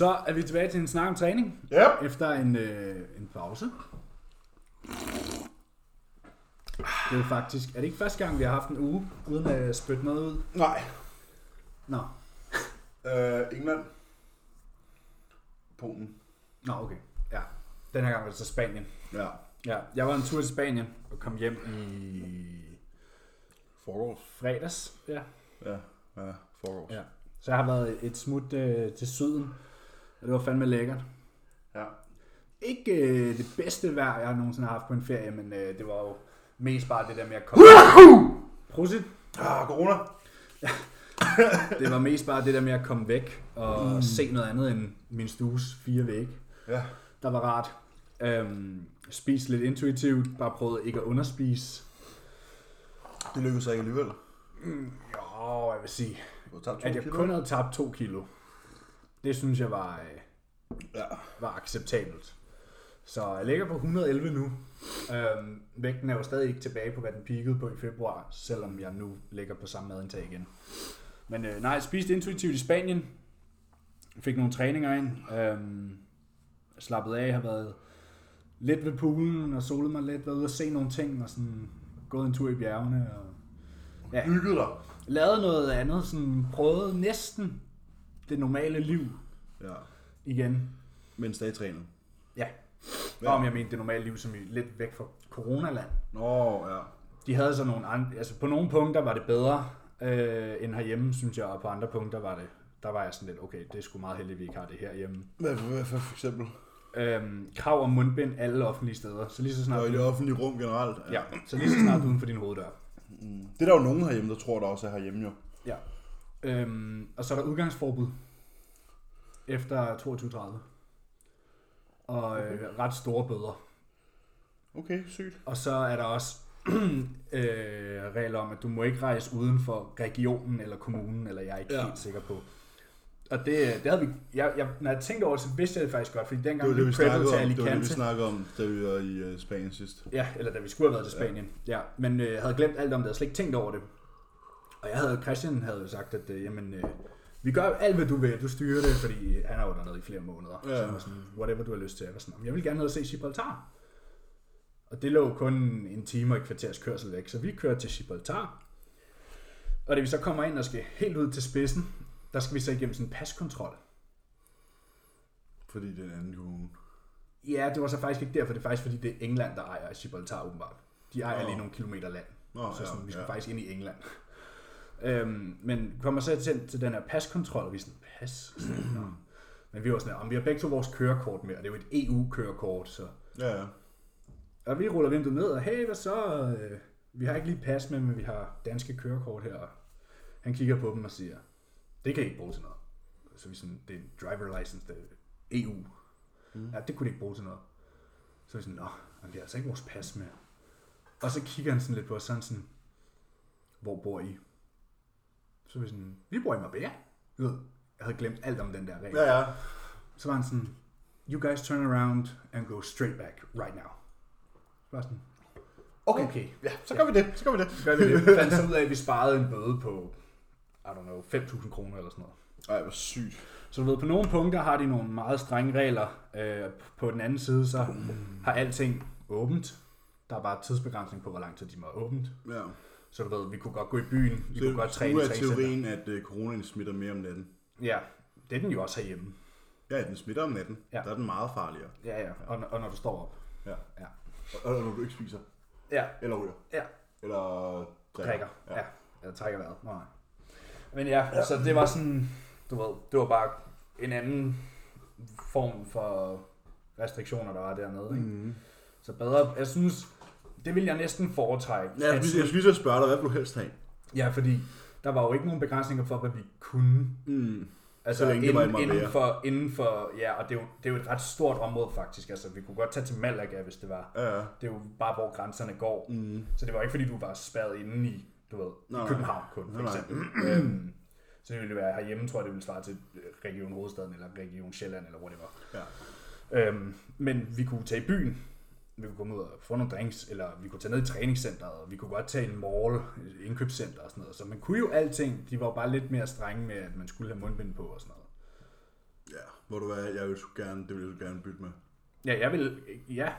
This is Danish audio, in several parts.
Så er vi tilbage til en snak om træning. Yep. Efter en, øh, en pause. Det er jo faktisk... Er det ikke første gang, vi har haft en uge, uden at spytte noget ud? Nej. Nå. Øh, England. Polen. Nå, okay. Ja. Den her gang var det så Spanien. Ja. Ja, jeg var en tur til Spanien og kom hjem i Forgårs. fredags. Ja. Ja. Ja, forgårs. ja. Så jeg har været et smut øh, til syden, og det var fandme lækkert. ja. Ikke øh, det bedste vejr, jeg nogensinde har haft på en ferie, men øh, det var jo mest bare det der med at komme... Prosit. Ah, corona. Det var mest bare det der med at komme væk og mm. se noget andet end min stues fire vægge. Ja. Der var rart. Øhm, spise lidt intuitivt, bare prøvede ikke at underspise. Det lykkedes ikke alligevel. Jo, jeg vil sige, at jeg kilo. kun havde tabt to kilo. Det synes jeg var, øh, Ja. var acceptabelt. Så jeg ligger på 111 nu. Øhm, vægten er jo stadig ikke tilbage på, hvad den peakede på i februar, selvom jeg nu ligger på samme madindtag igen. Men øh, nej, jeg spiste intuitivt i Spanien. Fik nogle træninger ind. Øhm, slappet af, har været lidt ved poolen og solet mig lidt, været ude og se nogle ting og sådan gået en tur i bjergene. Og, ja, Hygget dig. lavet noget andet, sådan prøvet næsten det normale liv Ja. igen. Mens dag trænet. Ja. Ja. Ja. Om jeg mente det normale liv, som i lidt væk fra coronaland. Nå, ja. De havde så nogle andre, altså på nogle punkter var det bedre øh, end herhjemme, synes jeg, og på andre punkter var det, der var jeg sådan lidt, okay, det er sgu meget heldigt, at vi ikke har det herhjemme. Hvad, hvad for, for eksempel? Øhm, krav om mundbind alle offentlige steder, så lige så snart, Nå, i du, det offentlige rum generelt. ja, så lige så snart du er uden for din hoveddør. Mm. Det er der jo nogen herhjemme, der tror, der også er herhjemme jo. Ja. Øhm, og så er der udgangsforbud efter 22.30. Og øh, ret store bøder. Okay, sygt. Og så er der også øh, regler om, at du må ikke rejse uden for regionen eller kommunen, eller jeg er ikke Ja. helt sikker på. Og det, det havde vi, jeg, jeg, når jeg tænkte over det, så vidste jeg det faktisk godt, fordi Det dengang var det, vi snakkede til om, det var det, vi Alicante, snakkede om, da vi var i uh, Spanien sidst. ja, eller da vi skulle have været til Spanien, ja, ja men øh, havde glemt alt om det, havde slet ikke tænkt over det. Og jeg havde, Christian havde jo sagt, at øh, jamen, øh, vi gør alt, hvad du vil, du styrer det, fordi han er jo dernede i flere måneder. Ja. Så var sådan, whatever du har lyst til. Jeg var sådan, jeg vil gerne ned og se Gibraltar. Og det lå kun en time og et kvarters kørsel væk, så vi kørte til Gibraltar. Og da vi så kommer ind og skal helt ud til spidsen, der skal vi så igennem sådan en paskontrol. Fordi det er en anden kommune. Ja, det var så faktisk ikke derfor, det er faktisk fordi, det er England, der ejer Gibraltar åbenbart. De ejer Nå. lige nogle kilometer land. Nå, så sådan, vi skal ja. faktisk ind i England. Øhm, men kommer så til, til den her paskontrol, og vi er sådan, pas? Sådan. Men vi var sådan, om vi har begge to vores kørekort med, og det er jo et EU-kørekort, så... Ja, ja. Og vi ruller vinduet ned, og hey, hvad så? Øh, Vi har ikke lige pas med, men vi har danske kørekort her. Og han kigger på dem og siger, det kan I ikke bruge til noget. Så vi sådan, det er en driver license, det er EU. Mm. Ja, det kunne de ikke bruge til noget. Så vi sådan, nå, vi har altså ikke vores pas med. Og så kigger han sådan lidt på os, sådan sådan, hvor bor I? Så er vi sådan, vi bor i Marbella. Du ved, jeg havde glemt alt om den der regel. Ja, ja. Så var han sådan, you guys turn around and go straight back right now. Så var jeg sådan, Okay. okay. Ja, så gør vi det. Så gør vi det. Så gør vi det. Fandt så ud af, at vi sparede en bøde på, I don't know, 5.000 kroner eller sådan noget. Ej, hvor sygt. Så du ved, på nogle punkter har de nogle meget strenge regler. Øh, på den anden side, så har alting åbent. Der er bare tidsbegrænsning på, hvor lang tid de må åbent. Ja. Så du ved, vi kunne godt gå i byen, vi kunne godt træne i er teorien, at uh, coronaen smitter mere om natten. Ja, det er den jo også herhjemme. Ja, den smitter om natten. Ja. Der er den meget farligere. Ja, ja. Og, og når du står op. Ja. Ja. Og, og når du ikke spiser. Ja, Eller ryger. Ja. Eller drikker. drikker. Ja. ja. Jeg trækker vejret. Nej. Men ja, så det var sådan, du ved, det var bare en anden form for restriktioner, der var dernede. Ikke? Mm. Så bedre, jeg synes, det vil jeg næsten foretrække. Ja, jeg jeg skulle lige så spørge dig, hvad vil du helst have? ja, fordi der var jo ikke nogen begrænsninger for, hvad vi kunne. Mm. Altså Så længe det var inden, inden, for, inden for, ja, og det er, jo, det er jo et ret stort område faktisk. Altså, vi kunne godt tage til Malaga, hvis det var. Ja. Det er jo bare, hvor grænserne går. Mm. Så det var ikke, fordi du var spærret inde i, du ved, Nej, nej. København kun, for Nej, nej. eksempel. Øhm, så det ville være herhjemme, tror jeg, det ville svare til øh, Region Hovedstaden, eller Region Sjælland, eller hvor det var. Ja. Øhm, men vi kunne tage i byen, vi kunne komme ud og få nogle drinks, eller vi kunne tage ned i træningscenteret, og vi kunne godt tage en mall, indkøbscenter og sådan noget. Så man kunne jo alting, de var bare lidt mere strenge med, at man skulle have mundbind på og sådan noget. Ja, hvor du er, jeg vil gerne, det vil jeg gerne bytte med. Ja, jeg vil, ja,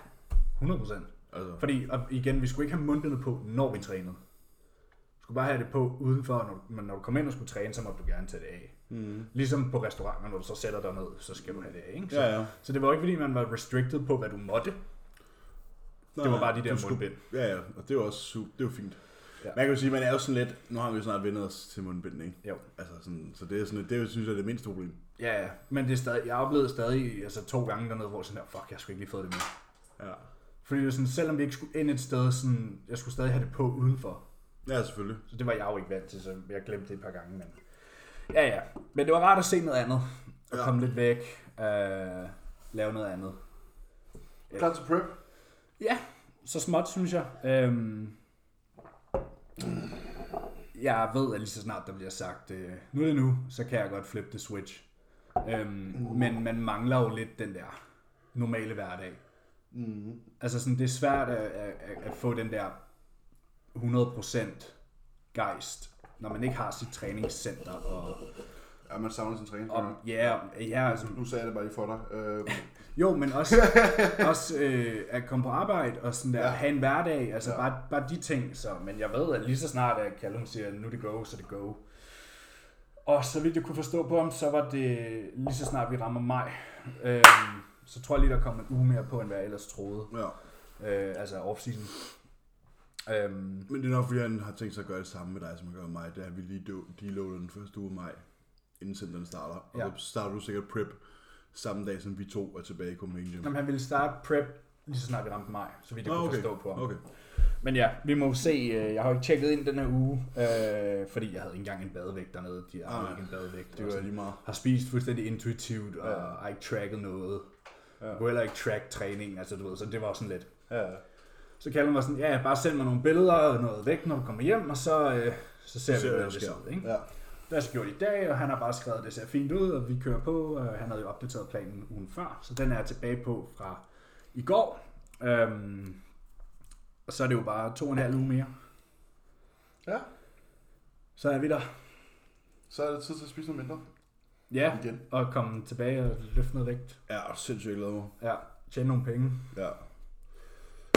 100%. Altså, Fordi, og igen, vi skulle ikke have mundbindet på, når vi trænede. Vi skulle bare have det på udenfor, når, du- men når du kom ind og skulle træne, så må du gerne tage det af. mm. Ligesom på restauranter, når du så sætter dig ned, så skal du have det af, ikke? Så, Ja, ja. så det var ikke fordi, man var restricted på, hvad du måtte. Det var bare de der skulle- mundbind. Ja, ja, og det er jo også su- det er jo fint. Ja. Man kan jo sige, man er jo sådan lidt, nu har vi jo snart vendt os til mundbind, ikke? Jo. Altså sådan, så det er sådan, det er synes jeg, det mindste problem. Ja, ja. Men det er stadig, jeg oplevede stadig altså, to gange dernede, hvor sådan der, fuck, jeg skulle ikke lige fået det med. Ja. Fordi det var sådan, selvom vi ikke skulle ind et sted, sådan, jeg skulle stadig have det på udenfor. Ja, selvfølgelig. Så det var jeg jo ikke vant til, så jeg glemte det et par gange. Men... Ja, ja. Men det var rart at se noget andet. Og Ja. komme lidt væk. Øh, lave noget andet. Ja. Klar til prep? Ja, så småt, synes jeg. Øhm, jeg ved, at lige så snart der bliver sagt, øh, nu er det nu, så kan jeg godt flippe the switch. Øhm, men man mangler jo lidt den der normale hverdag. Mm. Altså sådan, det er svært at, at, at, at få den der 100% gejst, når man ikke har sit træningscenter. Og, Ja, man savner sin træning. og ja, ja, altså, Nu sagde jeg det bare lige for dig. Øh, jo, men også, også øh, at komme på arbejde og sådan der, ja. Have en hverdag, altså ja. Bare, bare de ting. Så, men jeg ved, at lige så snart, at Callum siger, nu det go, så det go. Og så vidt jeg kunne forstå på ham, så var det lige så snart vi rammer maj. Øh, så tror jeg lige, der kom en uge mere på, end hvad jeg ellers troede. ja. Øh, altså off-season. Øhm, Men det er nok, fordi han har tænkt sig at gøre det samme med dig, som han gør med mig. Det er, at vi lige deloader den første uge af maj, inden centeren starter. Og Ja. så starter du sikkert prep samme dag, som vi to er tilbage i Copenhagen jamen, han ville starte prep lige så snart vi ramte maj, så vidt jeg Ah, kunne okay. forstå på ham. Okay. Men ja, vi må se. øh, Jeg har jo ikke tjekket ind den her uge, øh, fordi jeg havde ikke engang en badevægt dernede. De har Ah, ikke en badevægt. Det var lige meget. har spist fuldstændig intuitivt, og Ja. har ikke tracket noget. Ja. Jeg kunne heller ikke track træning, altså du ved, så det var sådan lidt. Ja. Så kalder mig sådan, ja, bare send mig nogle billeder og noget vægt, når du kommer hjem, og så, øh, så ser vi, Ser, hvad det der sker. ikke? Ja. Det har jeg så gjort i dag, og han har bare skrevet, at det ser fint ud, og vi kører på. Og han havde jo opdateret planen ugen før, så den er jeg tilbage på fra i går. Øhm, og så er det jo bare to og en halv uge mere. Ja. Så er vi der. Så er det tid til at spise noget mindre. Ja, Igen. og komme tilbage og løfte noget vægt. Ja, sindssygt glad mig. Ja, tjene nogle penge. Ja.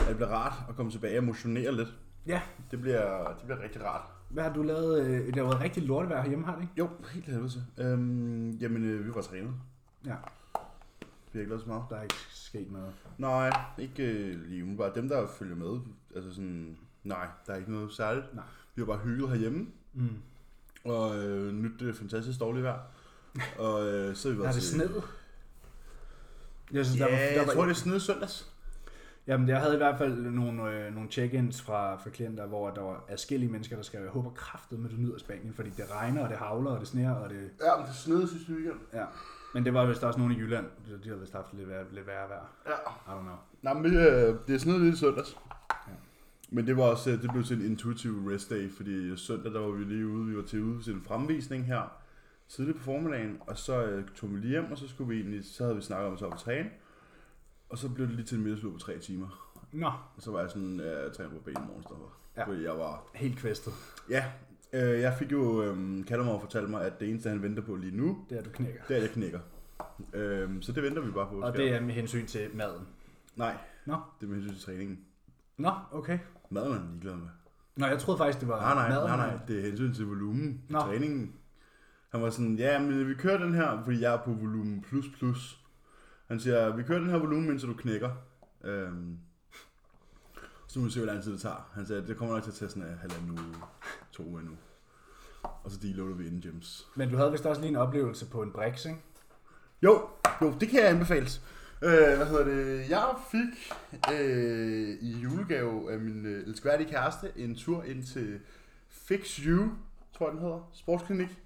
Det bliver rart at komme tilbage og motionere lidt. Ja. Det bliver, det bliver rigtig rart. Hvad har du lavet? Øh, Det har været rigtig lortevejr herhjemme, har det ikke? Jo, helt helvede til. Øhm, jamen, øh, vi var trænet. Ja. Vi har ikke lavet så meget. Der er ikke sket noget. Nej, ikke øh, lige umiddelbart. Dem, der følger med, altså sådan, nej, der er ikke noget særligt. Nej. Vi har bare hygget herhjemme, Mm. og øh, nyt det fantastisk dårligt vejr. Og øh, så har vi været Har det til- snedet? Jeg synes, Ja, der var, der jeg var, tror, det er sned søndags. Jamen, jeg havde i hvert fald nogle, øh, nogle check-ins fra, fra klienter, hvor der var adskillige mennesker, der skrev, jeg håber kraftet med, du nyder Spanien, fordi det regner, og det havler, og det sneer, og det... Ja, men det sned sidste weekend. Ja. Men det var vist også nogle i Jylland, de, de havde vist haft lidt værre, lidt værre vejr. Ja. I don't know. Nej, men øh, det er lidt i søndags. Ja. Men det var også, øh, det blev til en intuitive rest day, fordi søndag, der var vi lige ude, vi var til ude til en fremvisning her, tidligt på formiddagen, og så øh, tog vi lige hjem, og så skulle vi egentlig, så havde vi snakket om at op og træne, og så blev det lige til en middagslur på tre timer. Nå, Og så var jeg sådan, jeg træner på ben i morgen, stopper. Ja. Fordi jeg var, helt kvæstet. ja, øh, jeg fik jo, øh, Kallemor fortalte mig, at det eneste, han venter på lige nu, Det er, du knækker. det er, at jeg knækker. Øh, så det venter vi bare på. Og det er med hensyn til maden. Nej, Nå. det er med hensyn til træningen. Nå, okay. Maden er han ligeglad med. Nå, jeg troede faktisk, det var Nej, nej, maden. nej, nej, det er hensyn til volumen. Nå. træningen. Han var sådan, ja, men vi kører den her, fordi jeg er på volumen plus plus. Han siger, vi kører den her volumen, indtil du knækker. Øhm, så må vi se, hvor lang tid det tager. Han sagde, det kommer nok til at tage sådan en halvanden uge, to uger nu. Og så deloader vi inden gyms. Men du havde vist også lige en oplevelse på en Brix, ikke? Jo, jo, det kan jeg anbefales. Øh, hvad hedder det? Jeg fik øh, i julegave af min øh, elskværdige kæreste en tur ind til Fix You, tror jeg den hedder, sportsklinik,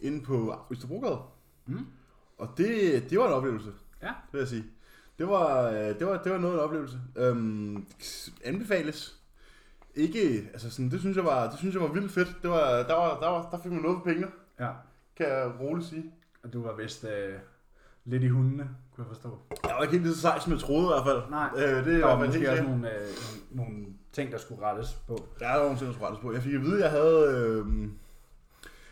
inde på Østerbrogade. Mm. Og det, det var en oplevelse, Ja. det vil jeg sige. Det var, øh, det var, det var noget af en oplevelse. Øhm, anbefales. Ikke, altså sådan, det synes jeg var, det synes jeg var vildt fedt. Det var, der, var, der, var, der fik man noget for pengene, Ja. kan jeg roligt sige. Og du var vist øh, lidt i hundene, kunne jeg forstå. Jeg var ikke helt lige så sej, som jeg troede i hvert fald. Nej, Øh, det er Der var fald måske også nogle, øh, nogle, nogle ting, der skulle rettes på. Der er nogle ting, der skulle rettes på. Jeg fik at vide, at jeg havde... Øh,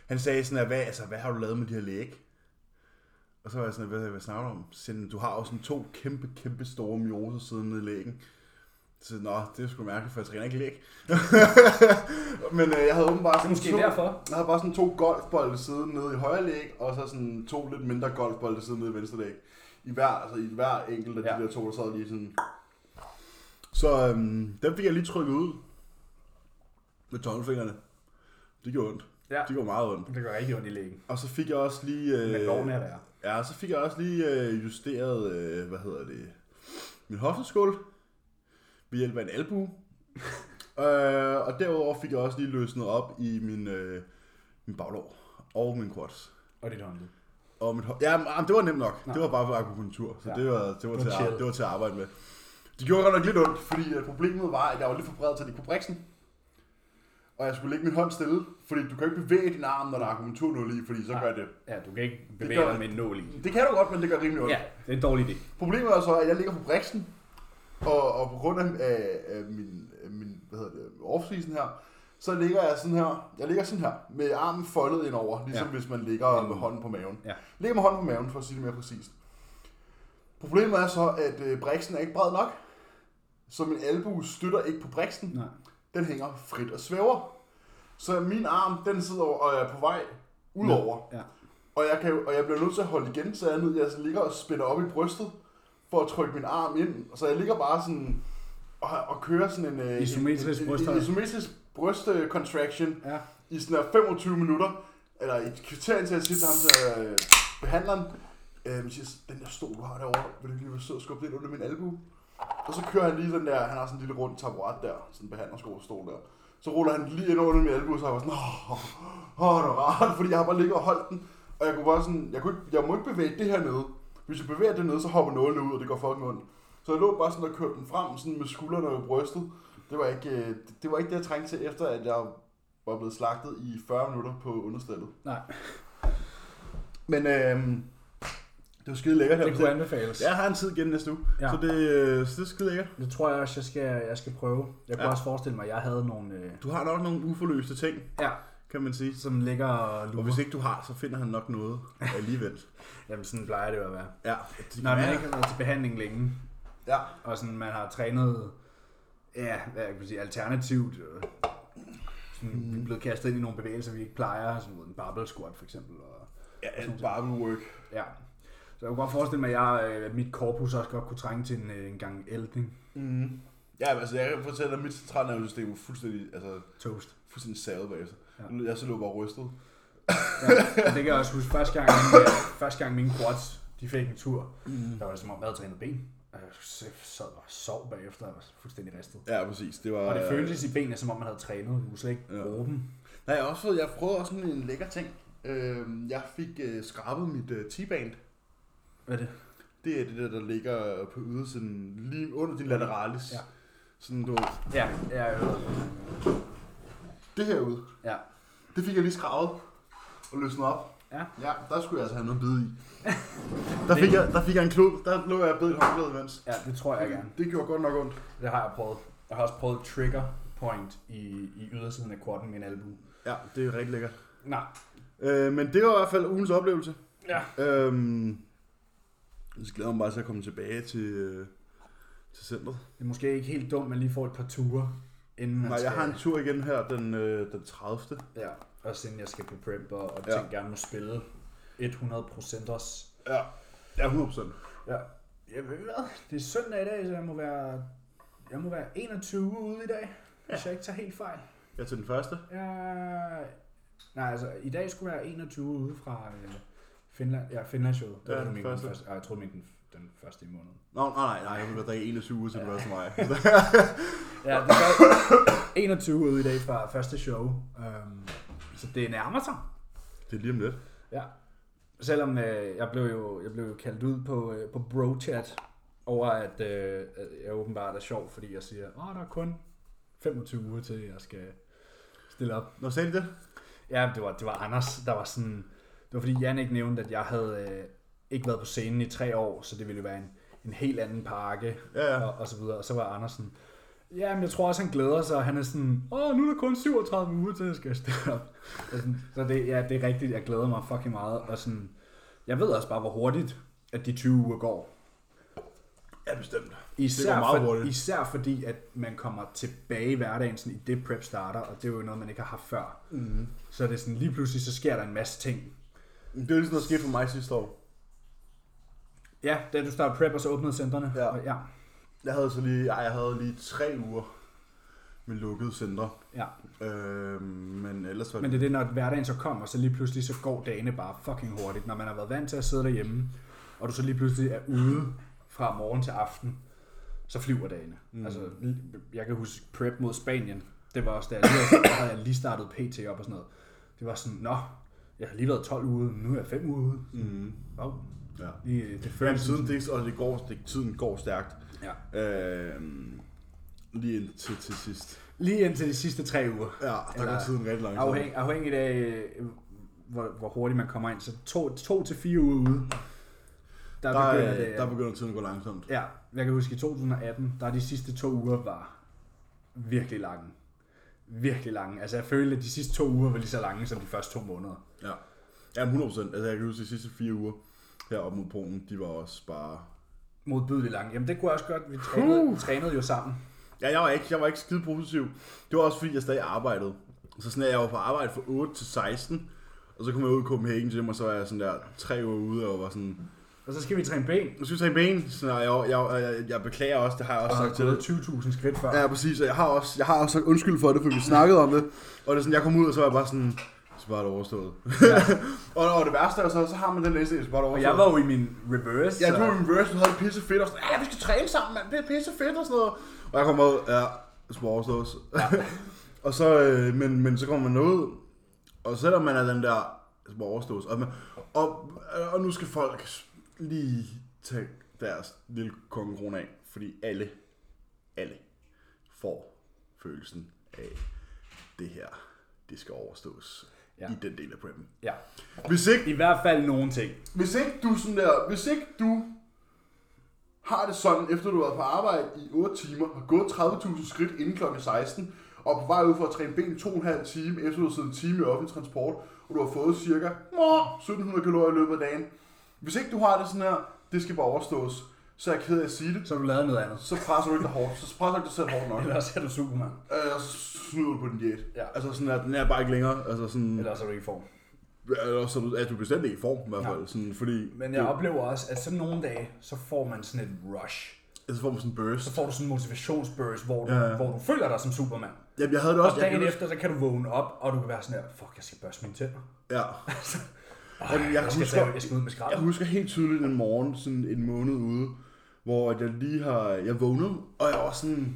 han sagde sådan, at hvad, altså, hvad har du lavet med de her læg? Og så var jeg sådan, hvad, hvad snakker du om? Så siger han, du har jo sådan to kæmpe, kæmpe store mioser siden nede i lægen. Så nå, det sgu mærkeligt, for jeg træner ikke læg. Men øh, jeg havde åbenbart sådan Måske to, derfor. jeg havde bare sådan to golfbolde siden nede i højre læg, og så sådan to lidt mindre golfbolde siden nede i venstre læg. I hver, altså i hver enkelt af de Ja. der to, der sad lige sådan. Så øhm, dem fik jeg lige trykket ud med tommelfingrene. Det gjorde ondt. Ja. Det gjorde meget ondt. Det gør rigtig ondt i lægen. Og så fik jeg også lige... Øh, loven er der. Ja, så fik jeg også lige øh, justeret, øh, hvad hedder det, min hofteskål ved hjælp af en albu. øh, og derudover fik jeg også lige løsnet op i min, øh, min baglår og min quads. Og dit håndled. Og mit, ja, men det var nemt nok. Nå. Det var bare for akupunktur, så Ja. det, var, det, var til at, det var til at arbejde med. Det gjorde godt nok lidt ondt, fordi øh, problemet var, at jeg var lidt for bred til at på briksen. Og jeg skulle lægge min hånd stille, fordi du kan ikke bevæge din arm, når der er akupunkturnål i, fordi så Nej. gør det. Ja, du kan ikke bevæge gør- dig med en nål i. Det kan du godt, men det gør rimelig ondt. Ja, det er en dårlig idé. Problemet er så, at jeg ligger på briksen, og, og på grund af, af, af min, min hvad hedder det, off-season her, så ligger jeg sådan her, jeg ligger sådan her, med armen foldet ind over, ligesom Ja. hvis man ligger med hånden på maven. Ja. Ligger med hånden på maven, for at sige det mere præcist. Problemet er så, at øh, briksen er ikke bred nok, så min albue støtter ikke på briksen. Nej. Den hænger frit og svæver. Så min arm, den sidder og er på vej udover. Ja. Og jeg, kan, og jeg bliver nødt til at holde igen, så jeg, er nødt, jeg ligger og spænder op i brystet, for at trykke min arm ind. Så jeg ligger bare sådan og, og kører sådan en... øh, Isometrisk en, en, en, en isometrisk bryst øh, contraction Ja. i sådan her 25 minutter, eller et kvarter indtil jeg siger til ham, der øh, behandleren, øh, siger, den der stol, du har derovre, vil du lige være sød og skubbe ind under min albue? Og så kører han lige den der, han har sådan en lille rund taburet der, sådan en behandlerskole der. Så ruller han lige ind under min albue, så jeg var sådan, åh, åh, det var rart, fordi jeg har bare ligget og holdt den, og jeg kunne bare sådan, jeg, kunne ikke, jeg må ikke bevæge det her nede. Hvis jeg bevæger det nede, så hopper nålene ud, og det går fucking ondt. Så jeg lå bare sådan og kørte den frem sådan med skuldrene over brystet. Det var ikke øh, det, det, var ikke det, jeg trængte til, efter at jeg var blevet slagtet i 40 minutter på understillet. Nej, Men øh, det var skide lækkert det kunne anbefales. Jeg har en tid igen næste uge, Ja. så, det, øh, så det er skide lækkert. Det tror jeg også, jeg skal, jeg skal prøve. Jeg kunne Ja. også forestille mig, at jeg havde nogle, øh, Du har nok nogle uforløste ting, ja, kan man sige. som ligger og Og lurer. hvis ikke du har, så finder han nok noget alligevel. Jamen, sådan plejer det jo at være. ja. Det Når man ikke har været til behandling længe, Ja. og sådan, man har trænet, ja, hvad kan man sige, alternativt, sådan, Mhm. vi er blevet kastet ind i nogle bevægelser, vi ikke plejer, som en barbell squat for eksempel. Og, Ja, en barbell work. ja. Så jeg kunne godt forestille mig, at, jeg, øh, at mit korpus også godt kunne trænge til en, øh, en gang æltning. Mm. Ja, altså jeg kan fortælle, at mit centralnervesystem er fuldstændig, altså, Toast. fuldstændig savet bagefter. Ja. Jeg så lå bare rystet. Ja, det kan jeg også huske, første gang, min, første gang mine quads, de fik en tur, Mm. der var det som om, jeg havde trænet ben. Og Jeg sad og sov bagefter, og var fuldstændig ristet. Ja, præcis. Det var, Og det føltes i benene, som om man havde trænet. Du kunne slet ikke Ja. bruge dem. Nej, jeg også jeg prøvede også sådan en lækker ting. Øh, jeg fik øh, skrabet mit øh, T-band. Hvad er det? Det er det der, der ligger på ydersiden, lige under din lateralis. Ja. Sådan du, Ja, ja, ja. det herude. ja. Det fik jeg lige skravet og løsnet op. Ja. Ja, der skulle jeg altså have noget at bide i. Der fik, jeg, der fik jeg en klud. Der lå jeg og bed i et håndklæde imens. Ja, det tror jeg gerne. Det gjorde godt nok ondt. Det har jeg prøvet. Jeg har også prøvet trigger point i, i ydersiden af quaden med en albue. Ja, det er rigtig lækkert. Nej. Øh, men det var i hvert fald ugens oplevelse. Ja. Øhm, jeg glæder mig bare til at komme tilbage til, øh, til centret. Det er måske ikke helt dumt, at man lige får et par ture, inden man Nej, skal... jeg har en tur igen her den, øh, den 30. Ja, også inden jeg skal på prep, og, og Ja. ja. gerne må spille 100% også. Ja, ja 100%. Ja. Jeg ved hvad, det er søndag i dag, så jeg må være, jeg må være 21 uge ude i dag, ja. hvis jeg ikke tager helt fejl. Jeg er til den første. Jeg... Nej, altså i dag skulle jeg være 21 uge ude fra øh, Finland. Ja, Finlandsshowet. Det Ja, var den mente, første. første. Ej, jeg troede, den, den første i måneden. Nå, nej, nej, nej, jeg vil være 21 uger til den første maj. Ja, det var 21 ude i dag fra første show. Um, så det nærmer sig. det er lige om lidt. Ja. Selvom øh, jeg, blev jo, jeg blev jo kaldt ud på, øh, på bro-chat over, at, øh, at jeg åbenbart er sjov, fordi jeg siger, åh, der er kun 25 uger til, jeg skal stille op. Nå, sagde de det? Ja, det var, det var Anders, der var sådan... Det var fordi Jan ikke nævnte, at jeg havde øh, ikke været på scenen i tre år, så det ville jo være en, en helt anden pakke, Ja, ja. og, og så videre. Og så var Anders sådan, ja, men jeg tror også, han glæder sig, han er sådan, åh, nu er der kun 37 uger til, jeg skal stille op. Så det, ja, det er rigtigt, jeg glæder mig fucking meget, og sådan, Jeg ved også bare, hvor hurtigt, at de 20 uger går. Ja, bestemt. Især, meget for, hurtigt. især fordi, at man kommer tilbage i hverdagen sådan, i det prep starter, og det er jo noget, man ikke har haft før. Mm. Så det er sådan, lige pludselig, så sker der en masse ting. Det er ligesom, der skete for mig sidste år. Ja, da du startede prep, og så åbnede centrene. Ja. Og, ja. Jeg havde så lige, ej, jeg havde lige tre uger med lukkede centre. ja. Øh, men ellers var Men det er det, når hverdagen så kommer, så lige pludselig så går dagene bare fucking hurtigt. Når man har været vant til at sidde derhjemme, og du så lige pludselig er ude fra morgen til aften, så flyver dagene. Mm. Altså, jeg kan huske prep mod Spanien. Det var også da jeg lige, der havde jeg lige startet PT op og sådan noget. Det var sådan, nå, jeg har lige været 12 uger, nu er jeg 5 uger ude. Mm. Wow. Ja. Det Men føles tiden, det, og det går, det, tiden går stærkt. Ja. Øh, lige indtil til sidst. Lige indtil de sidste tre uger. Ja, der Eller går tiden rigtig langsomt. Afhæng, afhængigt af, øh, hvor, hvor hurtigt man kommer ind. Så to, to til fire uger ude, der, Der, begynder er- det. der begynder tiden at gå langsomt. Ja, jeg kan huske i 2018, der de sidste to uger var virkelig lange. Virkelig lange. Altså jeg følte, at de sidste to uger var lige så lange som de første to måneder. Ja. Ja, 100%. Altså jeg kan huske de sidste fire uger heroppe mod Polen, de var også bare... Modbydeligt lange. Jamen det kunne jeg også godt. Vi trænede, Puh. trænede jo sammen. Ja, jeg var ikke, jeg var ikke skide positiv. Det var også fordi, jeg stadig arbejdede. Så sådan, jeg var på arbejde fra 8 til 16, og så kom jeg ud i Copenhagen Gym, og så var jeg sådan der tre uger ude, og var sådan, Og så skal vi træne ben. nu skal vi tage ben, så jeg, jeg, jeg, jeg, beklager også, det har jeg også Og sagt til dig. gået 20.000 skridt før. Ja, præcis, og jeg har også, jeg har også sagt undskyld for det, for vi snakkede om det, og det er sådan, jeg kom ud, og så var jeg bare sådan, så var det overstået. Ja. og, og det værste er så, så har man den næste, så var det Og overstået. jeg var jo i min reverse. Ja, så- du var i reverse, du havde det pisse fedt, og sådan, ja, vi skal træne sammen, mand, det er pisse fedt og sådan noget. Og jeg kommer ud, ja, det skal overstås. Ja. og så, øh, men, men så kommer man ud, og selvom man er den der, det skal overstås, og, man, og, og nu skal folk lige tage deres lille kongekrone af, fordi alle, alle får følelsen af, det her, det skal overstås Ja. i den del af preppen. ja. Hvis ikke I hvert fald nogle ting. hvis ikke du sådan der, hvis ikke du har det sådan, efter du har været på arbejde i 8 timer, har gået 30.000 skridt inden kl. 16, og på vej ud for at træne ben 2,5 time, efter du har siddet en time i offentlig transport, og du har fået cirka mwah, 1700 kalorier i løbet af dagen. Hvis ikke du har det sådan her, det skal bare overstås, så er jeg ked af at sige det. Så har du lavet noget andet. Så presser du ikke dig hårdt. Så presser du ikke dig selv hårdt nok. Eller også er du Superman. Øh, og så snyder du på din diæt. Ja. Altså sådan, at den er bare ikke længere. Altså sådan, Eller også er du ikke i form. eller så er du, bestemt ikke i form, i hvert Ja. fald. Sådan, fordi Men jeg det- oplever også, at sådan nogle dage, så får man sådan et rush. så får man sådan en burst. Så får du sådan en motivationsburst, hvor du, Ja, ja, ja. ja. hvor du føler dig som Superman. Jamen, jeg havde det også. Og jeg dagen huske- efter, så kan du vågne op, og du kan være sådan her, fuck, jeg skal børste mine tænder. Ja. Jamen, jeg jeg, husker- tage, jeg skal ud med Jeg skrald. husker helt tydeligt en morgen, sådan en måned ude, hvor jeg lige har, jeg vågnede, og jeg var sådan,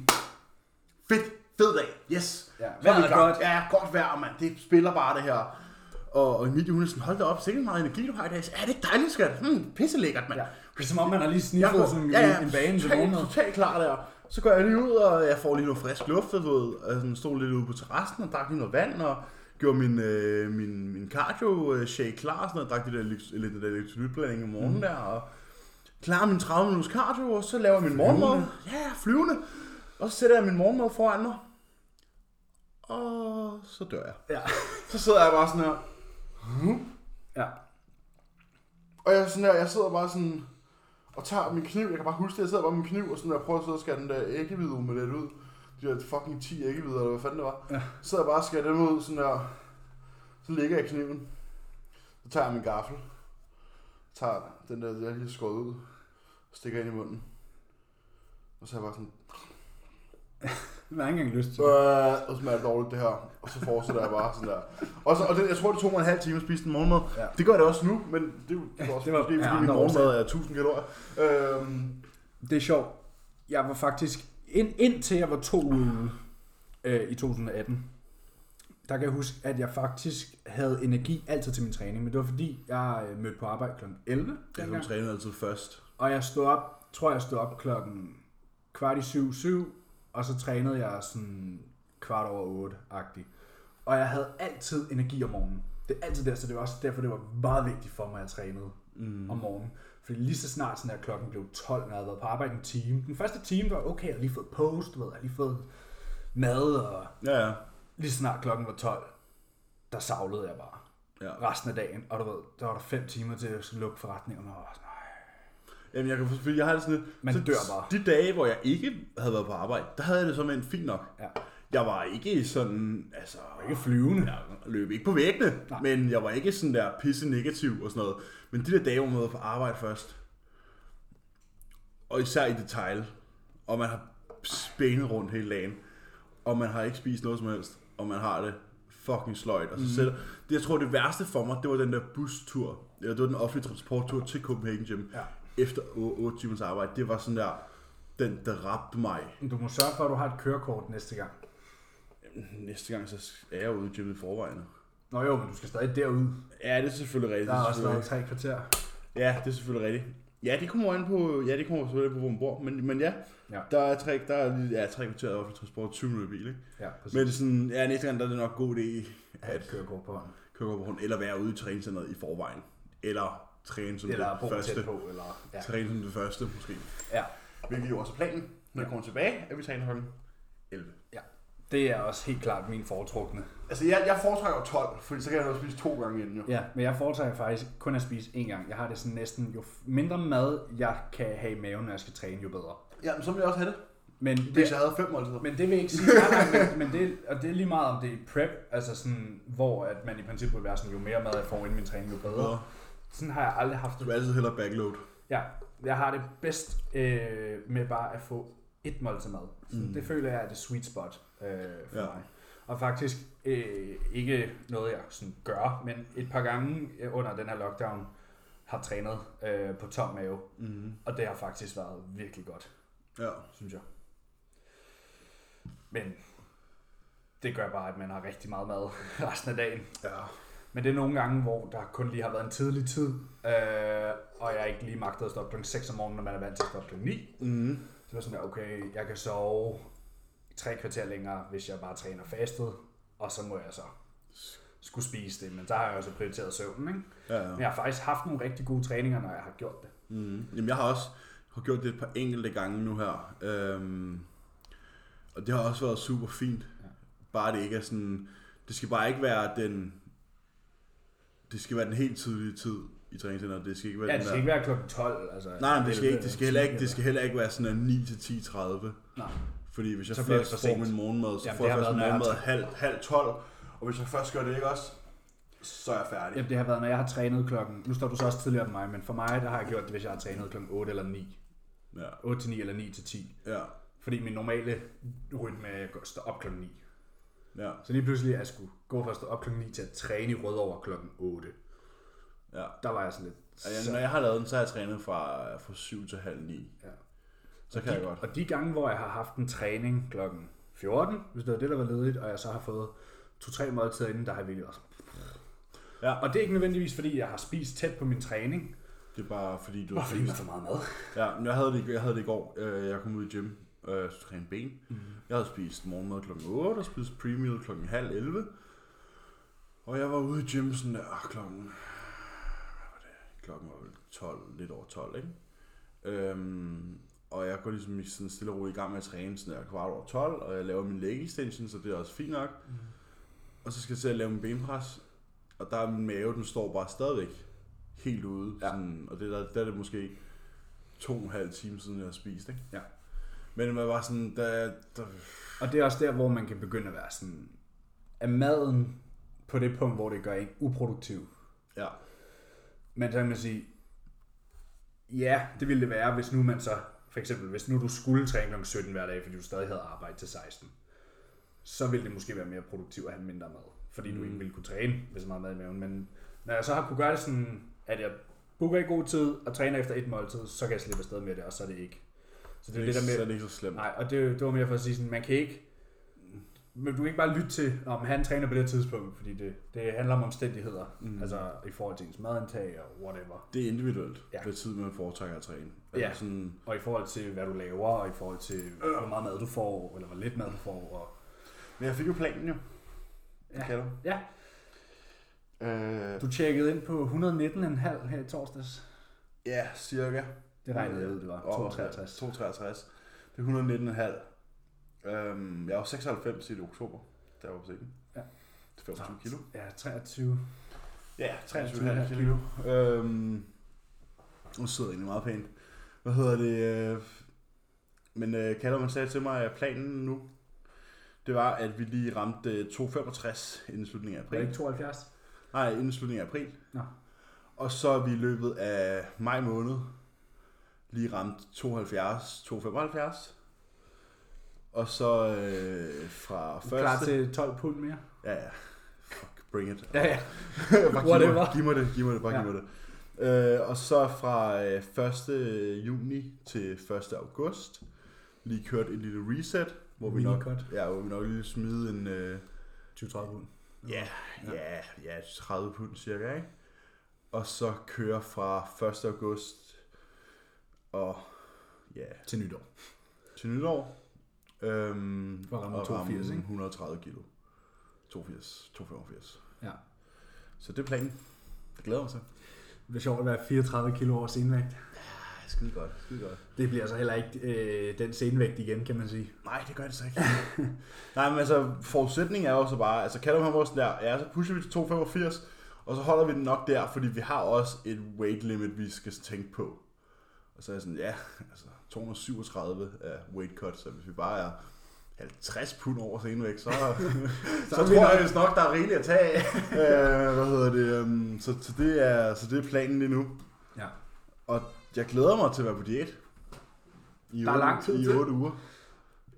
fedt, fed dag, yes. Ja, er vejret er godt. Ja, godt vejr, mand, det spiller bare det her. Og, og Emilie, hun er sådan, hold da op, sikkert meget energi, du har i dag. Så, Ja, det er dejligt, skat. Hmm, pisse lækkert, mand. Ja. Det er som om, man har lige Jeg sniffet går- sådan ja, ja, en bane til morgenmad. totalt klar der. Så går jeg lige ud, og jeg får lige noget frisk luft, ved. Jeg sådan stod lidt ude på terrassen og drak lige noget vand, og gjorde min, øh, min, min cardio øh, shake klar, og sådan noget. Drak de der, lidt af der elektrolytblanding om morgenen mm. der, og klar min 30 minutters cardio, og så laver jeg min morgenmad. Ja, flyvende. Og så sætter jeg min morgenmad foran mig. Og så dør jeg. Ja. Så sidder jeg bare sådan her. ja. Og jeg, sådan her, jeg sidder bare sådan og tager min kniv. Jeg kan bare huske det. Jeg sidder bare med min kniv og sådan der, prøver at sidde og skære den der æggehvide omelet ud. De der fucking 10 æggehvider, eller hvad fanden det var. Ja. Så sidder jeg bare og skærer dem ud sådan der. Så lægger jeg kniven. Så tager jeg min gaffel. Tager den der, jeg lige har skåret ud. Stikker ind i munden. Og så er jeg bare sådan, Jeg har ikke engang lyst til øh, det. og smager det dårligt det her. Og så fortsætter jeg bare sådan der. Og, så, og det, jeg tror, det tog mig en halv time at spise den morgenmad. Ja. Det gør det også nu, men det, det var også Det var- måske, ja, fordi min morgenmad er 1000 kalorier. Øhm, Det er sjovt. Jeg var faktisk, ind, indtil jeg var to ude øh, i 2018, der kan jeg huske, at jeg faktisk havde energi altid til min træning. Men det var fordi, jeg øh, mødte på arbejde kl. 11 jeg dengang. træner altid først. Og jeg stod op, tror jeg stod op klokken kvart i syv, syv, og så trænede jeg sådan kvart over 8-agtigt. Og jeg havde altid energi om morgenen. Det er altid der, så det var også derfor, det var meget vigtigt for mig, at jeg trænede Mm. om morgenen. Fordi lige så snart sådan her, klokken blev 12, når jeg havde været på arbejde en time. Den første time var okay, jeg havde lige fået post, du ved, jeg havde lige fået mad, og Ja, ja. lige så snart klokken var 12, der savlede jeg bare. Ja. resten af dagen, og du ved, der var der fem timer til at lukke forretningen, og jeg var sådan, nej. Jamen, jeg kan fordi jeg har det sådan lidt... Man så dør bare. De dage, hvor jeg ikke havde været på arbejde, der havde jeg det som en fint nok. Ja. Jeg var ikke sådan, altså... Ikke flyvende. Jeg løb ikke på væggene, Nej. men jeg var ikke sådan der pisse negativ og sådan noget. Men de der dage, hvor man var på arbejde først, og især i detail, og man har spændet rundt hele dagen, og man har ikke spist noget som helst, og man har det fucking sløjt. Og så sætter, det, jeg tror, det værste for mig, det var den der bustur, eller det var den offentlige transporttur til Copenhagen Gym, Ja. efter 8 timers arbejde. Det var sådan der, den der rabte mig. Du må sørge for, at du har et kørekort næste gang. Næste gang, så er jeg ude i gymmet i forvejen. Nå jo, men du skal stadig derud. Ja, det er selvfølgelig rigtigt. Der er det er også været tre kvarter. Ja, det er selvfølgelig rigtigt. Ja, det kommer an på, ja, det kommer selvfølgelig på, hvor man bor. Men, men ja, Ja. der er tre, der er, ja, tre kvarter offentlig transport, 20 minutter bil, ikke? Ja, præcis. Men sådan, ja, næste gang, der er det nok god idé et at kørekort på hånden. køre på hånd, eller være ude i træningscenteret i forvejen. Eller træne som Eller det første. på, eller... Ja. Træne som det første, måske. ja. Hvilket jo også er planen, når jeg kommer tilbage, at vi træner klokken 11. Det er også helt klart min foretrukne. Altså, jeg, jeg foretrækker 12, fordi så kan jeg jo spise to gange inden, jo. Ja, men jeg foretrækker faktisk kun at spise én gang. Jeg har det sådan næsten, jo mindre mad jeg kan have i maven, når jeg skal træne, jo bedre. Ja, men så vil jeg også have det, Men hvis det, jeg havde fem måltider. men det vil ikke sige, nej, nej, men, men det, og det er lige meget om det er prep, altså sådan, hvor at man i princippet vil være sådan, jo mere mad jeg får inden min træning, jo bedre. Og Sådan har jeg aldrig haft du det. vil altid hellere backload. Ja, jeg har det bedst øh, med bare at få et måltid mad. Så Mm. Det føler jeg er det sweet spot øh, for Ja. mig. Og faktisk øh, ikke noget, jeg sådan gør, men et par gange øh, under den her lockdown har trænet øh, på tom mave, Mm. og det har faktisk været virkelig godt, Ja. synes jeg. Men det gør bare, at man har rigtig meget mad resten af dagen. Ja. Men det er nogle gange, hvor der kun lige har været en tidlig tid, øh, og jeg ikke lige magtede at stoppe klokken 6 om morgenen, når man er vant til at stoppe klokken 9. Mm. Så var sådan der, okay, jeg kan sove tre kvarter længere, hvis jeg bare træner fastet, og så må jeg så skulle spise det, men der har jeg også prioriteret søvnen, ikke? Ja, ja. Men jeg har faktisk haft nogle rigtig gode træninger, når jeg har gjort det. Mm. Jamen, jeg har også har gjort det et par enkelte gange nu her. Øhm, og det har også været super fint. Ja. Bare det ikke er sådan... Det skal bare ikke være den... Det skal være den helt tidlige tid i træningscenteret. Det skal ikke være Ja, det skal der... ikke være klokken 12. Altså, Nej, nej, det skal, ikke, det, skal heller ikke, det skal heller ikke være sådan en 9 til 10 30. Nej. Fordi hvis jeg Så først får sent. min morgenmad, så Jamen, får jeg først min morgenmad halv, halv 12. Og hvis jeg først gør det ikke også, så er jeg færdig. Jamen, det har været, når jeg har trænet klokken... Nu står du så også tidligere end mig, men for mig, der har jeg gjort det, hvis jeg har trænet klokken 8 eller 9. Ja. 8 til 9 eller 9 til 10. Ja. Fordi min normale rytme er at stå op klokken 9. Ja. Så lige pludselig, at jeg skulle gå fra at stå op klokken 9 til at træne i Rødovre klokken 8. ja. Der var jeg sådan lidt... Og jeg, når jeg har lavet den, så har jeg trænet fra, fra 7 til halv 9. Ja. Så kan de, jeg godt. Og de gange, hvor jeg har haft en træning klokken 14, hvis det var det, der var ledigt, og jeg så har fået to-tre måltider inden, der har jeg virkelig også... Ja. Og det er ikke nødvendigvis, fordi jeg har spist tæt på min træning, Det er bare fordi, du bare fordi jeg har for meget mad. Ja, men jeg havde det, jeg havde det i går. Øh, Jeg kom ud i gym jeg skulle træne ben. Mm. Jeg havde spist morgenmad kl. 8 og spist pre-meal kl. halv 11. Og jeg var ude i gym sådan der ah, klokken... Hvad var det? Klokken var vel 12, lidt over 12, ikke? Øhm, og jeg går ligesom sådan stille og roligt i gang med at træne sådan der kvart over 12, og jeg laver min leg extension, så det er også fint nok. Mm. Og så skal jeg til at lave min benpres, og der er min mave, den står bare stadigvæk helt ude. Ja. Sådan, og det der, der er det måske to og en halv time siden, jeg har spist. Ikke? Ja. Men man var sådan, der, der, Og det er også der, hvor man kan begynde at være sådan... Er maden på det punkt, hvor det gør en uproduktiv? ja, Men så kan man sige, ja, det ville det være, hvis nu man så, for eksempel, hvis nu du skulle træne kl. 17 hver dag, fordi du stadig havde arbejde til 16, så ville det måske være mere produktivt at have mindre mad, fordi mm. du Mm. ikke ville kunne træne med så meget mad i maven. Men når jeg så har kunne gøre det sådan, at jeg booker i god tid og træner efter et måltid, så kan jeg slippe afsted med det, og så er det ikke. Så det er det, det der så er med, det ikke så slemt. nej, og det, det var mere for at sige sådan, man kan ikke, men du kan ikke bare lytte til, om han træner på det tidspunkt, fordi det, det handler om omstændigheder, Mm. altså i forhold til ens madindtag og whatever. Det er individuelt, ja. Ja. hvad tid man foretrækker at træne. Ja. Altså sådan, Og i forhold til, hvad du laver, og i forhold til, hvor meget mad du får, eller hvor lidt mad du får. Og... men jeg fik jo planen jo. Ja. Kan du? Ja. Øh, Du tjekkede ind på 119,5 her i torsdags. ja, cirka. Det regnede jeg ud, det var. Og- 263. 263. Det er 119,5. Øhm, jeg var 96 i oktober, da jeg var på scenen. Ja. Det er 25 kilo. Ja, 23. Ja, 23,5 23,5 kilo. Øhm, nu sidder jeg egentlig meget pænt. Hvad hedder det? Øh, men øh, Kalle, man sagde til mig, at planen nu, det var, at vi lige ramte øh, 2,65 inden slutningen af Var det april. ikke 72? Nej, inden slutningen af april. Nå. Og så er vi i løbet af maj måned lige ramt 72, 2,75. Og så øh, fra første... Klar til 12 pund mere? Ja, ja. Fuck, bring it. Ja, ja. bare giv Whatever. mig, giv mig det, giv mig det, bare Ja. giv mig det. Øh, og så fra øh, 1. juni til 1. august, lige kørt en lille reset, hvor vi nok, ja, hvor vi nok lige smide en, øh, 20-30 pund. ja, ja, ja, 30 pund cirka, ikke? Og så køre fra 1. august og ja, Til nytår. til nytår. Øhm, For at ramme og 82, ikke? 130 kilo. 82, 285. Ja. Så det er planen. Jeg glæder mig til. Det er sjovt at være 34 kilo over senvægt. Ja, skide godt, skide godt. Det bliver så heller ikke øh, den senvægt igen, kan man sige. Nej, det gør det så ikke. Nej, men altså, forudsætningen er jo så bare, altså Callum han var sådan der, ja, så pusher vi til 285, og så holder vi den nok der, fordi vi har også et weight limit, vi skal tænke på. Og så er jeg sådan, ja, altså 237 er weight cut, så hvis vi bare er 50 pund over senvægt, så, så, så tror nok- jeg vist nok, der er rigeligt at tage af. øh, hvad hedder det? Um, så, så, det er, så det er planen lige nu. Ja. Og jeg glæder mig til at være på diæt. I Der er lang tid I til. 8 uger.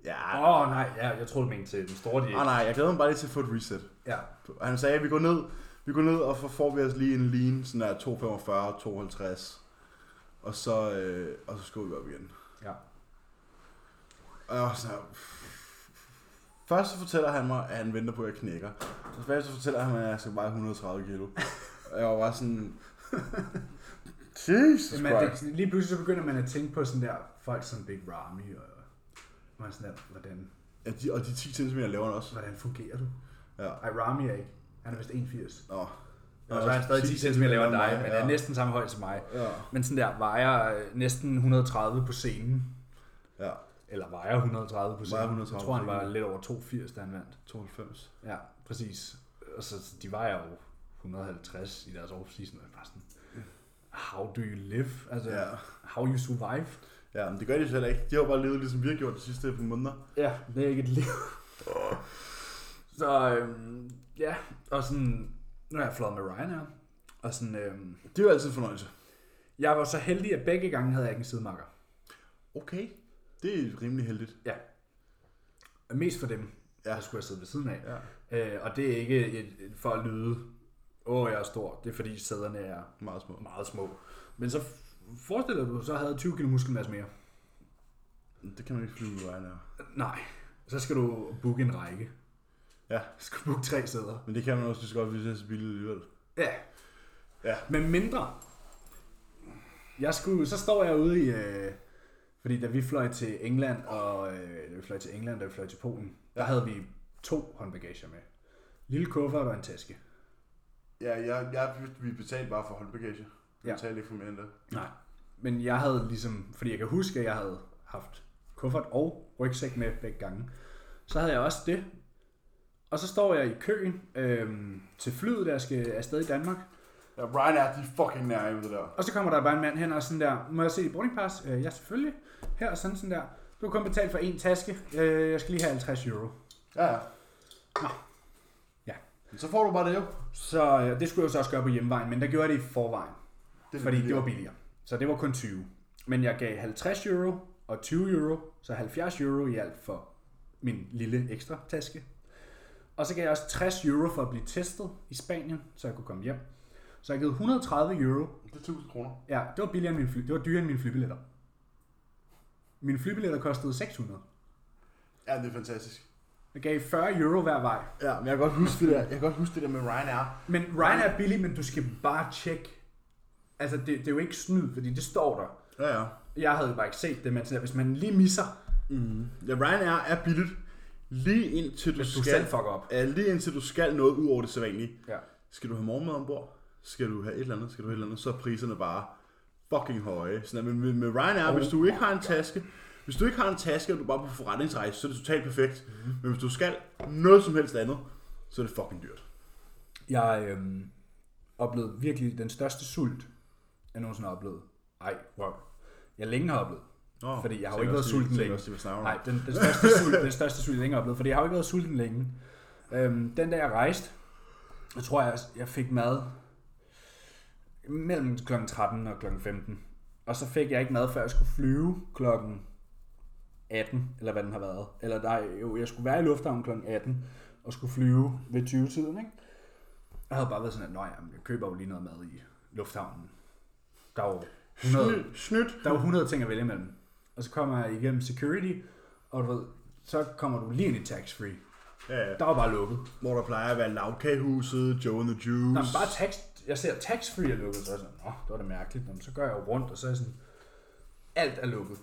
Ja, Åh, oh, nej, ja, jeg troede, du mente til den store diæt. Ah, nej, jeg glæder mig bare lige til at få et reset. Ja. Han sagde, at vi går ned, vi går ned, og så får vi os lige en lean, sådan der 245, 250. Og så, øh, og så skal vi op igen. Ja. Og her, Først så fortæller han mig, at han venter på, at jeg knækker. Så så fortæller han mig, at jeg skal veje 130 kilo. Og jeg var bare sådan... Jesus Christ. det, lige pludselig så begynder man at tænke på sådan der, folk som Big Ramy, og man sådan der, hvordan, Ja, de, og de 10 cm laver han også. hvordan fungerer du? Ja. Ej, Ramy er ikke. Han er vist 81. Nå. Og så er han stadig 10 cm lavere end dig, men ja. er næsten samme højde som mig. Ja. Men sådan der vejer øh, næsten 130 på scenen. Ja. Eller vejer 130 på. Vejer 130 jeg tror, han var lidt over 82, da han vandt. 92. Ja, præcis. Og så de vejer jo 150 i deres offseason, og bare sådan, how do you live? Altså, Ja. how you survive? Ja, men det gør de så heller ikke. De har jo bare levet, ligesom vi har gjort de sidste par måneder. Ja, det er ikke et liv. så øhm, ja, og sådan, nu har jeg flået med Ryanair, og sådan, øhm, Det er jo altid en fornøjelse. jeg var så heldig, at begge gange havde jeg ikke en sidemarker. Okay. Det er rimelig heldigt. Mest for dem, Ja. ja. der skulle jeg sidde ved siden af. Ja. Øh, og det er ikke et, for at lyde, åh, jeg er stor. Det er fordi sæderne er Meget små. meget små. Men så forestiller du, så havde 20 kilo muskelmasse mere. Det kan man ikke flyve med Ryanair. Nej, så skal du booke en række. Ja. Du skal booke tre sæder. Men det kan man også lige så godt, hvis det er så billigt alligevel. Ja. Ja. Men mindre. Jeg skulle, så står jeg ude i, øh, fordi da vi fløj til England, og øh, da vi fløj til England, da vi fløj til Polen, der havde vi to håndbagager med. Lille kuffert og en taske. Ja, jeg, jeg, vi betalte bare for håndbagage. Vi Ja. betalte ikke for mere end det. Nej. Men jeg havde ligesom, fordi jeg kan huske, at jeg havde haft kuffert og rygsæk med begge gange. Så havde jeg også det. Og så står jeg i køen øhm, til flyet, der skal afsted i Danmark. Ja, Ryanair, de er fucking nær med det der. Og så kommer der bare en mand hen og sådan der, må jeg se dit boarding pass? Øh, ja, selvfølgelig. Her, sådan sådan der. Du har kun betalt for en taske. Øh, jeg skal lige have 50 euro. Ja, ja. Nå. Ja. Men Så får du bare det jo. Så øh, det skulle jeg jo så også gøre på hjemvejen, men der gjorde jeg det i forvejen. Det er fordi det billigere. var billigere. Så det var kun 20. Men jeg gav 50 euro og 20 euro, så 70 euro i alt for min lille ekstra taske. Og så gav jeg også 60 euro for at blive testet i Spanien, så jeg kunne komme hjem. Så jeg gav 130 euro. Det er 1000 kroner. Ja, det var billigere end min fly. Det var dyrere end mine flybilletter. Mine flybilletter kostede 600. Ja, det er fantastisk. Jeg gav 40 euro hver vej. Ja, men jeg kan godt huske det der, jeg kan godt huske det der med Ryanair. Men Ryan er billig, men du skal bare tjekke. Altså, det, det er jo ikke snyd, fordi det står der. Ja, ja. Jeg havde bare ikke set det, men sådan hvis man lige misser, Mm. Ja, Ryanair er billigt. Lige indtil du, du skal... selv fucker op. Ja, lige indtil du skal noget ud over det sædvanlige. Ja. Skal du have morgenmad ombord? Skal du have et eller andet? Skal du have et eller andet? Så er priserne bare fucking høje. Sådan, at med, med, Ryanair, Oh hvis du ikke har en taske, hvis du ikke har en taske, og du er bare på forretningsrejse, så er det totalt perfekt. Mm-hmm. Men hvis du skal noget som helst andet, så er det fucking dyrt. Jeg, øhm, oplevet virkelig den største sult, jeg nogensinde har oplevet. Ej, wow. Jeg længe har oplevet. Nå, Fordi jeg har jo ikke været sulten længe. Nej, den, den største sult, den største sult, jeg længe har oplevet, fordi jeg har jo ikke været sulten længe. Øhm, den dag jeg rejste, jeg tror jeg, jeg fik mad mellem kl. 13 og kl. 15. Og så fik jeg ikke mad, før jeg skulle flyve klokken 18, eller hvad den har været. Eller nej, jo, jeg skulle være i lufthavnen kl. 18, og skulle flyve ved 20-tiden, ikke? Jeg havde bare været sådan, at jamen, jeg køber jo lige noget mad i lufthavnen. Der er jo 100, Snydt, snydt. der er jo 100 ting at vælge imellem. Og så kommer jeg igennem security, og du ved, så kommer du lige ind i tax free. Ja, ja. Der var bare lukket. Hvor der plejer at være lavkagehuset, Joe and the Juice. Men bare tax, jeg ser tax free er lukket, så er jeg sådan, nå, det var da mærkeligt. Nå, men så går jeg jo rundt, og så er jeg sådan, alt er lukket.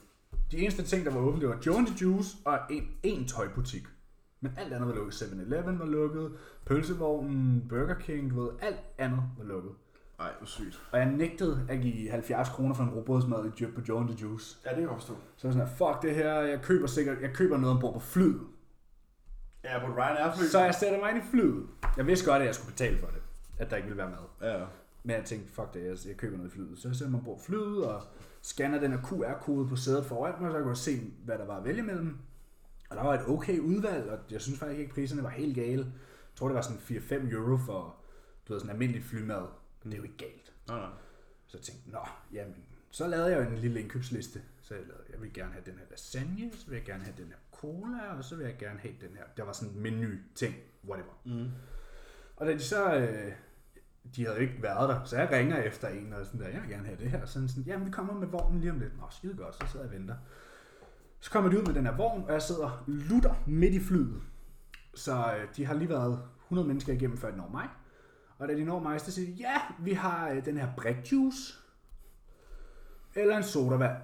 De eneste ting, der var åbne, det var the Juice og en, en tøjbutik. Men alt andet var lukket. 7-Eleven var lukket, pølsevognen, Burger King, du ved, alt andet var lukket. Ej, hvor sygt. Og jeg nægtede at give 70 kroner for en robotsmad i på Joe and the Juice. Ja, det kan jeg forstå. Så jeg sådan, her, fuck det her, jeg køber sikkert, jeg køber noget ombord på flyet. Ja, på Ryanair fly. Så jeg sætter mig ind i flyet. Jeg vidste godt, at jeg skulle betale for det. At der ikke ville være mad. Ja, Men jeg tænkte, fuck det, jeg, jeg køber noget i flyet. Så jeg sætter mig på flyet og scanner den her QR-kode på sædet foran mig, så jeg kunne se, hvad der var at vælge mellem. Og der var et okay udvalg, og jeg synes faktisk ikke, at priserne var helt gale. Jeg tror, det var sådan 4-5 euro for du ved, sådan almindelig flymad. Det er jo ikke galt. nej, nej. Så jeg tænkte, nå, jamen, så lavede jeg jo en lille indkøbsliste. Så jeg, lavede, jeg vil gerne have den her lasagne, så vil jeg gerne have den her cola, og så vil jeg gerne have den her. Der var sådan en menu ting, whatever. Mm. Og da de så, øh, de havde ikke været der, så jeg ringer efter en, og sådan der, jeg vil gerne have det her. Sådan sådan, jamen vi kommer med vognen lige om lidt. Nå, skide godt, så sidder jeg og venter. Så kommer de ud med den her vogn, og jeg sidder lutter midt i flyet. Så øh, de har lige været 100 mennesker igennem, før de når mig. Og da de når mig, så siger de, ja, vi har øh, den her brækjuice, eller en sodavand,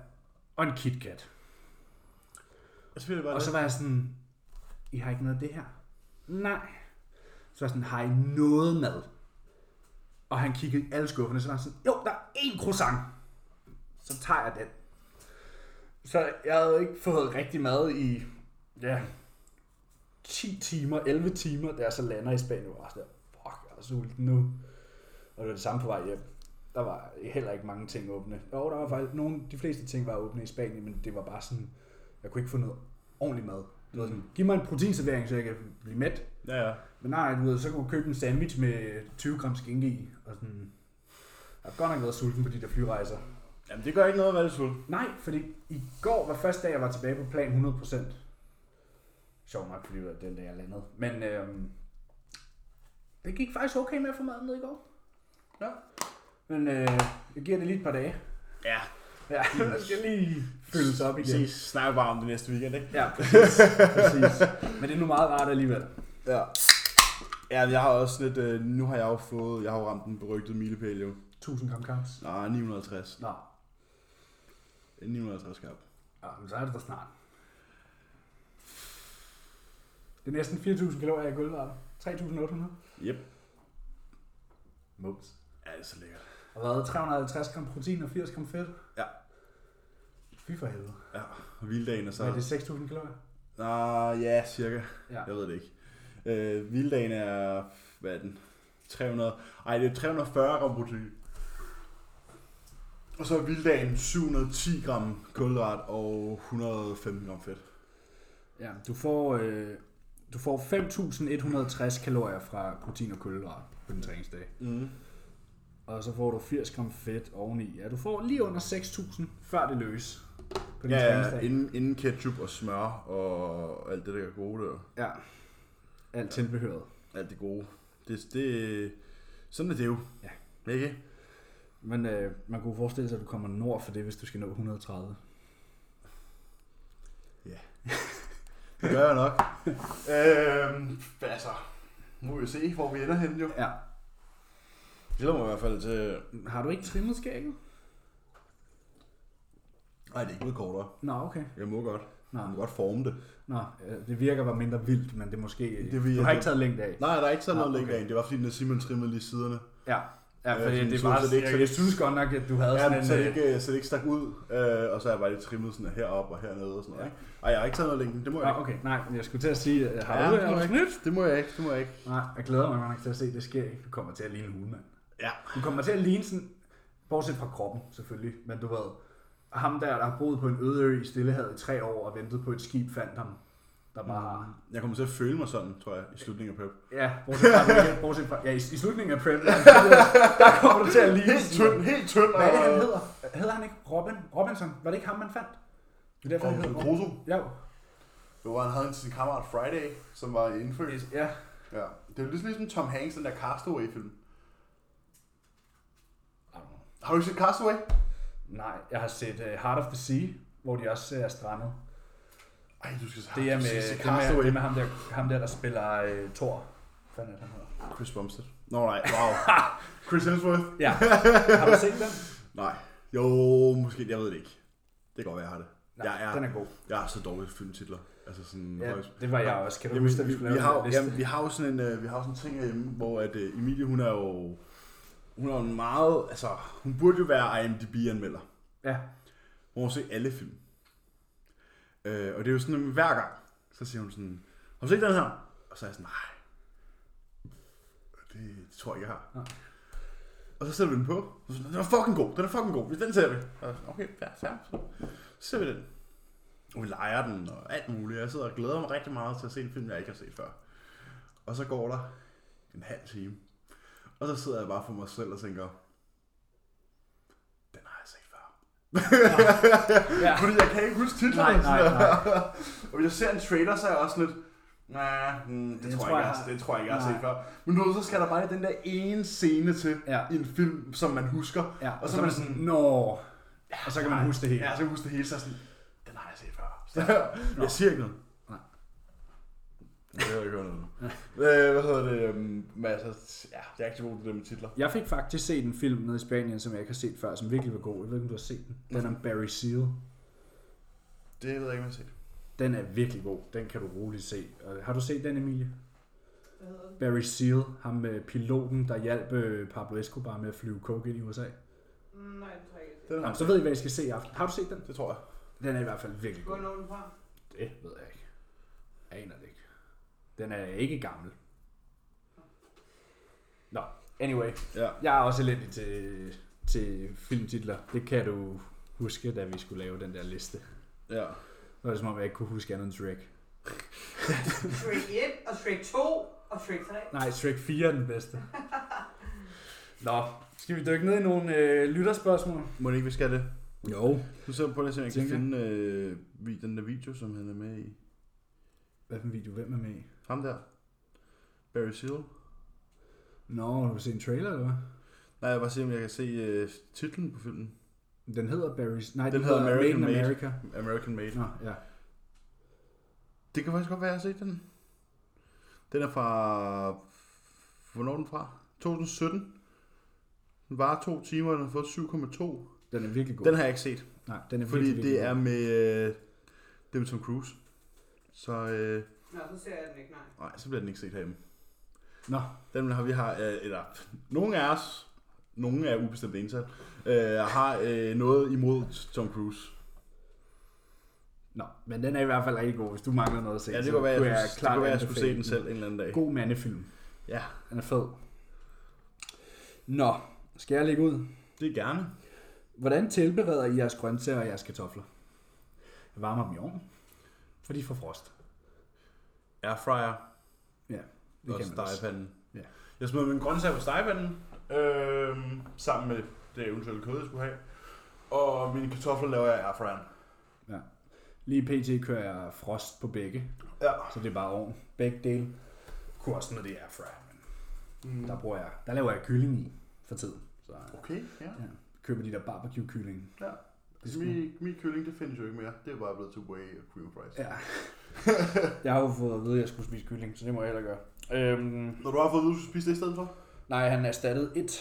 og en KitKat. Jeg spiller bare Og så var jeg sådan, I har ikke noget af det her? Nej. Så var jeg sådan, har I noget mad? Og han kiggede i alle skufferne, så var han sådan, jo, der er én croissant. Så tager jeg den. Så jeg havde ikke fået rigtig mad i, ja, 10 timer, 11 timer, da jeg så lander i Spanien. Jeg var sådan, fuck, jeg er sulten nu. Og det var det samme på vej hjem. Der var heller ikke mange ting åbne. Jo, der var faktisk nogle, de fleste ting var åbne i Spanien, men det var bare sådan, jeg kunne ikke få noget ordentlig mad. Det var sådan, giv mig en proteinservering, så jeg kan blive mæt. Ja, ja. Men nej, du ved, så kunne du købe en sandwich med 20 gram skinke i. Og sådan, jeg har godt nok været sulten på de der flyrejser. Jamen, det gør ikke noget at være lidt sulten. Nej, fordi i går var første dag, jeg var tilbage på plan 100%. Sjov nok, fordi det var den dag, jeg landede. Men øhm, det gik faktisk okay med at få maden ned i går. Ja. Men øh, jeg giver det lige et par dage. Ja. Ja, der skal lige fyldes op igen. ses snakker bare om det næste weekend, ikke? Ja, præcis. præcis. Men det er nu meget rart alligevel. Ja. Ja, jeg har også lidt, øh, nu har jeg jo fået, jeg har jo ramt den berygtede milepæl jo. 1000 gram carbs. Nej, 950. Nå, 950 kap. ja, men så er det da snart. Det er næsten 4.000 kalorier i kulhydrater. 3.800. Yep. Mums. Ja, det er så lækkert. Og hvad? 350 gram protein og 80 gram fedt? Ja. Fy for helvede. Ja, og hvildagen er så... Så er det 6.000 kalorier? Ah, ja, cirka. Ja. Jeg ved det ikke. Øh, vilddagen er, hvad er den? 300, ej, det er 340 gram protein. Og så er vilddagen 710 gram kulhydrat og 115 gram fedt. Ja, du får, øh, du får 5.160 kalorier fra protein og kulhydrat på din træningsdag. Mm. Og så får du 80 gram fedt oveni. Ja, du får lige under 6.000, før det løs på din Ja, ja, træningsdag. inden, inden ketchup og smør og alt det der gode der. Ja, alt tilbehøret. Alt det gode. Det, det, sådan er det jo. Ja. Ikke? Men øh, man kunne forestille sig, at du kommer nord for det, hvis du skal nå 130. Det gør jeg nok. øhm, altså, nu må vi se, hvor vi ender henne jo. Ja. Glæder mig i hvert fald til... Har du ikke trimmet skægget? Nej, det er ikke blevet kortere. Nå, okay. Jeg må godt. Nå, Jeg må godt forme det. Nå øh, det virker bare mindre vildt, men det er måske... Det vil du jeg- har ikke taget længde af. Nej, der er ikke sådan Nå, noget okay. længere ind. Det var fordi, den Simon trimmede lige siderne. Ja, ja fordi sådan det er så- bare... så det ikke- jeg, så jeg synes godt nok, at du havde Ja, sådan en... så, det øh, ikke, så det ikke stak ud, øh, og så er jeg bare lige trimmet sådan herop og hernede og sådan noget. Ja. Ikke? Ej, jeg har ikke taget noget længden. Det må jeg Nå, ikke. okay, nej, men jeg skulle til at sige, har Ja, du det det? må snydt? Det må jeg ikke. Det må jeg ikke. Nej, jeg glæder mig nok til at se, det sker ikke. Du kommer til at ligne en hulmand. Ja. Du kommer til at ligne sådan, bortset fra kroppen selvfølgelig, men du ved, ham der, der har boet på en øde ø i Stillehavet i tre år og ventet på et skib, fandt ham, der bare har... Jeg kommer til at føle mig sådan, tror jeg, i slutningen af prep. Ja, bortset fra, bortset fra ja, i, i slutningen af prep, der, der kommer du til at ligne Helt tynd, helt tynd. Hvad er det, han hedder? Hedder han ikke Robin? Robinson? Var det ikke ham, man fandt? Det er derfor, han hedder Crusoe. Ja, Jo, han havde sin kammerat Friday, som var indfødt. ja. Ja. Det er ligesom, ligesom Tom Hanks, den der Castaway-film. Har du set Castaway? Nej, jeg har set uh, Heart of the Sea, hvor de også uh, er strandet. Ej, du skal se Det er med, se det med, det med ham, der, ham der, der spiller uh, Thor. Hvad fanden er det, han hedder? Chris Bumstead. Nå nej, wow. Chris Hemsworth? Ja. Har du set den? Nej. Jo, måske, jeg ved det ikke. Det kan godt være, jeg har det. Nej, Jeg er- den er god. Jeg er så dårlig filmtitler. Altså sådan, Ja, højst- det var jeg også. Kan du Jamen, huske, at vi vi, vi, har, jamen, vi har jo sådan en, øh, vi har sådan en ting herhjemme, hvor at øh, Emilie, hun er jo, hun er jo en meget, altså, hun burde jo være IMDb-anmelder. Ja. Hun har set alle film. Øh, og det er jo sådan, at hver gang, så siger hun sådan, har du set den her? Og så er jeg sådan, nej. Det, det tror jeg ikke, jeg har. Nej. Og så sætter vi den på. Og så sådan, den er fucking god, den er fucking god. Den ser vi. Og jeg er sådan, okay, fair, fair. Så ser vi den. Og vi leger den og alt muligt. Jeg sidder og glæder mig rigtig meget til at se en film, jeg ikke har set før. Og så går der en halv time. Og så sidder jeg bare for mig selv og tænker, den har jeg set før. Ja. Fordi jeg kan ikke huske titlerne. Nej, nej, nej. og hvis jeg ser en trailer, så er jeg også lidt, nej, mm, det, Det tror jeg, jeg har- det tror jeg ikke, jeg har set før. Men ved, så skal der bare den der ene scene til Ja. i en film, som man husker. Ja, Og så er man sådan, Nå. Og så kan man huske det hele. Ja, så kan man huske det hele, så er sådan, den har jeg set før. Så, jeg siger ikke noget. Det har jeg ikke hørt noget. Hvad hedder det? øhm, Men altså, ja, jeg er ikke så god til det med titler. Jeg fik faktisk set en film nede i Spanien, som jeg ikke har set før, som virkelig var god. Jeg ved ikke, om du har set den. Den er Barry Seal. Det ved jeg ikke, om jeg har set. Den er virkelig god. Den kan du roligt se. Har du set den, Emilie? Den? Barry Seal, ham med piloten, der hjalp øh, Pablo Escobar med at flyve coke ind i USA. Nej, det tror jeg ikke. Den Nå, har så ved I, hvad I skal se i aften. Har du set den? Det tror jeg. Den er i hvert fald virkelig god. Hvor når den fra? Det ved jeg ikke. Jeg aner det ikke. Den er ikke gammel. Nå, anyway. Ja. Jeg er også elendig til, til filmtitler. Det kan du huske, da vi skulle lave den der liste. Ja. Så var det som om, jeg ikke kunne huske andet end Shrek. Shrek 1 og Shrek 2 og Shrek 3. Nej, Shrek 4 er den bedste. Nå, skal vi dykke ned i nogle øh, lytterspørgsmål? Må det ikke, vi skal det? Jo. Nu ser jeg på det, så jeg kan finde øh, vi- den der video, som han er med i. Hvad for en video? Hvem er med i? Ham der. Barry Seal. Nå, har du set en trailer, eller hvad? Nej, jeg vil bare se, om jeg kan se øh, titlen på filmen. Den hedder Barry's... Nej, Den den, hedder American Made. America. American Made. Nå, ja. Det kan faktisk godt være, at jeg har set den. Den er fra... Hvornår er den fra? 2017. Den var to timer, og den har fået 7,2. Den er virkelig god. Den har jeg ikke set, Nej, den er fordi virkelig, virkelig det er god. med, øh, det er med Tom Cruise. Så øh, Nå, så ser jeg den ikke, nej. nej, så bliver den ikke set herhjemme. Nå, Den har vi har, øh, eller nogle af os, nogle er ubestemt indsat, øh, har øh, noget imod Tom Cruise. Nå, men den er i hvert fald rigtig god, hvis du mangler noget at se. Ja, det så kunne være, kunne jeg, jeg, det klart kunne være, jeg skulle se anbefale den selv en eller anden dag. God mandefilm. Ja, Den er fed. Nå, skal jeg lægge ud? det er gerne. Hvordan tilbereder I jeres grøntsager og jeres kartofler? Jeg varmer dem i ovnen, for de får frost. Airfryer Ja, det og kan man stegepanden. Ja. Jeg smider min grøntsager på stegepanden, øh, sammen med det eventuelle kød, jeg skulle have. Og mine kartofler laver jeg i airfryeren. Ja. Lige pt. kører jeg frost på begge, Ja. så det er bare ovn. Begge dele. Kunne også med det airfryer, Mm. der, bruger jeg, der laver jeg kylling i for tiden. Så Okay, ja. ja, køber de der barbecue kylling. ja. Altså, min, min kylling, det findes jo ikke mere. Det er bare blevet til whey og cream fries. Ja. jeg har jo fået at vide, at jeg skulle spise kylling, så det må jeg heller gøre. Øhm, Når du har fået at vide, at du skal spise det i stedet for? nej, han erstattede et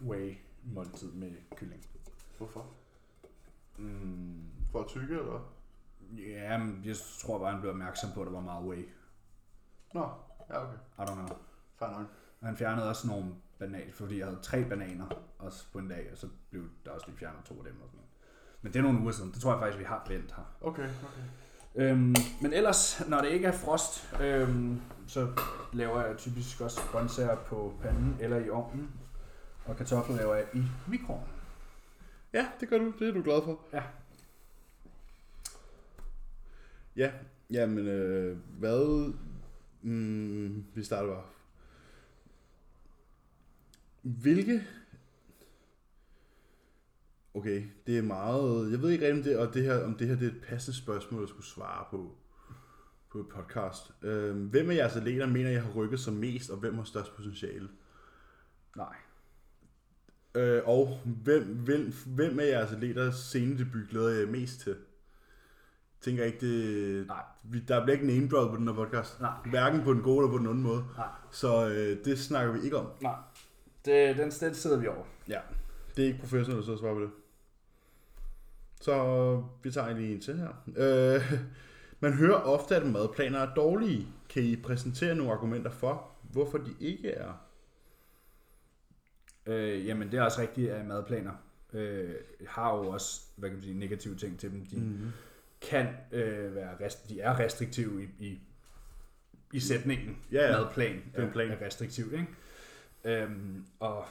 whey måltid med kylling. Hvorfor? Mm, For at tykke, eller? ja, men jeg tror bare, han blev opmærksom på, at der var meget whey. Nå, ja okay. I don't know. Fair nok. Og han fjernede også nogle bananer, fordi jeg havde tre bananer også på en dag, og så blev der også lige fjernet to af dem og sådan. Men det er nogle uger siden. Det tror jeg faktisk, vi har vendt her. Okay, okay. Øhm, men ellers, når det ikke er frost, øhm, så laver jeg typisk også grøntsager på panden eller i ovnen. Og kartofler laver jeg i mikroen. Ja, det gør du. Det er du glad for. Ja. Ja, jamen, øh, hvad... Mm, vi starter bare. Hvilke... Okay, det er meget... Jeg ved ikke rigtig, om det, og det her, om det her det er et passende spørgsmål, jeg skulle svare på på et podcast. Øh, hvem af jeres atleter mener, jeg har rykket sig mest, og hvem har størst potentiale? Nej. Øh, og hvem, hvem, hvem af jeres atleter scenedebut glæder jeg mest til? Tænker ikke, det... Nej. Vi, der bliver ikke name drop på den her podcast. Nej. Hverken på den gode eller på den anden måde. Nej. Så øh, det snakker vi ikke om. Nej. Det, den, den sidder vi over. Ja. Det er ikke professionelt, så svare på det. Så vi tager lige en til her. Øh, man hører ofte, at madplaner er dårlige. Kan I præsentere nogle argumenter for, hvorfor de ikke er? Øh, jamen, det er også rigtigt, at madplaner øh, har jo også, hvad kan man sige, negative ting til dem. De mm. kan øh, være, rest, de er restriktive i, i, i sætningen. Ja, ja. Madplan Det er en plan. er restriktiv, ikke? Øhm, og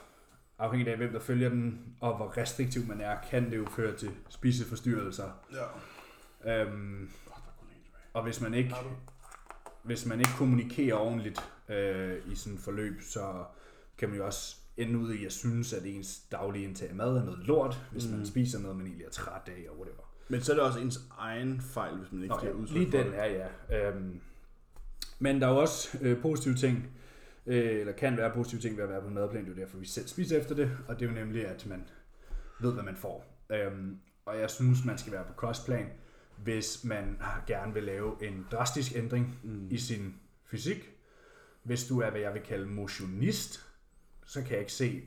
afhængigt af, hvem der følger den, og hvor restriktiv man er, kan det jo føre til spiseforstyrrelser. Ja. Øhm, og hvis man ikke, hvis man ikke kommunikerer ordentligt øh, i sådan et forløb, så kan man jo også ende ud i at synes, at ens daglige indtag af mad er noget lort, hvis mm. man spiser noget, man egentlig er træt af, og whatever. Men så er det også ens egen fejl, hvis man ikke Nå, giver ja, udtryk lige for den det. er ja. Øhm, men der er jo også øh, positive ting, øh, eller kan være positive ting ved at være på en madplan. Det er jo derfor, vi selv spiser efter det, og det er jo nemlig, at man ved, hvad man får. Øhm, og jeg synes, man skal være på kostplan, hvis man gerne vil lave en drastisk ændring mm. i sin fysik. Hvis du er, hvad jeg vil kalde motionist, så kan jeg ikke se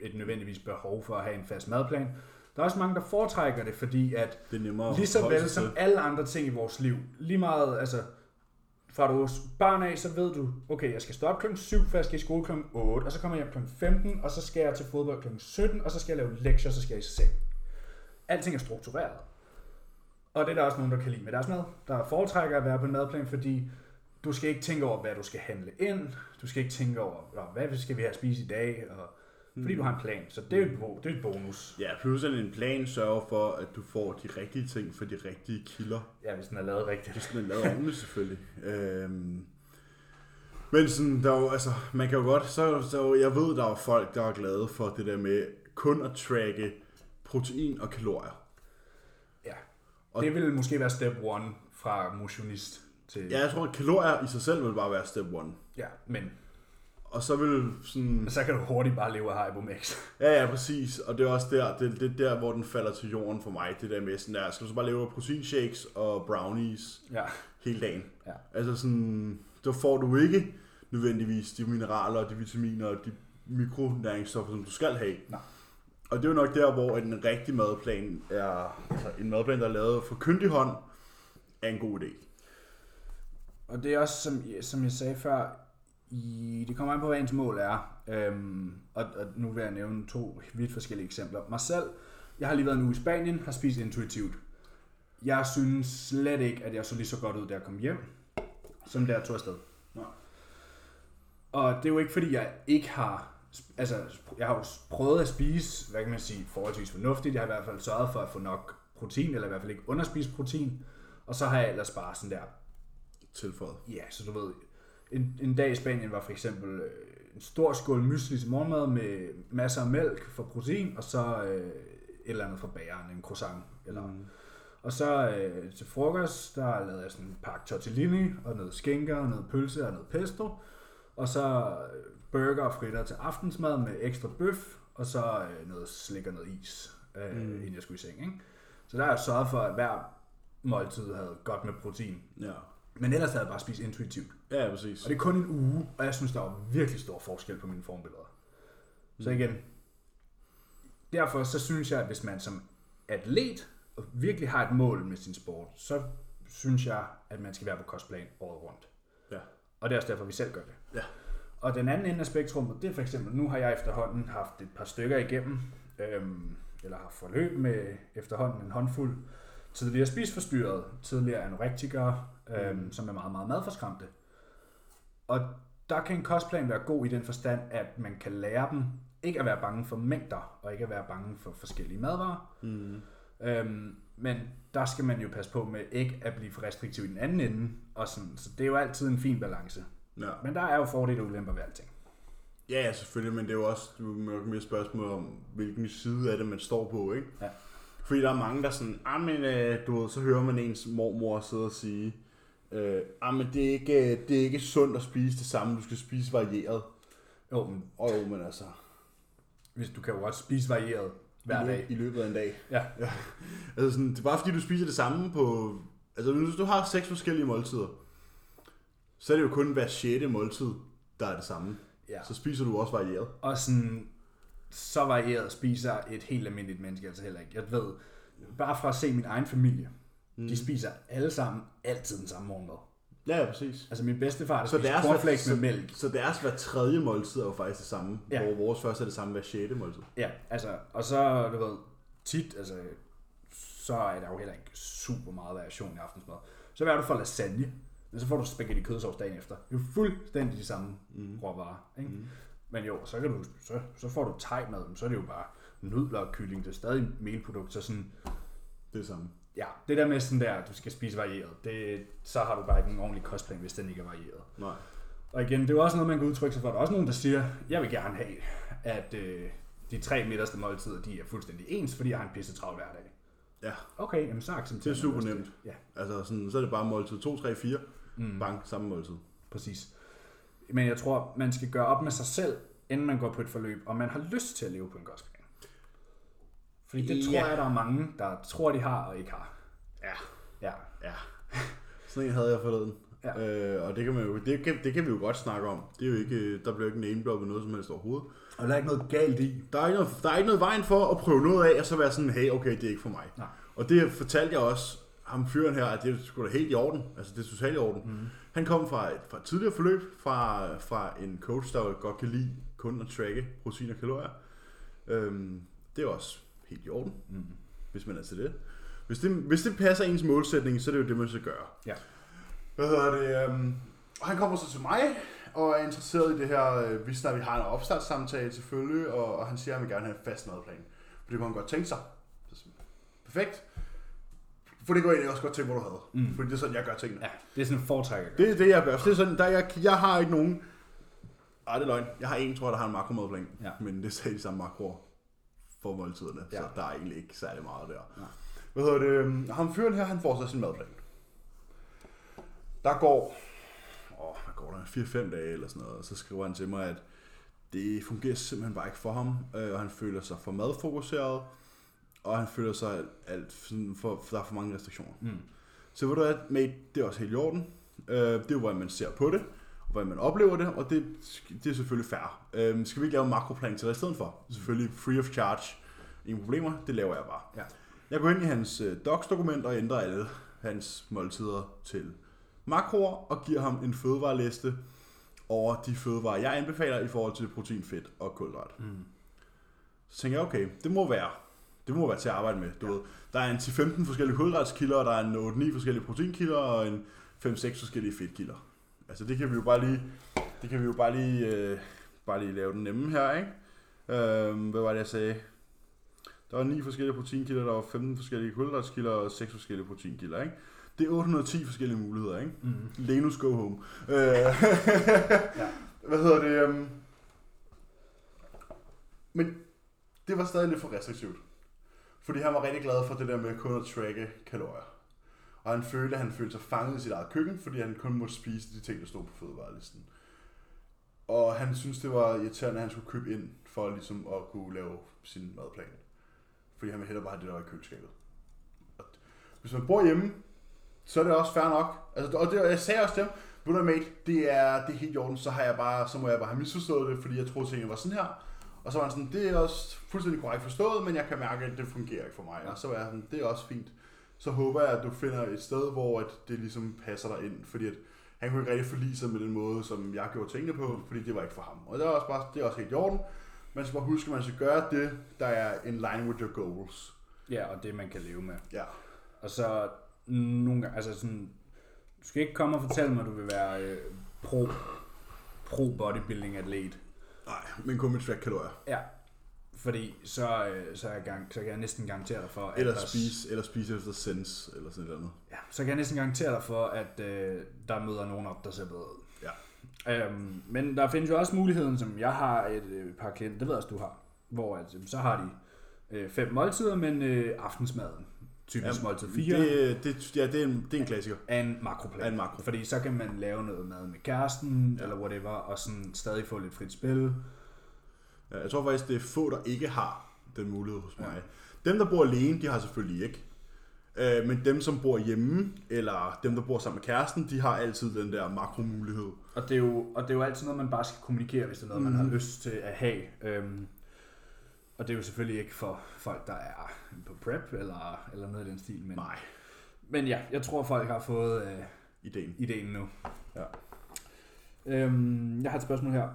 et nødvendigvis behov for at have en fast madplan. Der er også mange, der foretrækker det, fordi at Det er Lige så vel som alle andre ting i vores liv. Lige meget, altså, fra du er barn af, så ved du, okay, jeg skal stå op klokken 7, for jeg skal i skole kl. 8, og så kommer jeg hjem kl. 15, og så skal jeg til fodbold klokken 17, og så skal jeg lave lektier, og så skal jeg i seng. Alting er struktureret. Og det er der også nogen, der kan lide med deres mad. Der foretrækker at være på en madplan, fordi du skal ikke tænke over, hvad du skal handle ind. Du skal ikke tænke over, hvad skal vi have at spise i dag, og fordi du har en plan. Så det er jo et, det er et bonus. Ja, plus at en plan sørger for, at du får de rigtige ting for de rigtige kilder. Ja, hvis den er lavet rigtigt. Hvis den er lavet ordentligt, selvfølgelig. Øhm, men sådan, der er jo, altså, man kan jo godt, så, så jeg ved, der er folk, der er glade for det der med kun at tracke protein og kalorier. Ja. Og- det vil måske være step one fra motionist til... Ja, jeg tror, at kalorier i sig selv vil bare være step one. ja men Og så vil sådan... så kan du hurtigt bare leve af Max. Ja, ja, præcis. Og det er også der, det, det er der, hvor den falder til jorden for mig. Det der med sådan der, skal du så bare leve af proteinshakes og brownies ja. hele dagen? Ja. Altså sådan, så får du ikke nødvendigvis de mineraler og de vitaminer og de mikronæringsstoffer, som du skal have. Nej. Og det er jo nok der, hvor en rigtig madplan er, altså en madplan, der er lavet for kyndig hånd, er en god idé. Og det er også, som, som jeg sagde før, i, det kommer an på, hvad ens mål er. Øhm, og, og nu vil jeg nævne to vidt forskellige eksempler. Mig selv, jeg har lige været en uge i Spanien, har spist intuitivt. Jeg synes slet ikke, at jeg så lige så godt ud, da jeg kom hjem, som da jeg tog afsted. Nej. Og det er jo ikke, fordi jeg ikke har... Altså, jeg har jo prøvet at spise, hvad kan man sige, forholdsvis fornuftigt. Jeg har i hvert fald sørget for at få nok protein, eller i hvert fald ikke underspise protein. Og så har jeg ellers bare sådan der Tilføjet. Ja, så du ved, en, en dag i Spanien var for eksempel øh, en stor skål mysli til morgenmad med masser af mælk for protein, og så øh, et eller andet fra bageren, en croissant. Eller, mm. Og så øh, til frokost, der lavede jeg sådan en pakke tortellini, og noget skinker, og noget pølse og noget pesto. Og så øh, burger og fritter til aftensmad med ekstra bøf, og så øh, noget slik og noget is, øh, mm. inden jeg skulle i seng. Ikke? Så der har jeg sørget for, at hver måltid havde godt med protein. Ja. Men ellers havde jeg bare spist intuitivt. Ja, præcis. Og det er kun en uge, og jeg synes, der var virkelig stor forskel på mine formbilleder. Så igen, derfor så synes jeg, at hvis man som atlet virkelig har et mål med sin sport, så synes jeg, at man skal være på kostplan året rundt. Ja. Og det er også derfor, vi selv gør det. Ja. Og den anden ende af spektrummet, det er for eksempel, nu har jeg efterhånden haft et par stykker igennem, øhm, eller har forløb med efterhånden en håndfuld tidligere spisforstyrret, tidligere anorektikere, øhm, mm. som er meget, meget madforskræmte. Og der kan en kostplan være god i den forstand, at man kan lære dem ikke at være bange for mængder, og ikke at være bange for forskellige madvarer. Mm. Øhm, men der skal man jo passe på med ikke at blive for restriktiv i den anden ende. Og sådan, så det er jo altid en fin balance. Ja. Men der er jo fordele og ulemper ved alting. ja, selvfølgelig, men det er jo også er mere spørgsmål om, hvilken side af det, man står på, ikke? Ja. Fordi der er mange, der er sådan, ah, men, øh, du ved, så hører man ens mormor sidde og sige, øh, ah, men det er, ikke, det er ikke sundt at spise det samme, du skal spise varieret. Jo, men Og jo, men altså, hvis du kan jo også spise varieret hver i, dag. i løbet af en dag. Ja. ja. Altså sådan, det er bare fordi, du spiser det samme på... Altså, hvis du har seks forskellige måltider, så er det jo kun hver sjette måltid, der er det samme. ja. Så spiser du også varieret. Og sådan, så varieret spiser et helt almindeligt menneske altså heller ikke. Jeg ved, bare fra at se min egen familie, mm. de spiser alle sammen altid den samme morgenmad. Ja, ja, præcis. Altså min bedstefar, der Så spiser deres, cornflakes så, med mælk. så deres hver tredje måltid er jo faktisk det samme, Ja. ja. hvor vores første er det samme hver sjette måltid. Ja, altså, og så, du ved, tit, altså, så er der jo heller ikke super meget variation i aftensmad. Så hvad er du for lasagne, men så får du spaghetti kødsovs dagen efter. Det er jo fuldstændig de samme mm. råvarer, ikke? Mm. Men jo, så, kan du, så, så får du tegmad, så er det jo bare nudler og kylling, det er stadig melprodukt, så sådan, Det er samme. ja, det der med sådan der, at du skal spise varieret, det, så har du bare ikke en ordentlig kostplan, hvis den ikke er varieret. Nej. Og igen, det er jo også noget, man kan udtrykke sig for. Der er også nogen, der siger, jeg vil gerne have, at øh, de tre midterste måltider, de er fuldstændig ens, fordi jeg har en pisse travl hver dag. Ja, Okay, jamen så accepterer det er super nemt. Ja, Altså, sådan, så er det bare måltid 2, 3, 4. Mm. Bang, samme måltid. præcis. Men jeg tror, man skal gøre op med sig selv, inden man går på et forløb, og man har lyst til at leve på en kostplan. Fordi det tror Ja. jeg, der er mange, der tror, de har og ikke har. Ja. Ja, Ja. Sådan en havde jeg forleden. Ja. Øh, og det kan, man jo, det, kan, det kan vi jo godt snakke om. Det er jo ikke, der bliver ikke namedroppet noget som helst overhovedet. og der er ikke noget galt i. Der er, ikke noget, der er ikke noget vejen for at prøve noget af, og så være sådan, hey, okay, det er ikke for mig. Nej. Og det fortalte jeg også ham fyren her, at det skulle da helt i orden. Altså, det er totalt i orden. Mm. Han kom fra et, fra et tidligere forløb, fra, fra en coach, der godt kan lide kun at tracke protein og kalorier. Øhm, det er også helt i orden, Mm. hvis man er til det. Hvis det, hvis det passer ens målsætning, så er det jo det, man skal gøre. Ja. Hvad hedder det? Øhm, og han kommer så til mig, og er interesseret i det her, øh, vi snakker, vi har en opstartssamtale selvfølgelig, og, og han siger, at han vil gerne have en fast madplan. For det kunne han godt tænke sig. Så Perfekt. For det kunne jeg egentlig også godt tænke, hvor du havde. Mm. Fordi det er sådan, jeg gør tingene. Ja, det er sådan en foretræk. Det er det, jeg gør. Så det er sådan, der, jeg, jeg har ikke nogen... Ej, det er løgn. Jeg har en, tror jeg, der har en makromadplan. Ja. Men det er de samme makroer for måltiderne. Ja. Ja. Så der er egentlig ikke særlig meget der. Nej. Hvad hedder det? Ham fyren her, han får så sin madplan. Der går... Åh, hvad går der? 4-5 dage eller sådan noget. Og så skriver han til mig, at det fungerer simpelthen bare ikke for ham. øh, Og han føler sig for madfokuseret. Og han føler sig alt, alt sådan for, for, der er for mange restriktioner. Mm. Så ved du hvad, mate, det er også helt i orden. Øh, det er jo, hvordan man ser på det, og hvordan man oplever det, og det, det er selvfølgelig fair. Øh, skal vi ikke lave en makroplan til dig i stedet for? Selvfølgelig free of charge. Ingen problemer, det laver jeg bare. Ja. Jeg går ind i hans øh, docs-dokument og ændrer alle hans måltider til makroer, og giver ham en fødevareliste over de fødevarer, jeg anbefaler i forhold til protein, fedt og kulhydrat. Mm. Så tænker jeg, okay, det må være. Det må være til at arbejde med. Du ja. ved, der er en 10-15 forskellige kulhydratskilder, der er en 8-9 forskellige proteinkilder, og en 5-6 forskellige fedtkilder. Altså det kan vi jo bare lige, det kan vi jo bare lige, øh, bare lige lave den nemme her, ikke? Øh, hvad var det, jeg sagde? Der var 9 forskellige proteinkilder, der var 15 forskellige kulhydratskilder, og 6 forskellige proteinkilder, ikke? Det er 810 forskellige muligheder, ikke? Mm. Lenus go home. Øh, Hvad hedder det? Um... Men det var stadig lidt for restriktivt. Fordi han var rigtig glad for det der med kun at tracke kalorier. Og han følte, at han følte sig fanget i sit eget køkken, fordi han kun måtte spise de ting, der stod på fødevarelisten. Og han synes det var irriterende, at han skulle købe ind for ligesom at kunne lave sin madplan. Fordi han ville hellere bare have det, der var i køleskabet. Og hvis man bor hjemme, så er det også fair nok. Altså, og det, jeg sagde også til ham, ved du mate, det er, det er helt i orden, så, har jeg bare, så må jeg bare have misforstået det, fordi jeg troede, tingene var sådan her. Og så var han sådan, det er også fuldstændig korrekt forstået, men jeg kan mærke, at det fungerer ikke for mig. Og så var jeg sådan, det er også fint. Så håber jeg, at du finder et sted, hvor at det ligesom passer dig ind, fordi at han kunne ikke rigtig forlige sig med den måde, som jeg gjorde tingene på, fordi det var ikke for ham. Og det er også, bare, det er også helt i orden. Man skal bare huske, at man skal gøre det, der er in line with your goals. Ja, og det man kan leve med. Ja. Og så nogle gange, altså sådan, du skal ikke komme og fortælle mig, at du vil være øh, pro, pro bodybuilding atlet. Nej, men kun med track-kalorier. Ja. Fordi så, øh, så, er jeg gang, så kan jeg næsten garantere dig for, at Eller der- spise, eller spise efter sense, eller sådan noget andet. Ja, så kan jeg næsten garantere dig for, at øh, der møder nogen op, der ser bedre ud. Ja. Øhm, men der findes jo også muligheden, som jeg har et øh, par klienter, det ved jeg også, du har, hvor at, øh, så har de øh, fem måltider, men øh, aftensmaden, typisk ja, måltid 4, det, Det, ja, det er, en, det er en klassiker. er en makroplan. En makro. Fordi så kan man lave noget mad med kæresten, Ja. ja. eller whatever, og sådan stadig få lidt frit spil. Ja, jeg tror faktisk, det er få, der ikke har den mulighed hos Ja. mig. Dem, der bor alene, de har selvfølgelig ikke. Øh, men dem, som bor hjemme, eller dem, der bor sammen med kæresten, de har altid den der makromulighed. Og det, er jo, og det er jo altid noget, man bare skal kommunikere, hvis det er noget, man Mhm. har lyst til at have. Øhm, og det er jo selvfølgelig ikke for folk, der er på prep eller, eller noget i den stil. Men, Nej, men ja, jeg tror, folk har fået øh, ideen. ideen nu. Ja. Øhm, jeg har et spørgsmål her.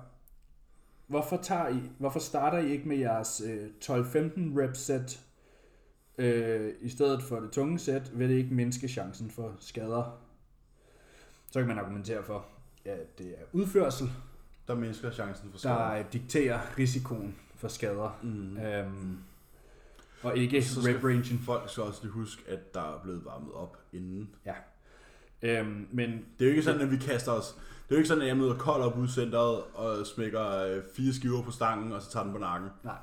Hvorfor, tager I, hvorfor starter I ikke med jeres øh, 12-15 rep set øh, i stedet for det tunge sæt? Vil det ikke mindske chancen for skader? Så kan man argumentere for, at det er udførsel, Der mindsker chancen for skader. der dikterer risikoen for skader. Mm. Øhm, og ikke Så rep rangen. Folk skal også lige huske, at der er blevet varmet op inden. Øhm, men Det er jo ikke sådan, at vi kaster os. Det er jo ikke sådan, at jeg møder kold op ude i centret og smækker øh, fire skiver på stangen, og så tager den på nakken. nej,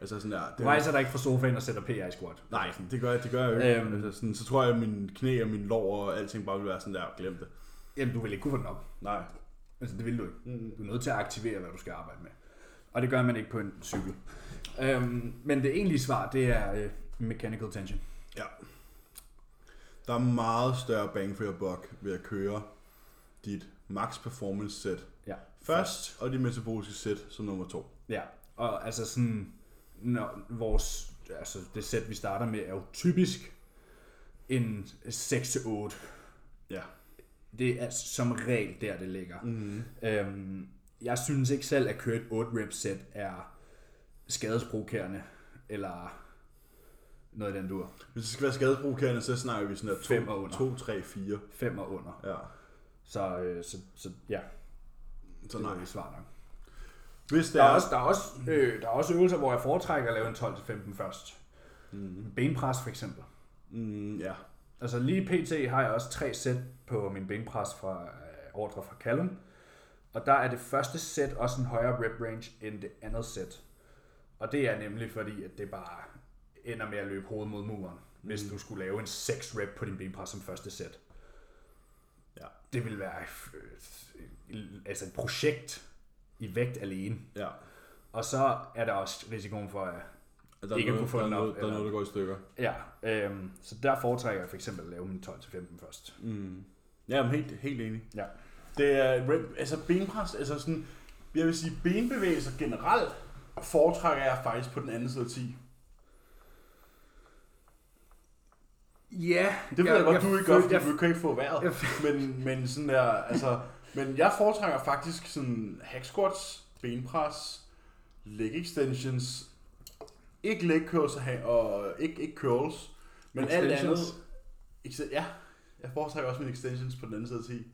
Altså sådan der. Det er, rejser dig ikke fra sofaen og sætter PI squat. nej, det gør, jeg, det gør jeg jo ikke. Øhm. altså sådan, så tror jeg, at min knæ og min lår og alting bare vil være sådan der, glem det. Jamen, du vil ikke kunne få den op. Nej. Altså, det vil du ikke. Mm. Du er nødt til at aktivere, hvad du skal arbejde med. Og det gør man ikke på en cykel. Øhm, men det egentlige svar, det er øh, mechanical tension. Ja. Der er meget større bang for your buck ved at køre dit max performance set Ja. først, og dit metaboliske set som nummer to. Ja, og altså sådan, når vores, altså det sæt, vi starter med, er jo typisk en 6-8. Ja. Det er som regel der, det ligger. Mm. Øhm, jeg synes ikke selv, at køre et 8 rep sæt er skadesprovokerende, eller noget i den dur. Hvis det skal være skadesprovokerende, så snakker vi sådan og under. 2, 3, 4. 5 og under. Ja. Så, øh, så, så ja, Så det nej. er det svar nok. Hvis Der er, er... også, der, er også, øh, der er også øvelser, hvor jeg foretrækker at lave en 12-15 først. Mm. Benpres for eksempel. Mm, ja. Altså lige pt. har jeg også tre sæt på min benpres fra øh, ordre fra Callum. Og der er det første sæt også en højere rep range end det andet sæt. Og det er nemlig fordi, at det bare ender med at løbe hovedet mod muren, hvis Mm. du skulle lave en 6 rep på din benpres som første sæt. Ja. Det vil være øh, altså et projekt i vægt alene. Ja. Og så er der også risikoen for, at Der er Ikke noget, kunne få der, er den op, noget, der er noget, der går i stykker. Ja, øhm, så der foretrækker jeg for eksempel at lave min 12-15 først. Mm. Ja, men helt, helt enig. Ja. Det er, rep- altså benpres, altså sådan, jeg vil sige, benbevægelser generelt foretrækker jeg faktisk på den anden side af 10. Ja, Det ved jeg, godt, du ikke gør, fordi jeg, du kan ikke få vejret. jeg, Men, men sådan der, altså, men jeg foretrækker faktisk sådan hack squats, benpres, leg extensions, ikke leg curls og, ikke, ikke curls, men alt andet. Extensions? Ja, jeg foretrækker også mine extensions på den anden side af 10.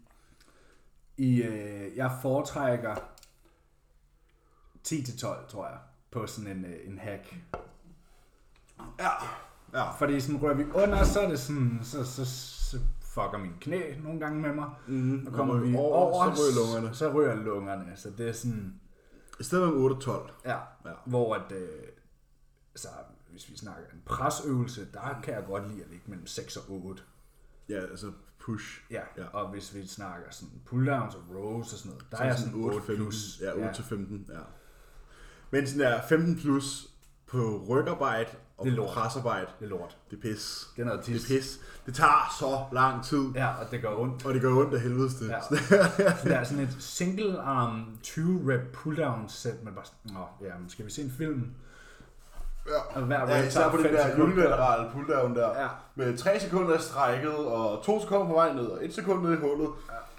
I, øh, jeg foretrækker 10-12, tror jeg, på sådan en, øh, en hack. Ja. Ja. Fordi sådan rører vi under, så er det sådan, så, så, så fucker min knæ nogle gange med mig. Mm, Og kommer vi over, over så ryger lungerne. så rører lungerne. Så det er sådan, I stedet for 8 og 12. ja, Ja. hvor at, øh, så hvis vi snakker en presøvelse, der kan jeg godt lide at ligge mellem 6 og 8. Ja, altså push. Ja, Ja. ja. og hvis vi snakker sådan pulldowns og rows og sådan noget, der Så er jeg sådan 8 15. plus. Ja, 8 til 15, ja. Men sådan der 15 plus på rygarbejde og Det er lort. presarbejde, Det er lort. det er pis. Det er noget Det tis. er pis. Det tager så lang tid, Ja, og det gør ondt. og det gør ondt af helvedes til. Ja. Så der er sådan et single arm 20 rep pulldown set, man bare sådan, Nå, ja, men skal vi se en film? Ja. Og hver rep Ja, tager på den der unilaterale pulldown der. Ja, Med 3 sekunder strækket, og 2 sekunder på vej ned, og 1 sekund ned i hullet.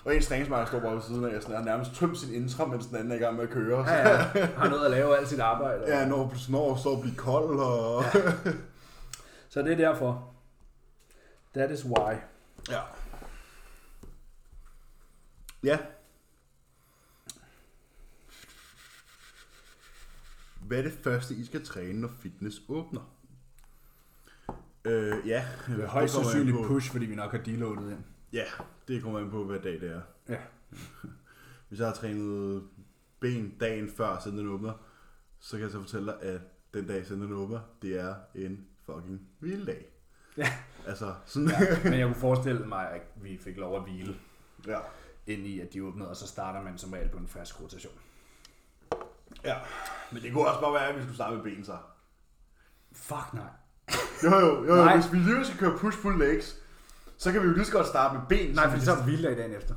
Og en strængsmarker står bare ved siden af, og sådan er nærmest tømt sin intra, mens den anden er i gang med at køre. ja, ja. Har noget at lave alt sit arbejde. Ja, når, når står at blive kold, og... Ja. Så det er derfor. That is why. ja. Ja. Hvad er det første, I skal træne, når fitness åbner? Øh, ja. Det er højst sandsynligt push, fordi vi nok har deloadet ind. Ja, det kommer an på, hvad dag det er. Ja. Hvis jeg har trænet ben dagen før senden åbner, så kan jeg så fortælle dig, at den dag senden åbner, det er en fucking vild dag. Ja. Altså, sådan... Ja, men jeg kunne forestille mig, at vi fik lov at hvile ja. ind i, at de åbnede, og så starter man som regel på en fast rotation. Ja. Men det kunne også bare være, at vi skulle starte med ben så. Fuck nej. Jo, jo, jo, jo. Nej. Hvis vi lige skal køre push-pull legs, så kan vi jo lige så godt starte med ben. Nej, så fordi vi så er hviledag dagen efter.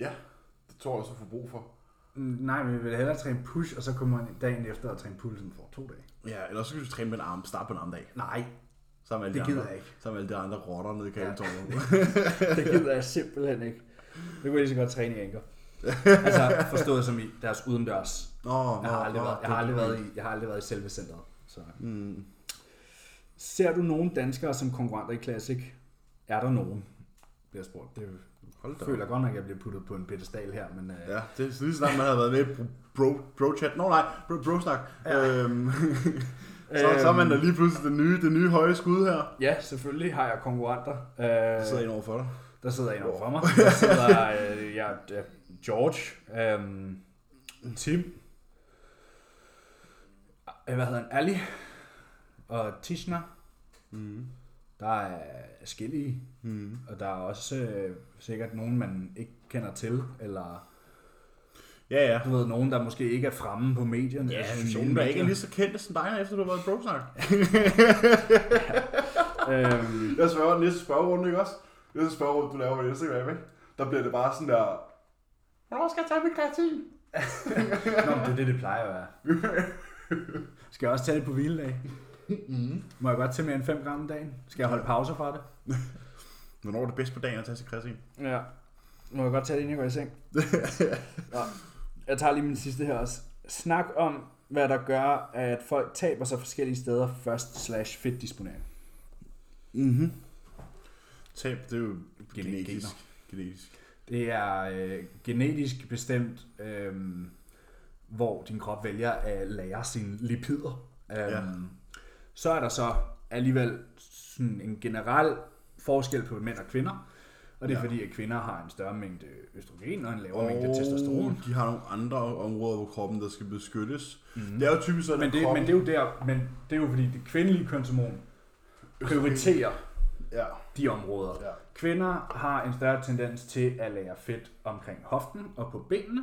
Ja, det tror jeg også, du får brug for. Mm, Nej, men vi vil hellere træne push, og så kommer man dagen efter og træne pull, sådan for to dage. Ja, eller så kan du træne med en arm, starte på en armdag. Nej, Sammen med alle det de gider andre, jeg ikke. sammen med alle de andre rotter nede i kabeltårnet. Det gider jeg simpelthen ikke. Det kunne jeg lige så godt træne i anker. altså forstået som i deres udendørs. Nå, Jeg har aldrig, været, jeg har aldrig, været, i, jeg har aldrig været i selve centret. Så. Mm. Ser du nogen danskere som konkurrenter i Classic? Er der nogen? Bliver spurgt. Det Hold da jeg føler godt nok, at jeg bliver puttet på en pedestal her, men... Øh, Ja, det er lige snart, man har været med i bro, bro chat. Nå nej, bro, bro snak. Ja. Øhm, så, så er man da lige pludselig den nye, det nye høje skud her. ja, selvfølgelig har jeg konkurrenter. Øh, Der sidder en over for dig. Der sidder en over for mig. Der sidder øh, ja, George, øhm, Tim, øh, hvad hedder han, Ali og Tishna. Mm. Der er forskellige, Mm. og der er også øh, sikkert nogen, man ikke kender til, eller Ja, ja. du ved, nogen, der måske ikke er fremme på medierne. Ja, altså nogen, der ikke er lige så kendte som dig, efter du har været i bro snak. øhm, Jeg spørger næste spørgerunde, ikke også? Næste spørgerunde, du laver på Instagram, ikke? Der bliver det bare sådan der... Hvornår skal jeg tage mit kreatin? Nå, men det er det, det plejer at være. Skal jeg også tage det på hviledag? Mm. Må jeg godt tage mere end 5 gram om dagen? Skal jeg holde pauser fra det? Hvornår er det bedst på dagen at tage kreatin? Ja. Må jeg godt tage det, inden jeg går i seng? ja. Jeg tager lige min sidste her også. Snak om, hvad der gør, at folk taber sig forskellige steder først slash fedtdisponering. Mhm. Tab, det er jo genetisk. Genetisk. Det er øh, genetisk bestemt, øh, hvor din krop vælger at lære sine lipider. Ja. Så er der så alligevel sådan en generel forskel på mænd og kvinder. Og det er Ja. fordi, at kvinder har en større mængde østrogen og en lavere mængde testosteron. de har nogle andre områder på kroppen, der skal beskyttes. Mm. Det er jo typisk sådan, Men det, kroppen... men det er jo der, men det er jo fordi det kvindelige kønshormon prioriterer Ja, de områder. ja. Kvinder har en større tendens til at lære fedt omkring hoften og på benene,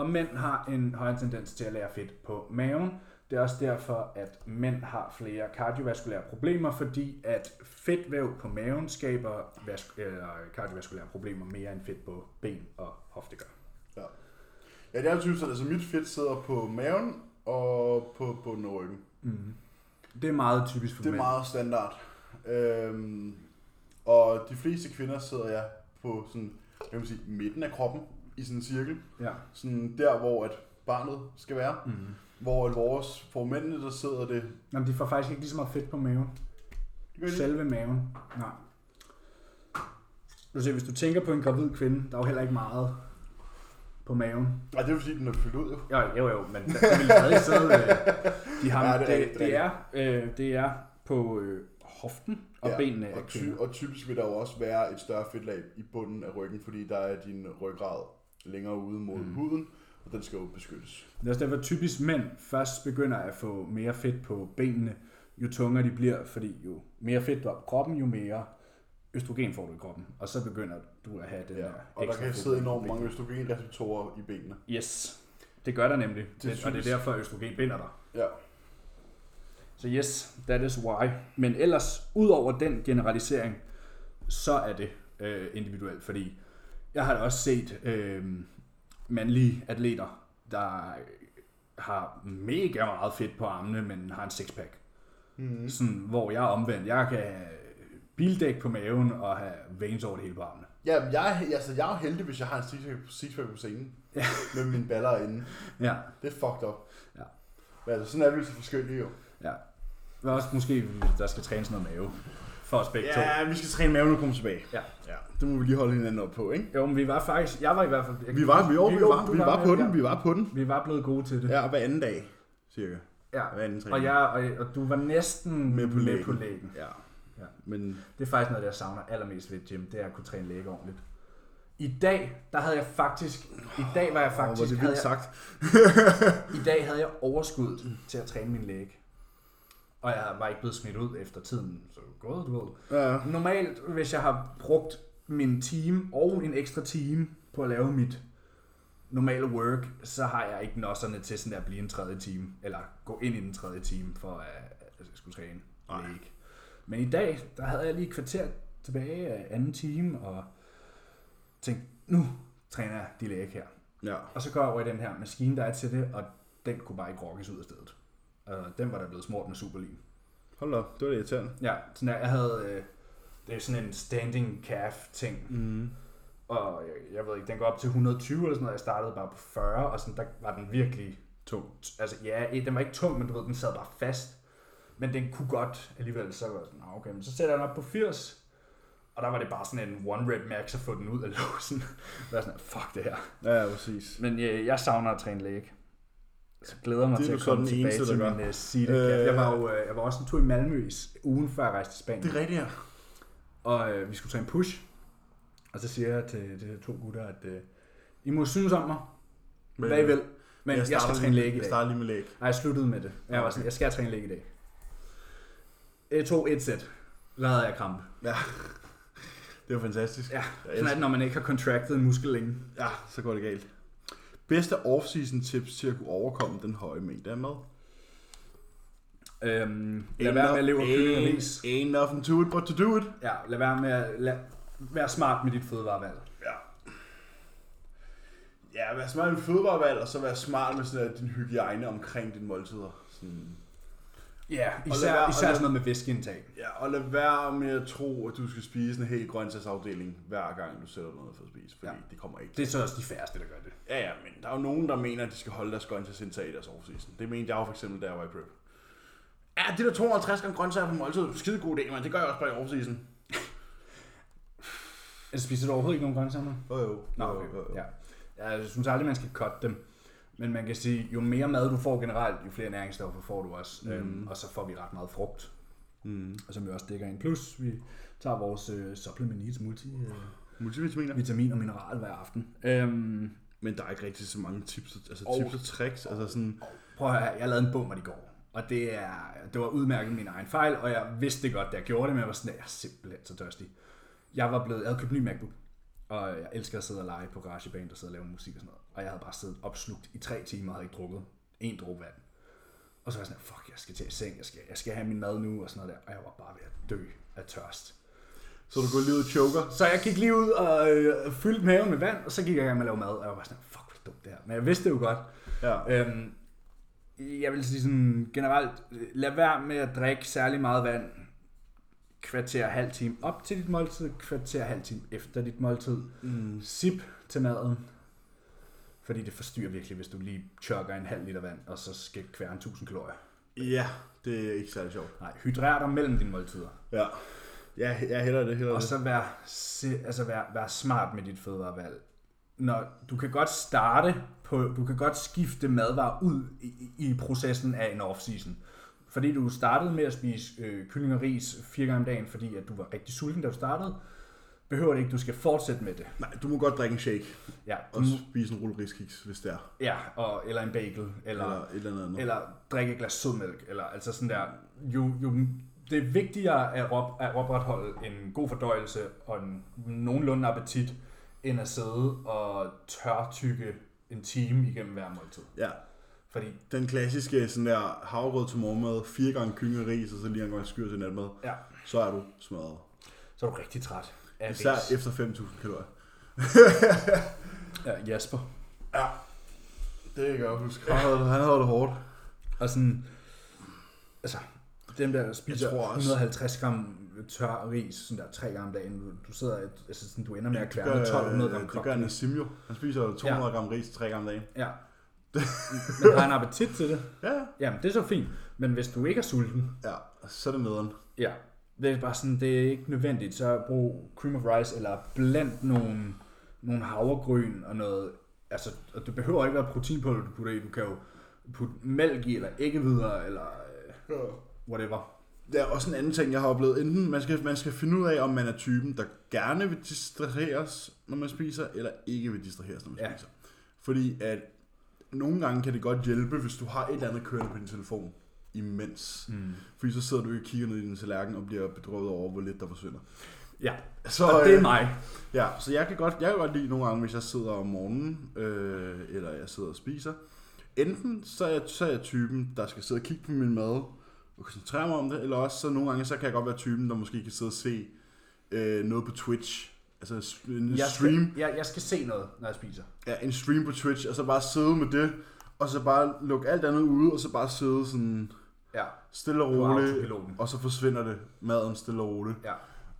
og mænd har en højere tendens til at lære fedt på maven. Det er også derfor, at mænd har flere kardiovaskulære problemer, fordi at fedtvæv på maven skaber vas- eller kardiovaskulære problemer mere end fedt på ben og hofte gør. Ja, det er typisk sådan, altså mit fedt sidder på maven og på bunden af ryggen. Mm. Det er meget typisk for Det er mænd. meget standard. Øhm, og de fleste kvinder sidder jeg på sådan, hvad kan man sige, midten af kroppen i sådan en cirkel. Ja. Sådan der, hvor at barnet skal være. Mm. Hvor at vores, for mændene, der sidder det... Jamen, de får faktisk ikke lige så meget fedt på maven. det. Selve maven. Nej. Du ser, hvis du tænker på en gravid kvinde, der er jo heller ikke meget på maven. Nej, det er fordi, den er fyldt ud jo. Jo, jo, jo, men der vil stadig sidde... Øh, de har, Ja, ja, det det, er det, det, er, øh, det er på øh, hoften og ja, benene af og, ty- og typisk vil der jo også være et større fedtlag i bunden af ryggen, fordi der er din ryggrad længere ude mod Mm. huden, og den skal jo beskyttes. Det er også derfor, typisk mænd først begynder at få mere fedt på benene, jo tungere de bliver, fordi jo mere fedt du har på kroppen, jo mere østrogen får du i kroppen. Og så begynder du at have den Ja. her Og der kan sidde enormt mange østrogenreceptorer i benene. Yes, det gør der nemlig. Det Det og det er derfor, at østrogen binder dig. Ja. Så yes, that is why. Men ellers, ud over den generalisering, så er det øh, individuelt, fordi jeg har da også set øh, mandlige atleter, der har mega meget fedt på armene, men har en sixpack. Mm. Sådan, hvor jeg er omvendt. Jeg kan have bildæk på maven og have veins over det hele på armene. Ja, men jeg, altså, jeg er jo heldig, hvis jeg har en sixpack- på scenen. Ja. Med mine baller inde. Ja, Det er fucked up. Ja. Men altså, sådan er vi så forskellige jo. ja. Er også måske, der skal trænes noget mave for os begge to. Ja, vi skal træne maven og komme tilbage. Ja. ja. Det må vi lige holde hinanden op på, ikke? Jo, men vi var faktisk, jeg var i hvert fald... jeg Vi var, vi, jo, vi, jo, var, vi var med, på den, vi var på den. Vi var blevet gode til det. Ja, hver anden dag, cirka. Ja, hver anden og, træning. jeg, og, og du var næsten Med på med lægen. på lægen. Ja. Ja. Men Det er faktisk noget, jeg savner allermest ved gym, det er at kunne træne læge ordentligt. I dag, der havde jeg faktisk, i dag var jeg faktisk, det havde jeg, sagt. i dag havde jeg overskud til at træne min læge. Og jeg var ikke blevet smidt ud efter tiden, så gået, du ved. Ja. Normalt, hvis jeg har brugt min time og en ekstra time på at lave mit normale work, så har jeg ikke nosserne til sådan at blive en tredje time, eller gå ind i den tredje time for at, jeg skulle træne Nej. læge. Men i dag, der havde jeg lige et kvarter tilbage af anden time, og tænkte, nu træner jeg de læge her. Ja. Og så går jeg over i den her maskine, der er til det, og den kunne bare ikke rokkes ud af stedet. Og den var der blevet smurt med superlim. Hold op, det var det irriterende. Ja, sådan der, jeg havde, øh, det er sådan en standing calf ting, Mm. og jeg, jeg ved ikke, den går op til 120 eller sådan noget, jeg startede bare på 40, og sådan, der var den virkelig, Tung. altså ja, den var ikke tung, men du ved, den sad bare fast, men den kunne godt alligevel, så var jeg sådan, "Nå, okay, men så sætter jeg den op på 80, og der var det bare sådan en one rep max at få den ud af låsen. Jeg var sådan, fuck det her. Ja, præcis. Men øh, jeg savner at træne læge. Så glæder mig Det til at komme den tilbage eneste, til min uh, Øh. calf. Jeg var jo øh, jeg var også en tur i Malmø ugen før jeg rejste til Spanien. Det er rigtigt, ja. Og øh, vi skulle træne push. Og så siger jeg til de to gutter, at øh, I må synes om mig, hvad I vil. Men jeg, jeg skal træne læge i Jeg dag. starter lige med læg. Nej, jeg sluttede med det. Jeg var sådan, jeg skal træne læge i dag. Jeg tog et sæt. Lavede jeg krampe. Det var fantastisk. Ja, Jeg sådan det, når man ikke har contracted en muskel længe. Ja, så går det galt. Bedste off-season tips til at kunne overkomme den høje mængde af mad? Øhm, lad være med at leve af kylling og ris. Ain't nothing to it but to do it. Ja, lad være med at lad, være smart med dit fødevarevalg. Ja. Ja, vær smart med fødevarevalg, og så vær smart med sådan, at din hygiejne omkring dine måltider. Sådan. Ja, især, være- især sådan noget med væskeindtag. Ja, og lad være med at tro, at du skal spise en hel grøntsagsafdeling, hver gang du sætter noget for at spise, fordi Ja. det kommer ikke Det er så også de færreste, der gør det. Ja, ja, men der er jo nogen, der mener, at de skal holde deres grøntsagsindtag i deres off-season. Det mente jeg jo for eksempel, da jeg var i prep. Ja, det der 250 gram grøntsager på måltid, skide god idé, men det gør jeg også bare i off-season. Altså, spiser du overhovedet ikke nogen grøntsager? Jo, jo. Nå, Jo, okay. jo, jo. Ja. ja. Jeg synes aldrig, man skal cutte dem. Men man kan sige, jo mere mad du får generelt, jo flere næringsstoffer får du også. Mm. Øhm, og så får vi ret meget frugt, Mm. og som vi også dækker ind. Plus, vi tager vores øh, supplement needs multi, øh, Multivitaminer. vitamin og mineral hver aften. Øhm, Men der er ikke rigtig så mange tips, altså Og- tips og tricks. Altså sådan, prøv at høre, jeg lavede en bummer i går. Og det, er, det var udmærket min egen fejl, og jeg vidste det godt, da jeg gjorde det, men jeg var sådan, jeg er simpelthen så tørstig. Jeg var blevet, jeg havde købt en ny MacBook, og jeg elsker at sidde og lege på GarageBand og sidde og lave musik og sådan noget. Og jeg havde bare siddet opslugt i tre timer og havde ikke drukket en dråbe vand. Og så var jeg sådan, fuck, jeg skal til i seng, jeg skal, jeg skal have min mad nu og sådan noget der. Og jeg var bare ved at dø af tørst. så du går lige ud og choker. Så jeg gik lige ud og øh, fyldte maven med vand, og så gik jeg i gang med at lave mad. Og jeg var bare sådan, fuck, hvor dumt det her. Men jeg vidste det jo godt. Ja. Øhm, jeg vil sige sådan generelt, lad være med at drikke særlig meget vand kvarter halv time op til dit måltid, kvarter halv time efter dit måltid. Mm. Sip til maden, fordi det forstyrrer virkelig, hvis du lige chugger en halv liter vand, og så skal kværne 1000 kalorier. Ja, det er ikke særlig sjovt. Nej, hydrer dig mellem dine måltider. Ja. Ja, jeg hælder det, hælder Og det. så vær, altså vær, vær smart med dit fødevarevalg. Når, du kan godt starte på, du kan godt skifte madvarer ud i, i- i processen af en off-season. Fordi du startede med at spise øh, kylling og ris fire gange om dagen, fordi at du var rigtig sulten, da du startede, behøver det ikke, du skal fortsætte med det. Nej, du må godt drikke en shake Ja, og spise en rulle riskiks, hvis det er. ja og, eller en bagel, eller, Eller et eller andet eller drikke et glas sødmælk, eller altså sådan der, jo, jo, det er vigtigere at, op, at opretholde en god fordøjelse og en nogenlunde appetit, end at sidde og tørtykke en time igennem hver måltid. Ja, Fordi, den klassiske sådan der havregrød til morgenmad, fire gange kylling og ris, og så lige en gang skyr til natmad. ja, Så er du smadret. så er du rigtig træt af Især ris. efter 5.000 kalorier. Ja, Jasper. Ja, det kan jeg godt huske. Han havde, han havde det hårdt. Og sådan, altså, dem der spiser Jeg tror også- 150 gram tør ris, sådan der tre gange om dagen, du, du sidder, altså sådan, du ender med at Det kværne gør, 1200 gram det gør. Nassim jo. Han spiser 200 gram ris tre gange om dagen. Ja. Men har en appetit til det, Ja, jamen det er så fint. Men hvis du ikke er sulten, ja. Så er det nederen. ja, det er bare sådan, det er ikke nødvendigt, så brug cream of rice, eller blend nogle, nogle havregryn og noget, altså, og det behøver ikke være proteinpulver, du putter i, du kan jo putte mælk i, eller ikke videre, eller øh, whatever. Der er også en anden ting, jeg har oplevet. Enten man skal, man skal finde ud af, om man er typen, der gerne vil distraheres, når man spiser, eller ikke vil distraheres, når man Ja. spiser. Fordi at nogle gange kan det godt hjælpe, hvis du har et eller andet kørende på din telefon imens. Mm. Fordi så sidder du og kigger ned i din tallerken og bliver bedrøvet over, hvor lidt der forsvinder. Ja, Så, og det er øh, mig. Ja, så jeg kan godt, jeg kan godt lide nogle gange, hvis jeg sidder om morgenen, øh, eller jeg sidder og spiser. Enten så er, jeg, så er jeg typen, der skal sidde og kigge på min mad og koncentrere mig om det, eller også så nogle gange, så kan jeg godt være typen, der måske kan sidde og se øh, noget på Twitch. Altså en Jeg stream, skal, jeg, jeg skal se noget, når jeg spiser. ja, en stream på Twitch, og så bare sidde med det, og så bare lukke alt andet ude, og så bare sidde sådan Ja, stille og roligt, og så forsvinder det, maden stille og roligt. Ja.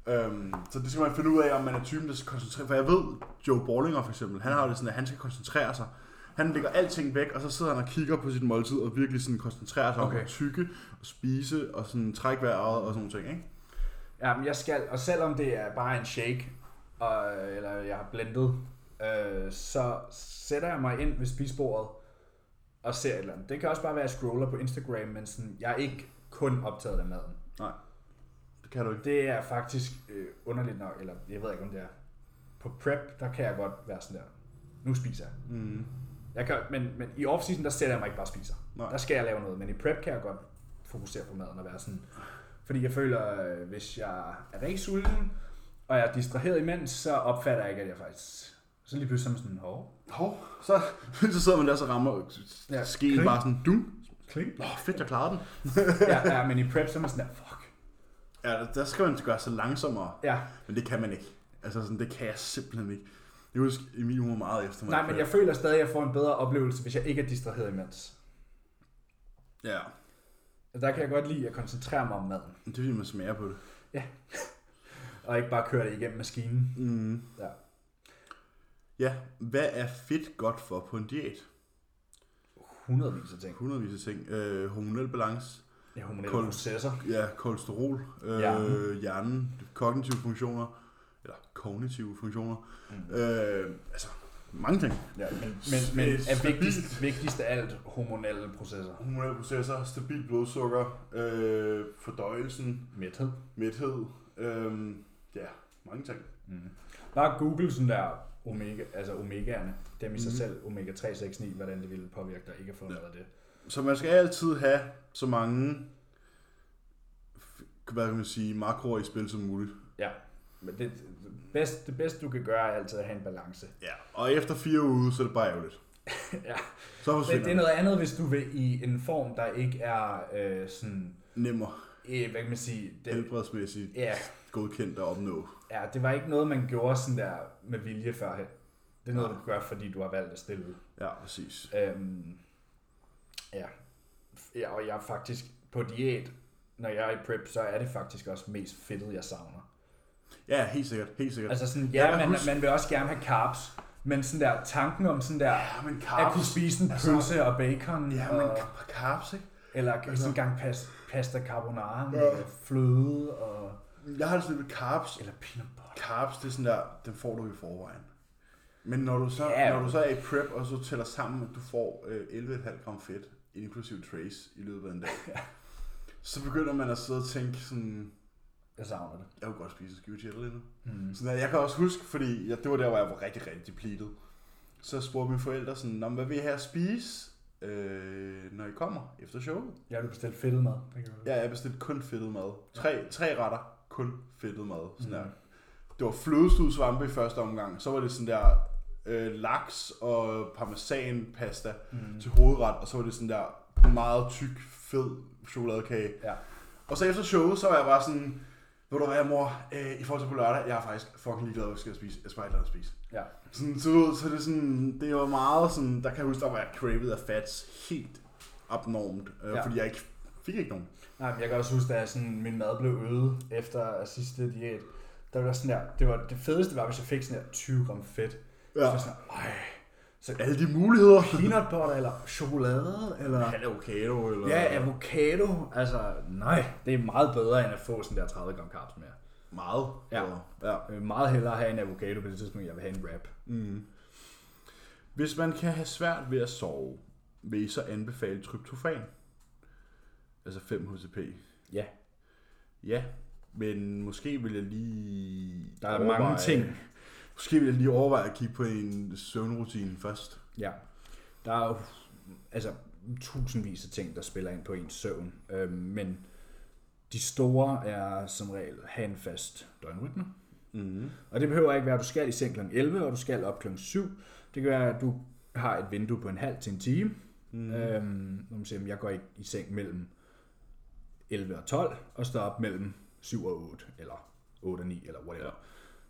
Øhm, så det skal man finde ud af, om man er typen, der skal koncentrere For jeg ved, Joe Ballinger for eksempel, han har det sådan, at han skal koncentrere sig. Han lægger alting væk, og så sidder han og kigger på sit måltid, og virkelig sådan koncentrerer sig okay. om at tykke, og spise, og sådan trække vejret, og sådan nogle ting, ikke? Ja, men jeg skal, og selvom det er bare en shake, og, eller jeg har blendet, øh, så sætter jeg mig ind ved spisbordet og ser et eller andet. Det kan også bare være, at jeg scroller på Instagram, men sådan, jeg er ikke kun optaget af maden. Nej, det kan du ikke. Det er faktisk øh, underligt nok, eller jeg ved ikke, om det er. På prep, der kan jeg godt være sådan der, nu spiser jeg. Mm. jeg kan, men, men i off-season, der sætter jeg mig ikke bare spiser. Nej. Der skal jeg lave noget, men i prep kan jeg godt fokusere på maden og være sådan. Fordi jeg føler, øh, hvis jeg er rigtig sulten, og jeg er distraheret imens, så opfatter jeg ikke, at jeg faktisk... Så lige pludselig er man sådan, hov. Hov, så, så sidder man der, så rammer Ja, ja, skeen kling. bare sådan, du. Kling. Nå, fedt, jeg klarede den. ja, ja, men i prep, så er man sådan der, fuck. Ja, der, skal man gøre sig langsommere, Ja, men det kan man ikke. Altså sådan, det kan jeg simpelthen ikke. Jeg husker, Emil var meget efter mig. nej, men jeg føler stadig, at jeg får en bedre oplevelse, hvis jeg ikke er distraheret imens. Ja, Der kan jeg godt lide at koncentrere mig om maden, det er fordi, man smager på det. og ikke bare køre det igennem maskinen. Mm. Ja. Ja, hvad er fedt godt for på en diæt? Hundredvis af ting. Hundredvis af ting. Øh, hormonel balance, Ja, hormonelle Kul- processer. ja, kolesterol, øh, Hjernen. hjernen, kognitive funktioner, eller kognitive funktioner. Mm. Øh, altså, mange ting. Ja, men, men, men er Stabilt. vigtigst, vigtigst af alt hormonelle processer. Hormonelle processer, stabil blodsukker, øh, fordøjelsen, Mæthed. mæthed, øh, ja, mange ting. Mm. Bare google sådan der omega, altså omegaerne, dem i sig Mhm. selv, omega 3, 6, 9, hvordan det ville påvirke dig ikke at få noget af det. Så man skal altid have så mange hvad kan man sige, makroer i spil som muligt. Ja, men det, det, bedste, det bedste du kan gøre er altid at have en balance. Ja. Og efter fire uger, så er det bare ærgerligt. ja. Så Men det er noget andet, hvis du vil i en form, der ikke er øh, sådan, nemmere øh, hvad kan man sige, det, helbredsmæssigt ja, godkendt at opnå. Ja, det var ikke noget, man gjorde sådan der med vilje førhen. Det er noget, du gør, fordi du har valgt at stille ud. Ja, præcis. Øhm, ja. ja, og jeg er faktisk på diæt, når jeg er i prep, så er det faktisk også mest fedtet, jeg savner. Ja, helt sikkert. Helt sikkert. Altså sådan, ja, man, huske- man vil også gerne have carbs, men sådan der tanken om sådan der, ja, men at carbs. kunne spise en altså- pølse og bacon, Ja, men og, carbs, ikke? eller altså- sådan en gang pas, pasta carbonara med Ja. fløde og, Jeg har det sådan lidt med carbs. eller peanut butter. Carbs, det er sådan der, den får du i forvejen. Men når du så, Ja. når du så er i prep, og så tæller sammen, at du får øh, 11,5 gram fedt, inklusive trace, i løbet af en dag, så begynder man at sidde og tænke sådan, Jeg savner det. jeg kunne godt spise en skive cheddar lige nu. Mm. Sådan der, jeg kan også huske, fordi ja, det var der, hvor jeg var rigtig, rigtig depleted. Så spurgte mine forældre sådan, "Nå, men hvad vil I at spise, øh, når I kommer efter showet? Jeg har du bestilt fedtet mad. Det Ja, jeg bestilte kun fedtet mad. Tre, tre retter, kun fedtet mad. Sådan der. Mhm. Det var flødestud svampe i første omgang. Så var det sådan der øh, laks og parmesanpasta Mm. til hovedret. Og så var det sådan der meget tyk, fed chokoladekage. Ja. Og så efter showet, så var jeg bare sådan, ved du hvad mor, øh, i forhold til på lørdag, jeg er faktisk fucking ligeglad, hvad jeg skal spise. Jeg skal bare ikke lade at spise. Ja. Sådan, så, så det er sådan, det var meget sådan, der kan jeg huske, der var jeg craved af fats helt abnormt. Øh, Ja. Fordi jeg ikke, fik ikke nogen. Nej, men jeg kan også huske, da sådan, min mad blev øget efter sidste diæt, der var sådan der, det, var, det fedeste var, hvis jeg fik sådan der 20 gram fedt. Så Ja. var jeg sådan, ej, så Alle de muligheder. peanut butter, eller chokolade, eller... Avocado, eller... Ja, avocado. Altså, nej, det er meget bedre, end at få sådan der 30 gram carbs mere. Meget. Ja. Så, ja. Vil meget hellere have en avocado på det tidspunkt, jeg vil have en wrap. Mm. Hvis man kan have svært ved at sove, vil I så anbefale tryptofan? Altså 5 HCP. Ja. Ja, men måske vil jeg lige... Der er mange ting. Måske vil jeg lige overveje at kigge på en søvnrutine først. Ja. Der er jo altså, tusindvis af ting, der spiller ind på ens søvn. Øhm, men de store er som regel have en fast døgnrytme. Mm-hmm. Og det behøver ikke være, at du skal i seng kl. 11, og du skal op kl. 7. Det kan være, at du har et vindue på en halv til en time. Mm. Mm. Øhm, når man siger, at jeg går ikke i seng mellem 11 og 12, og op mellem 7 og 8, eller 8 og 9, eller whatever. Ja.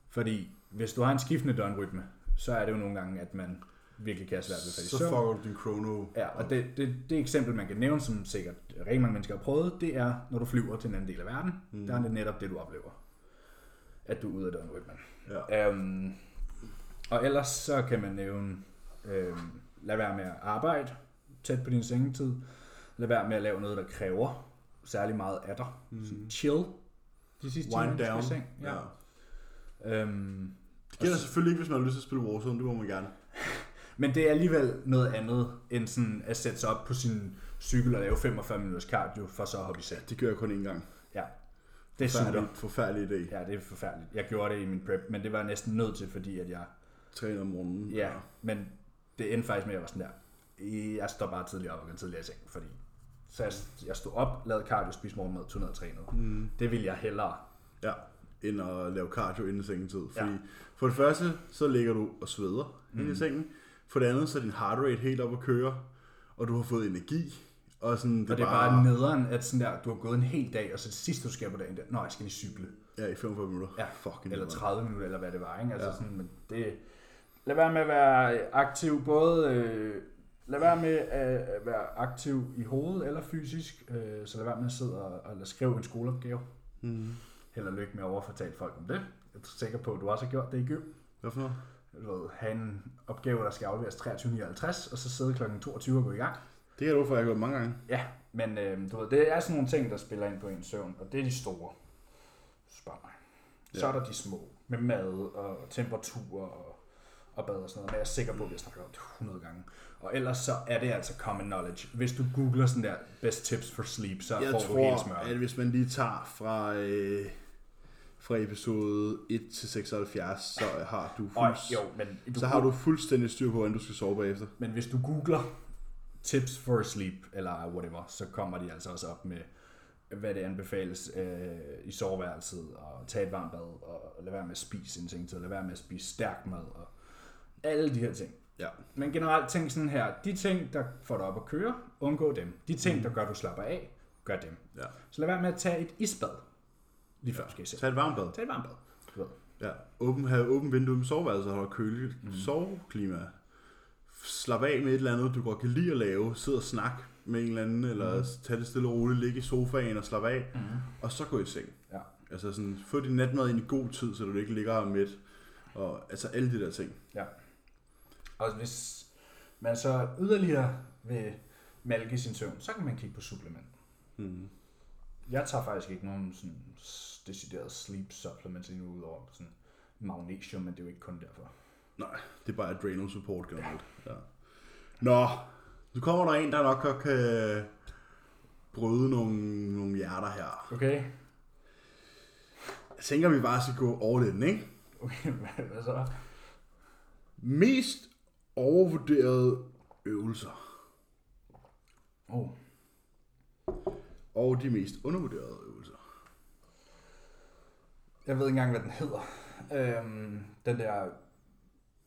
Fordi hvis du har en skiftende døgnrytme, så er det jo nogle gange, at man virkelig kan have svært ved at falde i Så søvn. fucker du din chrono. Ja, og det, det, det eksempel, man kan nævne, som sikkert rigtig mange mennesker har prøvet, det er, når du flyver til en anden del af verden. Mm. Der er det netop det, du oplever. At du er ude af døgnrytmen. Ja. Øhm, og ellers så kan man nævne, øhm, lad være med at arbejde tæt på din sengetid. Lad være med at lave noget, der kræver særlig meget af dig. Mm. Chill. De sidste Wind down. seng. Ja. ja. Øhm, Det gælder selvfølgelig ikke, hvis man har lyst til at spille Warzone. Det må man gerne. men det er alligevel noget andet, end sådan at sætte sig op på sin cykel og lave 45 minutters cardio, for så at hoppe i seng. Det gør jeg kun én gang. Ja. Det sutter. Forfærdelig, forfærdelig idé. Ja, det er forfærdeligt. Jeg gjorde det i min prep, men det var jeg næsten nødt til, fordi at jeg... Træner om morgenen. Ja, men det endte faktisk med, at jeg var sådan der. Jeg står bare tidligere op og går tidligere i seng, fordi... Så jeg, jeg stod op, lavede cardio, spiste morgenmad, tog ned og trænede. Mm. Det ville jeg hellere. Ja, end at lave cardio inden sengetid. Fordi Ja. for det første, så ligger du og sveder mm. inde i sengen. For det andet, så er din heart rate helt op at køre, og du har fået energi. Og, sådan, Det og det er bare nederen, at sådan der, du har gået en hel dag, og så det sidste, du skal på dagen, der, nå, jeg skal lige cykle. Ja, i 45 minutter. Ja, Fucking Eller nederen. 30 minutter, eller hvad det var, ikke? Altså ja. sådan, men det... Lad være med at være aktiv, både... Øh, lad være med at være aktiv i hovedet eller fysisk, øh, så lad være med at sidde og, og skrive en skoleopgave. Mm. Held og lykke med at overfortale folk om det. Jeg er sikker på, at du også har gjort det i gym. Hvad for noget? Du ved, have en opgave, der skal afleveres 23.59, og så sidde kl. 22 og gå i gang. Det kan du for, jeg har gjort mange gange. Ja, men øh, du ved, det er sådan nogle ting, der spiller ind på ens søvn, og det er de store. Spørg mig. Så Ja. er der de små, med mad og temperatur og, og bad og sådan noget, men jeg er sikker på, at vi har snakket om det 100 gange. Og ellers så er det altså common knowledge. Hvis du googler sådan der, best tips for sleep, så Jeg får du hele tror, smør. at hvis man lige tager fra, øh, fra episode 1 til 76, så har du, fuldst- jo, men, så har du fuldstændig styr på, hvordan du skal sove bagefter. men hvis du googler tips for sleep, eller whatever, så kommer de altså også op med, hvad det anbefales øh, i soveværelset, og tage et varmt bad, og lade være med at spise inden sengetid, lade være med at spise stærk mad, og alle de her ting. Ja. Men generelt tænk sådan her, de ting, der får dig op at køre, undgå dem. De ting, der gør, du slapper af, gør dem. Ja. Så lad være med at tage et isbad, lige før skal i seng. Tag et varmt bad. Tag et varmt bad. Du ved. Ja. Åben, have åben vindue med soveværelset, og køligt mm. Mm. soveklima. Slap af med et eller andet, du godt kan lide at lave. Sid og snak med en eller anden, eller Mhm. tag det stille og roligt, ligge i sofaen og slappe af, Mm-hmm. og så gå i seng. Ja. Altså sådan, få din natmad ind i god tid, så du ikke ligger og er midt. Og altså alle de der ting. Og hvis man så yderligere vil malke sin søvn, så kan man kigge på supplement. Mm. Jeg tager faktisk ikke nogen sådan decideret sleep supplements lige nu, udover sådan magnesium, men det er jo ikke kun derfor. Det er bare adrenal support generelt. Ja. Nå, nu kommer der en, der nok godt kan bryde nogle, nogle hjerter her. Okay. Jeg tænker, vi bare skal gå all in, ikke? Okay, hvad så? Mest overvurderede øvelser. Oh. Og de mest undervurderede øvelser. Jeg ved ikke engang, hvad den hedder. Øhm, den der,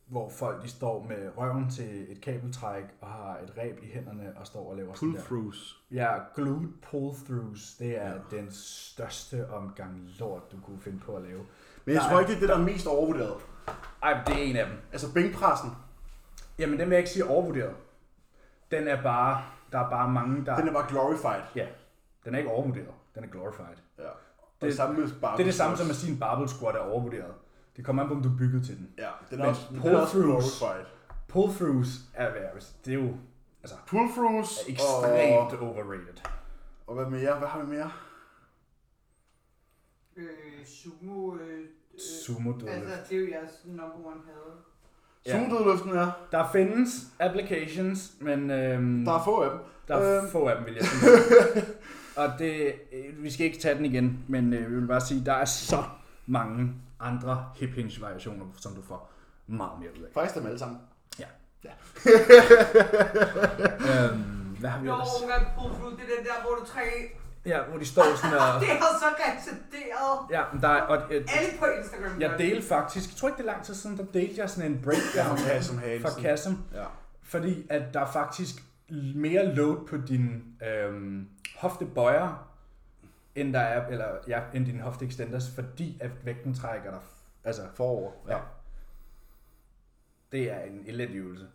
hvor folk de står med røven til et kabeltræk og har et ræb i hænderne og står og laver sådan der. Pull-throughs. Ja, glute pull-throughs, det er Ja. den største omgang lort, du kunne finde på at lave. Men jeg tror ikke, det er det, der er mest overvurderet. Ej, det er en af dem. Altså bænkpressen, Jamen, den vil jeg ikke sige overvurderet. Den er bare, der er bare mange, der... den er bare glorified. Ja, den er ikke overvurderet. Den er glorified. Ja. Det- det, samme med Det er det samme som at sige, en barbell squat er overvurderet. Det kommer an på, om du er bygget til den. Ja, den er Men også, den er også glorified. Pull-throughs er værst. Det er jo altså, Pull-throughs er ekstremt og, overrated. og hvad mere? Hvad har vi mere? Øh, sumo, øh, øh, Sumo deadlift. altså det er jo jeres number one had. Ja. Er, Der findes applications, men øhm, der er få af dem. der er øhm. få af dem, vil jeg sige. Og det, øh, vi skal ikke tage den igen, men øh, vi vil bare sige, der er så mange andre hip hinge variationer, som du får meget mere ud af. Faktisk dem alle sammen. Øhm, hvad har vi Jo, ellers? hvad Buflu, det er den der, hvor du tre... Ja, hvor de står sådan og... Det er så retarderet. Ja, men der er, og, øh, Alle på Instagram. jeg delte faktisk, jeg tror ikke det er lang tid siden, der delte jeg sådan en breakdown Fra Kassem fra Kassem, Ja. fordi at der er faktisk mere load på din øhm, hoftebøjer, end der er, eller ja, end din hofteextenders, fordi at vægten trækker dig, altså Forover. Ja. Det er en elendig øvelse.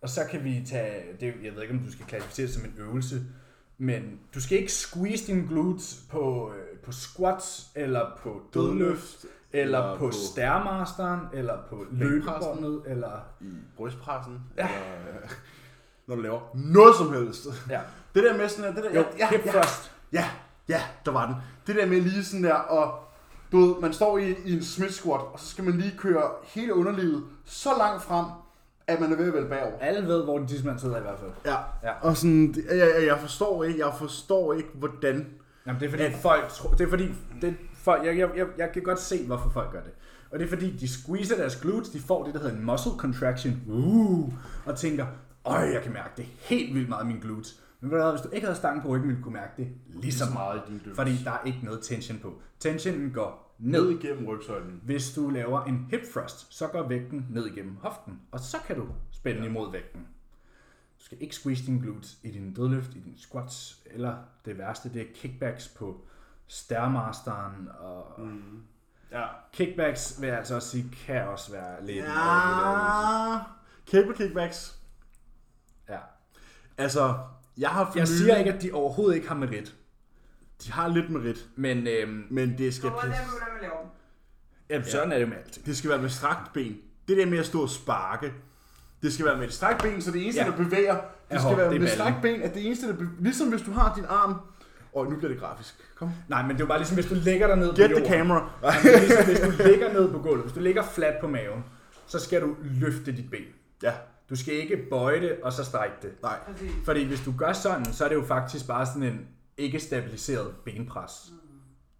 Og så kan vi tage, det, jeg ved ikke om du skal klassificere det som en øvelse, men du skal ikke squeeze dine glutes på, øh, på squats, eller på dødløft, eller, eller på, på stærmasteren, eller på løbebåndet, eller... I brystpressen. Ja. Eller, øh, når du laver noget som helst. Ja, Det der med sådan her, det der, jo, ja, hip ja, thrust. ja, ja, der var den. Det der med lige sådan der, og du ved, man står i, i en Smith squat, og så skal man lige køre hele underlivet så langt frem, at man er ved at vælge bagover. Alle ved, hvor den tidsmand sidder i hvert fald. Ja. Ja. Og sådan, jeg, jeg, forstår ikke, jeg forstår ikke, hvordan. Jamen, det er fordi folk tror, det er fordi, det, folk, jeg, jeg, jeg, jeg kan godt se, hvorfor folk gør det. Og det er fordi, de squeezer deres glutes, de får det, der hedder en muscle contraction, uh, og tænker, øj, jeg kan mærke det helt vildt meget i mine glutes. Men hvad, hvis du ikke havde stangen på ryggen, ville du kunne mærke det lige så meget, fordi der er ikke noget tension på. Tensionen går Ned ned. igennem rygsøjlen. Hvis du laver en hip thrust, så går vægten ned igennem hoften, og så kan du spænde imod vægten. Du skal ikke squeeze dine glutes i din dødløft, i din squats, eller det værste, det er kickbacks på stærmasteren. Og mm. Ja. Kickbacks vil jeg altså også sige, kan også være lidt. Ja. Cable kickbacks. Ja. Altså, jeg har for Jeg nylig- siger ikke, at de overhovedet ikke har merit, De har lidt merit, men øhm, men det skal, hvordan vil man lave dem? jamen, sådan er det med alting. det skal være med strakt ben. Det der med at stå og sparke, det skal være med et strakt ben, så det eneste, Ja. der bevæger, det Er skal hop, være det er med ballen. strakt ben, at det eneste, der bevæger, ligesom hvis du har din arm, og nu bliver det grafisk. Kom. Nej, men det er jo bare ligesom, hvis du lægger dig ned Get på the jorden. camera. Det er ligesom, hvis du ligger ned på gulvet, hvis du ligger fladt på maven, så skal du løfte dit ben. Ja, Du skal ikke bøje det, og så strække det. nej. Fordi hvis du gør sådan, så er det jo faktisk bare sådan en ikke stabiliseret benpres.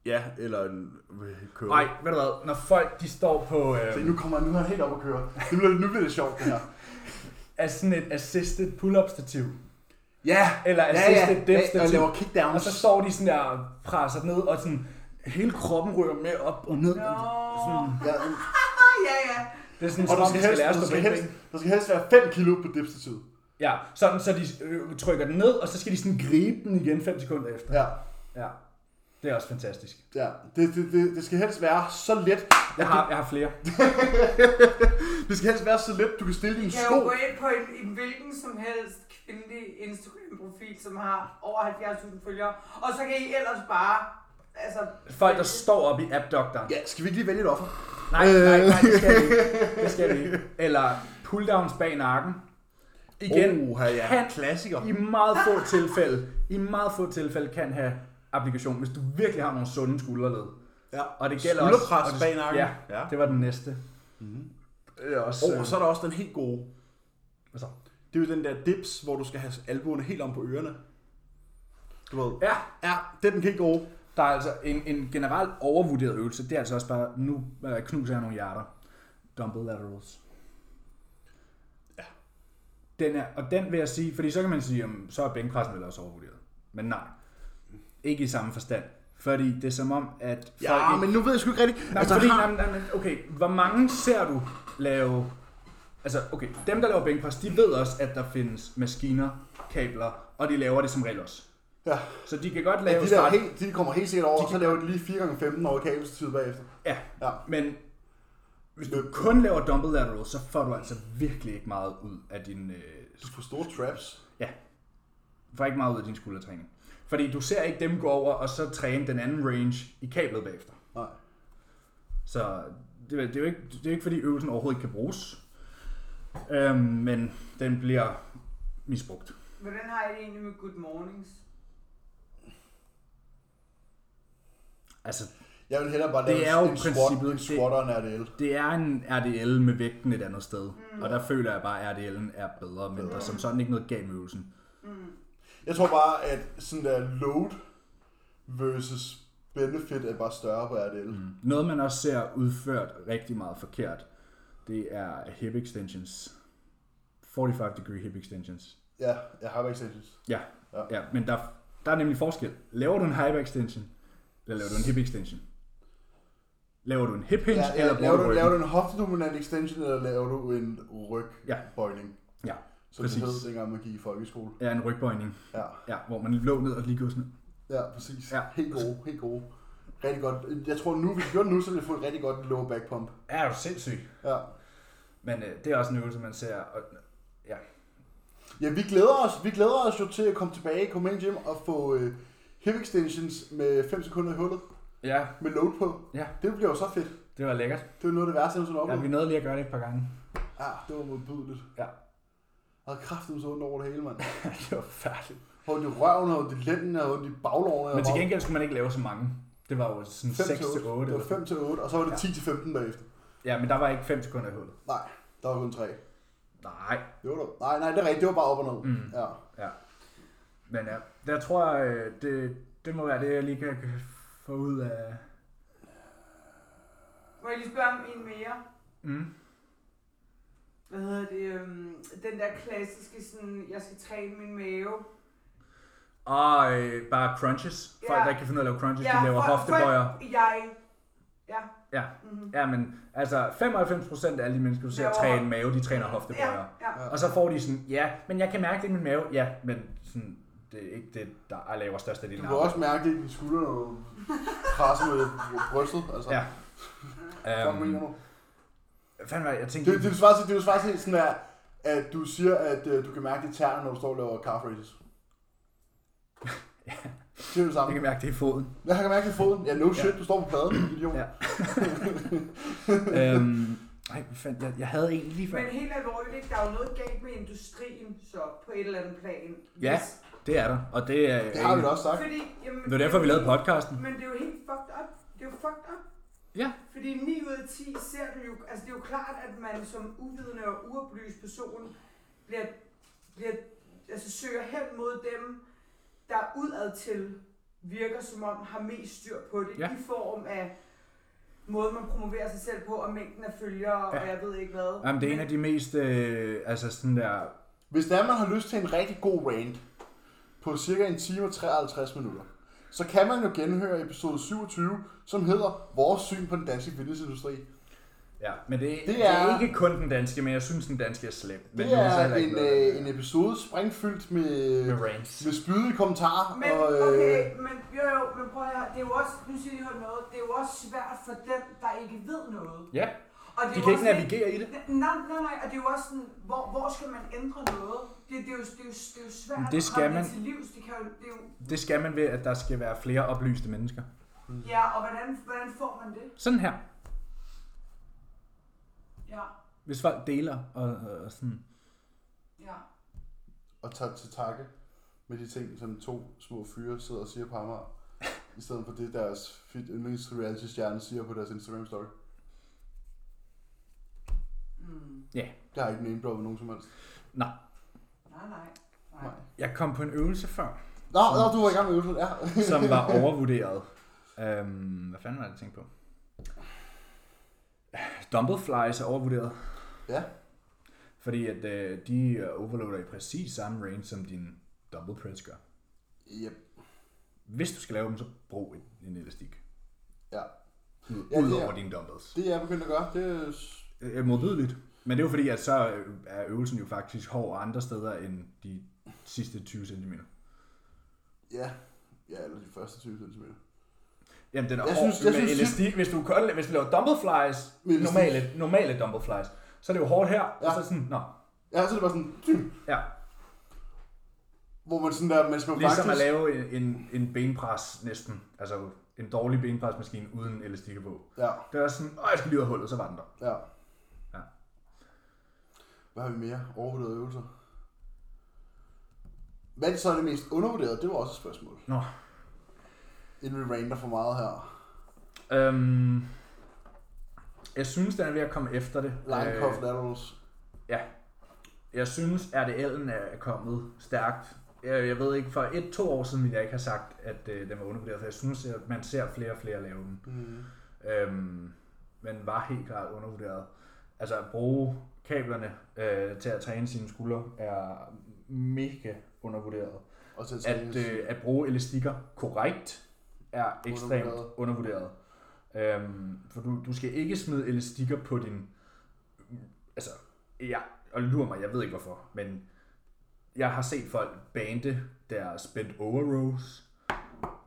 Ja, eller en øh, curl. Nej, ved du hvad, når folk de står på Se, øh, nu kommer nu er helt op at køre. Nu bliver, nu bliver det sjovt, det her. er sådan et assisted pull-up stativ, Ja, eller ja, assisted ja. dip ja, og stativ, laver kickdowns. og så står de sådan der og presser ned, og sådan hele kroppen ryger med op og ned. Nå. Sådan, Ja, ja, ja. det er sådan, og der skal, skal helst, at der, skal helst, der skal helst være 5 kilo på dipstativet. Ja, sådan så de øh, trykker den ned, og så skal de sådan gribe den igen 5 sekunder efter. Ja, Ja, det er også fantastisk. ja. Det, det, det, det skal helst være så let. Jeg har, jeg har flere. Det skal helst være så let, du kan stille dine I kan jo gå sko. ind på en, en hvilken som helst kvindelig Instagram-profil, som har over 70.000 følgere, og så kan I ellers bare, altså... Folk, der står op i abductoren. Ja, skal vi ikke lige vælge et offer? Nej, nej, nej, det skal vi ikke. Det skal vi ikke. Eller pull-downs bag nakken. Igen, Oha, ja. kan Klassiker. i meget få tilfælde, i meget få tilfælde kan have applikation, hvis du virkelig har nogle sunde skulderled. Ja. Og det gælder også... Skulderpres og det- bag nakken. Ja, ja. det var den næste. Er også... Oh, og så er der også den helt gode. Hvad så? Det er jo den der dips, hvor du skal have albuerne helt om på ørerne. Du ved. Ja, Ja, det er den helt gode. der er altså en, en generelt overvurderet øvelse. Det er altså også bare, nu øh, knuser jeg nogle hjerter. Dumbbell laterals. Ja. Den er, og den vil jeg sige, fordi så kan man sige, om så er bænkpressen vel også overvurderet. Men nej, ikke i samme forstand. Fordi det er som om, at folk Ja, ikke... men nu ved jeg sgu ikke rigtigt. Nej, altså, fordi, har... nej, nej, okay, hvor mange ser du lave... Altså, okay, dem, der laver bænkpres, de ved også, at der findes maskiner, kabler, og de laver det som regel også. Ja. Så de kan godt Ja, lave... de, der start- helt, de kommer helt sikkert over, De og så laver de lige 4x15 over kabelstid bagefter. Ja, Ja. men hvis du kun laver dumbbell lateral, så får du altså virkelig ikke meget ud af din... Øh, Du får store traps. du får ikke meget ud af din skuldertræning. Fordi du ser ikke dem gå over og så træne den anden range i kablet bagefter. Nej. Så det, er- det, er jo ikke, det er ikke fordi øvelsen overhovedet ikke kan bruges. Øhm, men den bliver misbrugt. Hvordan har I det egentlig med good mornings? Altså, Jeg vil hellere bare Det lave er jo en, squat, princippet, en det- squat og en RDL. Det er en RDL med vægten et andet sted. Mm. Og der føler jeg bare, at RDL'en er bedre, men der er som sådan ikke noget galt med øvelsen. Jeg tror bare, at sådan der load versus benefit er bare større på RDL. Mm. Noget, man også ser udført rigtig meget forkert, det er hip extensions. 45 degree hip extensions. Ja, jeg har extensions. Ja, Ja. ja. ja men der, der er nemlig forskel. Laver du en hip extension, eller laver du en hip extension? Laver du en hip hinge, Ja, eller ja, bruger laver, du ryggen? laver du en hoftedominant extension, eller laver du en Ja. rygbøjning? Ja, Som det præcis. hed, dengang man gik i folkeskole. Ja, en rygbøjning. Ja, Ja, hvor man lå ned og lige går sådan. ja præcis. Ja. Helt gode, helt gode. Rigtig godt. Jeg tror nu, vi gjorde det nu, så ville vi få et rigtig godt lower back pump. Ja, er du sindssyg. Ja. Men øh, det er også en øvelse, man ser. Og, ja, Ja, vi glæder os, vi glæder os jo til at komme tilbage, komme ind i gym og få øh, hip extensions med 5 sekunder i hullet, ja, med load på. Ja. Det bliver jo så fedt. det var lækkert. Det er noget af det værste, jeg nogensinde har Ja, vi nåede lige at gøre det et par gange. Ja, det var modbydeligt. Ja. Jeg havde kraften så ondt over det hele, mand. det var færdigt. Jeg havde ondt i røven, jeg havde ondt i lænden, jeg havde ondt i baglårene. Men til gengæld skulle man ikke lave så mange. Det var jo sådan 6 til 8. Det var 5 til 8, og så var det Ja. 10 til 15 bagefter. Ja, men der var ikke 5 sekunder i hullet. Nej, der var kun 3. Nej. Det var der. Nej, nej, det er rigtigt. Det var bare op og ned. Mm. Ja. Ja. Men ja, der tror jeg, øh, det, det må være det, jeg lige kan få ud af... Må jeg lige spørge om en mere? Mm. Hvad hedder det? Øhm, den der klassiske sådan, jeg skal træne min mave. Og øh, bare crunches. Folk, Ja. der ikke kan finde ud af at lave crunches, de laver for- hoftebøjer. For, jeg, ja. Ja. Mm-hmm. Ja, men altså 95% af alle de mennesker, du ser Laver- træne mave, de træner hoftebøjer. Ja, ja. Ja. Og så får de sådan, ja, men jeg kan mærke det i min mave. Ja, men sådan, det er ikke det, der er laver største del Du kan også mærke det i dine skuldre, når du presser med brystet. Altså. Ja. Fuck, mener Um, du? hvad fandme jeg tænkte... Det, det, er svaret til, det er jo svaret til sådan der, at du siger, at uh, du kan mærke det i tæerne, når du står og laver calf raises. Ja. Det er det jeg samme. kan mærke det i foden. Jeg kan mærke det i foden. Ja, no shit, du står på pladen, idiot. Ja. øhm, ej, hvad fanden, jeg, jeg havde en lige før. Men helt alvorligt, ikke? der er jo noget galt med industrien så på et eller andet plan. Ja. Hvis- Det er der, og det er... Det har vi da også sagt. Fordi, jamen, Det var derfor, vi lavede podcasten. Men det er jo helt fucked up. Det er jo fucked up. Ja. Fordi 9 ud af 10 ser du jo, altså det er jo klart, at man som uvidende og uoplyst person bliver, bliver, altså søger hen mod dem, der udad til virker som om har mest styr på det, Ja. i form af måde, man promoverer sig selv på, og mængden af følgere. Ja. og jeg ved ikke hvad. Jamen, det er en af de mest, øh, altså sådan der... Hvis der man har lyst til en rigtig god rant på cirka en time og 53 minutter, så kan man jo genhøre episode 27, som hedder Vores syn på den danske fitnessindustri. Ja, men det, det, Det det er, er- ikke kun den danske, men jeg synes, den danske er slem. Men Det er ikke en, noget, øh, en episode sprængfyldt med, med rants. med spydige kommentarer. Men og, øh, okay, men jo jo, men prøv høre, det er jo også, nu siger jeg noget, det er jo også svært for dem, der ikke ved noget. Ja, Og det er de kan ikke navigere i det. Nej, nej, nej, og det er jo også sådan, hvor, hvor skal man ændre noget? Det, det, er, jo, det, er, jo, det er jo svært Men det at skal komme man. det til livs. Det, kan jo, det er jo, Det skal man ved, at der skal være flere oplyste mennesker. ja, og hvordan, hvordan får man det? Sådan her. Ja, Hvis folk deler og, og sådan... ja. og tager til takke med de ting, som to små fyre sidder og siger på Amager. I stedet for det, deres fit yndlings reality stjerne siger på deres Instagram story. Mm. Jeg har ikke name nogen som helst. Nej, Nej, nej. nej. Jeg kom på en øvelse før, Nå, nå, du var i gang med øvelsen, ja. som var overvurderet. Øhm, hvad fanden var det, jeg tænkte på? Dumbbell flies er overvurderet. Ja. Fordi at øh, de øh, overloader i præcis samme range, som din dumbbell press gør. Yep. Hvis du skal lave dem, så brug en, en elastik. Ja. Ud, Ja, Udover er- dine dumbbells. Det er jeg begyndt at gøre. Det er... s- Øh, modbydeligt. Men det er jo fordi, at så er øvelsen jo faktisk hård andre steder end de sidste 20 cm. Ja. Ja, eller de første 20 cm. Jamen, den er Jeg hård synes- jeg med synes- elastik. Hvis du, kun, hvis du laver dumbbell flies, normale, normale dumbbell flies, så er det jo hårdt her, ja. Og så sådan, nå, Ja, så er det bare sådan... Tyn, ja. hvor man sådan der, mens man Ligesom faktisk... at lave en, en, en benpres næsten, altså en dårlig benpresmaskine uden elastikker på. Ja, Det er sådan, åh, jeg skal lige ud af hullet, så var den der. Ja. Hvad har vi mere? Overvurderede øvelser. Hvad er så det mest undervurderede? Det var også et spørgsmål. Nå. Inden vi rander for meget her. Øhm, jeg synes, den er ved at komme efter det. Line Øh, laterals. Jeg synes, RDL'en er kommet stærkt. Jeg, jeg ved ikke, for et-to år siden ville jeg ikke have sagt, at øh, den var undervurderet, for jeg synes, at man ser flere og flere lave den. Mm. Øhm, men var helt klart undervurderet. Altså at bruge kablerne øh, til at træne sine skuldre er mega undervurderet. Og til At, øh, at bruge elastikker korrekt er ekstremt Undervurderet. undervurderet. Øhm, for du, du skal ikke smide elastikker på din... Altså, ja, og lur mig, jeg ved ikke hvorfor, men jeg har set folk bande deres bent over rows,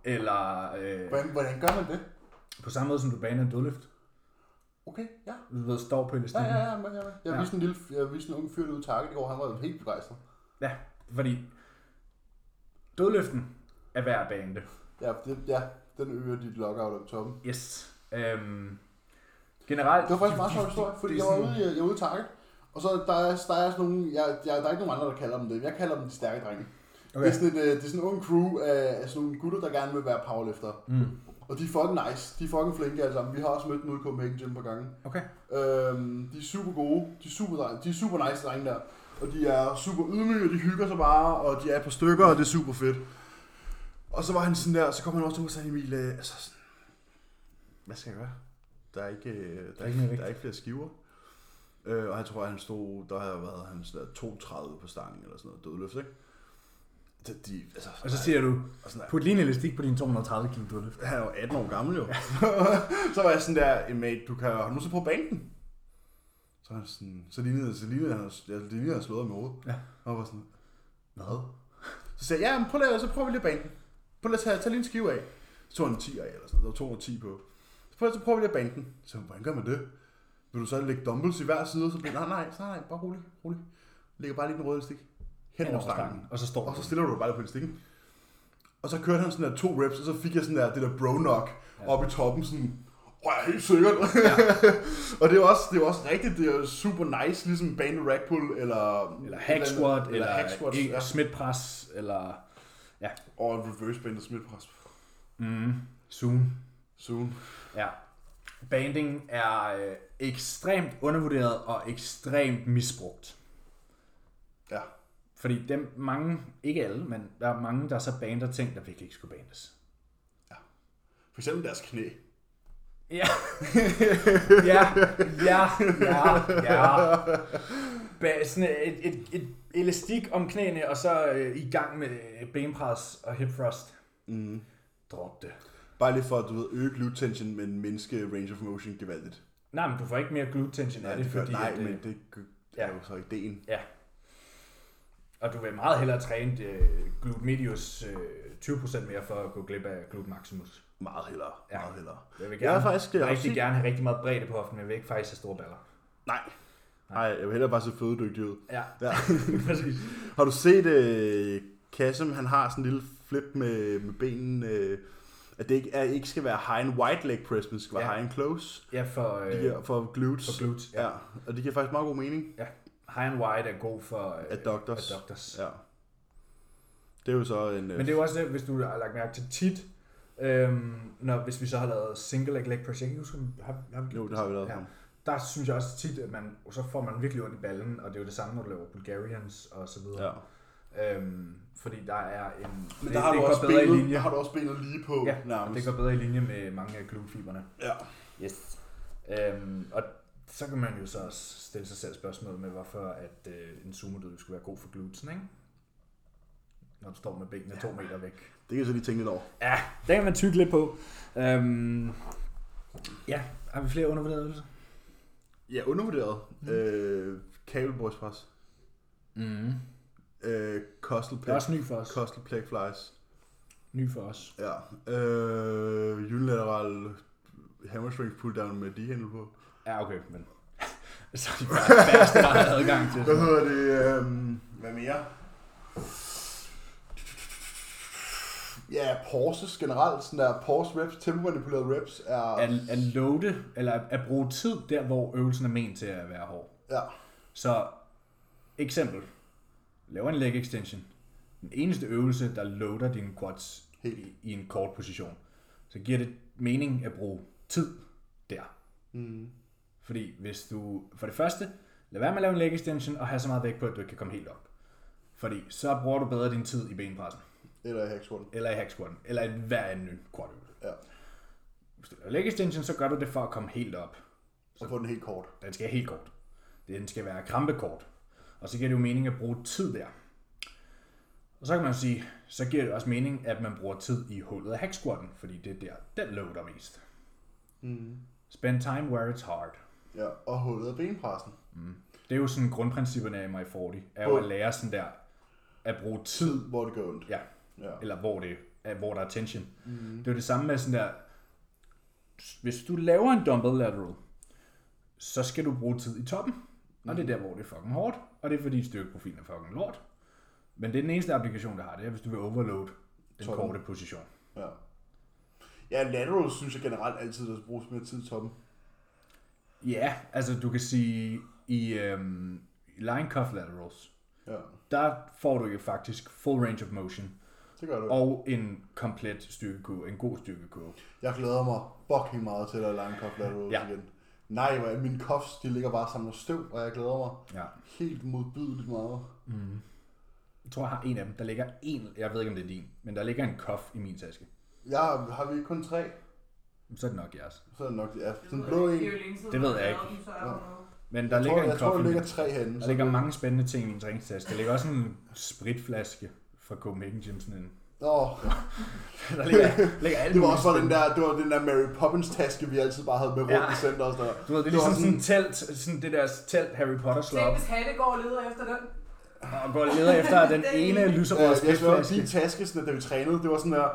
eller øh, Hvordan, hvordan gør man det? på samme måde som du baner en dødløft. Okay, ja. Du ved, står på Ja, elastikken. ja, ja. Jeg, jeg, Ja. viste en lille, jeg viste en ung fyr ude i Target i går, han var helt begejstret. Fordi dødløften er at bane. Ja, det, ja, den øger dit lockout op toppen. Yes. Øhm, generelt... Det var faktisk en meget sjov historie, fordi jeg er var ude jeg var ude i Target, og så der er, der er sådan nogle, jeg, jeg, der er ikke nogen andre, der kalder dem det, jeg kalder dem de stærke drenge. Okay. Det, er sådan et, øh, det er sådan en ung crew af, af sådan nogle gutter, der gerne vil være powerlifter. Mm. Og de er fucking nice, de er fucking flinke alle sammen. Vi har også mødt dem ude i Copenhagen Gym på gange. Okay. Øhm, de er super gode, de er super, de er super nice drenge der. Og de er super ydmyge, og de hygger sig bare, og de er på stykker, og det er super fedt. Og så var han sådan der, så kom han også til mig og sagde, Emil, øh, altså sådan, hvad skal jeg gøre? Der er ikke, øh, der er ikke der er ikke flere skiver. Øh, og jeg tror, at han stod, der havde været han sådan der 32 på stangen, eller sådan noget, dødløft, ikke? De, de, altså, Og så siger du, og sådan put lige en elastik på din 230 kg dødløft. han er jo 18 år gammel jo. så var jeg sådan der, "Eh, mate, du kan har du nu så på banken. Så han sådan, så lignede, så lignede han, ja, det lignede, han slået i hovedet. Ja. Og jeg var sådan, hvad? Så sagde jeg, ja, men prøv lige, så prøver vi lige banken. Prøv lige at tage, tage lige en skive af. Så tog han en 10 af, eller sådan noget. Der var 210 på. Så prøv, så prøver vi lige banken. Så hvordan gør man det? Vil du så lægge dumbbells i hver side? Så bliver nej, nej, nej, nej, bare rolig, rolig. Lægger bare lige den røde stik. Hen over stangen. Og så står Og så stiller du dig bare på elastikken. Og så kørte han sådan der to reps, og så fik jeg sådan der, det der bro knock Ja. op i toppen, sådan, åh, jeg er helt sikkert. Ja. og det er også, det er også rigtigt, det er super nice, ligesom bane rack pull, eller... Eller hack squat, eller, eller hack squat, ja. smith press, eller... Og reverse band og smith press. Mm, zoom. Soon. Ja. Banding er øh, ekstremt undervurderet og ekstremt misbrugt. Ja. Fordi dem mange, ikke alle, men der er mange, der så bander ting, der virkelig ikke skulle bandes. For eksempel deres knæ. Ja. ja, ja, ja, ja. Ba- sådan et, et, et elastik om knæene, og så øh, i gang med benpres og hip thrust. Mm. Drop det. Bare lige for at du ved, øge glute tension, men mindske range of motion gevaldigt. Nej, men du får ikke mere glute tension af det, gør- fordi nej, at, øh, men det er jo så ideen. Og du vil meget hellere træne øh, glute medius øh, 20% mere for at gå glip af glute maximus. Meget hellere, Ja. meget hellere. Jeg vil Jeg gerne er faktisk er rigtig også gerne have rigtig meget bredde på hoften, men jeg vil ikke faktisk have store baller. Nej. Nej, jeg vil hellere bare se fødedygtig ud. Ja, Ja. præcis. Har du set uh, Kasim, han har sådan en lille flip med, med benen, uh, at det ikke, er, ikke skal være high and wide leg press, men skal være Ja. high and close. Ja, for, De øh, giver, for glutes. for glutes. Ja. Ja, og det giver faktisk meget god mening. High and wide er god for øh, Adductors. adductors. Ja. Det er jo så en... øh, Men det er jo også det, hvis du har lagt mærke til tit, øhm, når, hvis vi så har lavet single leg leg press, jeg kan ikke huske, har, har vi Jo, det har vi lavet. Ja. Der synes jeg også tit, at man, så får man virkelig ondt i ballen, og det er jo det samme, når du laver Bulgarians og så videre. ja. Øhm, fordi der er en... Men der har, det du også bedre i benet, linje. der har du også benet lige på Ja, nærmest. Det går bedre i linje med mange af glutefiberne. Ja. Yes. Øhm, og så kan man jo så også stille sig selv spørgsmålet med, hvorfor at øh, en sumodød skulle være god for glutesen, ikke? Når du står med benene to meter væk. Det kan jeg så lige tænke lidt over. Ja, det kan man tykke lidt på. Øhm, ja, har vi flere undervurderede øvelser? Ja, undervurderet. Mm. Øh, kabelbrystpres. Mm. Øh, costal Det er også ny for os. costal plate flies. Ny for os. Ja. Øh, unilateral hamstring pull down med D-handle på. Ja, okay, men... så er de bare færreste, der har adgang til Hvad det. hedder det? Øh, hvad mere? Ja, pauses generelt. Sådan der pause reps, tempo-manipulerede reps er... At, at loade, eller at, at bruge tid der, hvor øvelsen er ment til at være hård. Ja. Så, eksempel. Laver en leg extension. Den eneste øvelse, der loader dine quads Helt. i, i en kort position. Så giver det mening at bruge tid der. Mm. Fordi hvis du, for det første, lad være med at lave en leg extension og have så meget vægt på, at du ikke kan komme helt op. Fordi så bruger du bedre din tid i benpressen, Eller i hack squatten. eller i hack squatten, eller i hver anden quadøvelse. Ja. Hvis du laver leg extension, så gør du det for at komme helt op. Og få den helt kort. Den skal helt kort. Den skal være krampekort. Og så giver det jo mening at bruge tid der. Og så kan man sige, så giver det også mening, at man bruger tid i hullet af hack squatten, fordi det er der, den loader mest. Mm. Spend time where it's hard. Ja, og hullet af benpressen. Det er jo sådan grundprincipperne af MI40, er jo at lære sådan der, at bruge tid, Hvor det gør ondt. ja, Ja. eller hvor, det, er, hvor der er tension. Mm. Det er jo det samme med sådan der, hvis du laver en dumbbell lateral, så skal du bruge tid i toppen. Og det er der, hvor det er fucking hårdt. Og det er fordi styrkeprofilen er fucking lort. Men det er den eneste applikation, der har det, er, hvis du vil overload den Toppen. korte position. Ja. Ja, lateral synes jeg generelt altid, der skal bruges mere tid i toppen. Ja, altså du kan sige, i øhm, i line cuff laterals, Ja, der får du jo faktisk full range of motion. det gør du. Og en komplet styrkekurve, en god styrkekurve. Jeg glæder mig fucking meget til at en cuff laterals Ja. igen. Nej, hvor mine cuffs, de ligger bare sammen med støv, og jeg glæder mig Ja. helt modbydeligt meget. Mm. Jeg tror, jeg har en af dem. Der ligger en, jeg ved ikke, om det er din, men der ligger en cuff i min taske. Jeg har vi kun tre, Så er det nok jeres. så er det nok, ja, Det den ved blå jeg en. ikke. Det er ved jeg ikke. der Ja. Men der Jeg ligger tror, en jeg tror, der ligger tre herinde. Der ligger mange spændende ting i min træningstaske. Der ligger også en spritflaske fra Copenhagen. Sådan en. Åh, Der ligger, ligger alt det var også den der, det var den der Mary Poppins taske, vi altid bare havde med rundt Ja. i center og sådan noget. Du ved, det er ligesom sådan sådan- en telt, sådan det der telt Harry Potter slår Tænk, op, hvis Hanne går og leder efter den. og går og leder efter den Den ene lyserøde Ja, jeg sværger, spritflaske. din taske, sådan, da vi trænede, det var sådan der,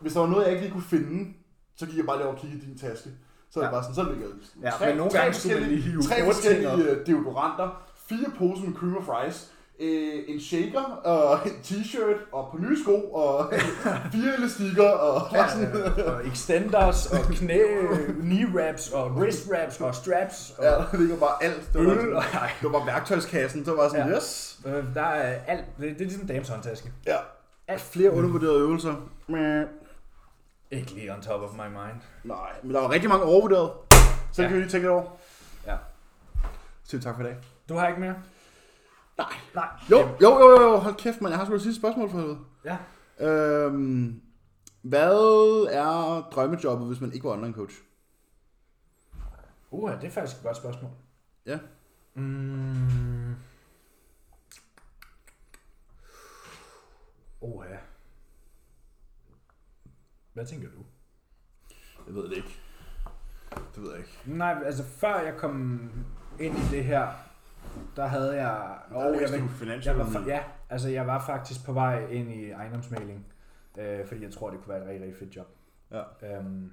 hvis der var noget, jeg ikke lige kunne finde, så gik jeg bare lige over og kiggede i din taske. Så er det Ja. bare sådan, så ligger det Ja, men nogle gange skulle man lige hive tre forskellige øh, deodoranter, fire poser med cream of rice, øh, en shaker, og en t-shirt, og på nye sko, og fire elastikker, og bare sådan, Ja, og extenders, og knæ, knee wraps, og wrist wraps, og straps, og ja, der ligger bare alt. Det var, øl. Og, det var bare værktøjskassen, så var sådan, Ja. yes. øh, der er alt. Det, det er ligesom dames håndtaske. Ja. Alt. Flere undervurderede øvelser. Ikke lige on top of my mind. Nej, men der var rigtig mange overvurderede. Så Ja. kan vi lige tænke det over. Ja. Så tak for i dag. Du har ikke mere? Nej. Nej. Jo, jo, jo, jo, hold kæft, man. Jeg har sgu et sidste spørgsmål for helvede. Ja. Øhm, hvad er drømmejobbet, hvis man ikke var online coach? Uh, det er faktisk et godt spørgsmål. Ja. Mm. Uh, ja. Hvad tænker du? Jeg ved det ikke. Det ved jeg ikke. Nej, altså før jeg kom ind i det her, der havde jeg... Og jeg, ved- jeg var, ja, altså jeg var faktisk på vej ind i ejendomsmaling, øh, fordi jeg tror, det kunne være et rigtig, rigtig fedt job. Ja. Øhm,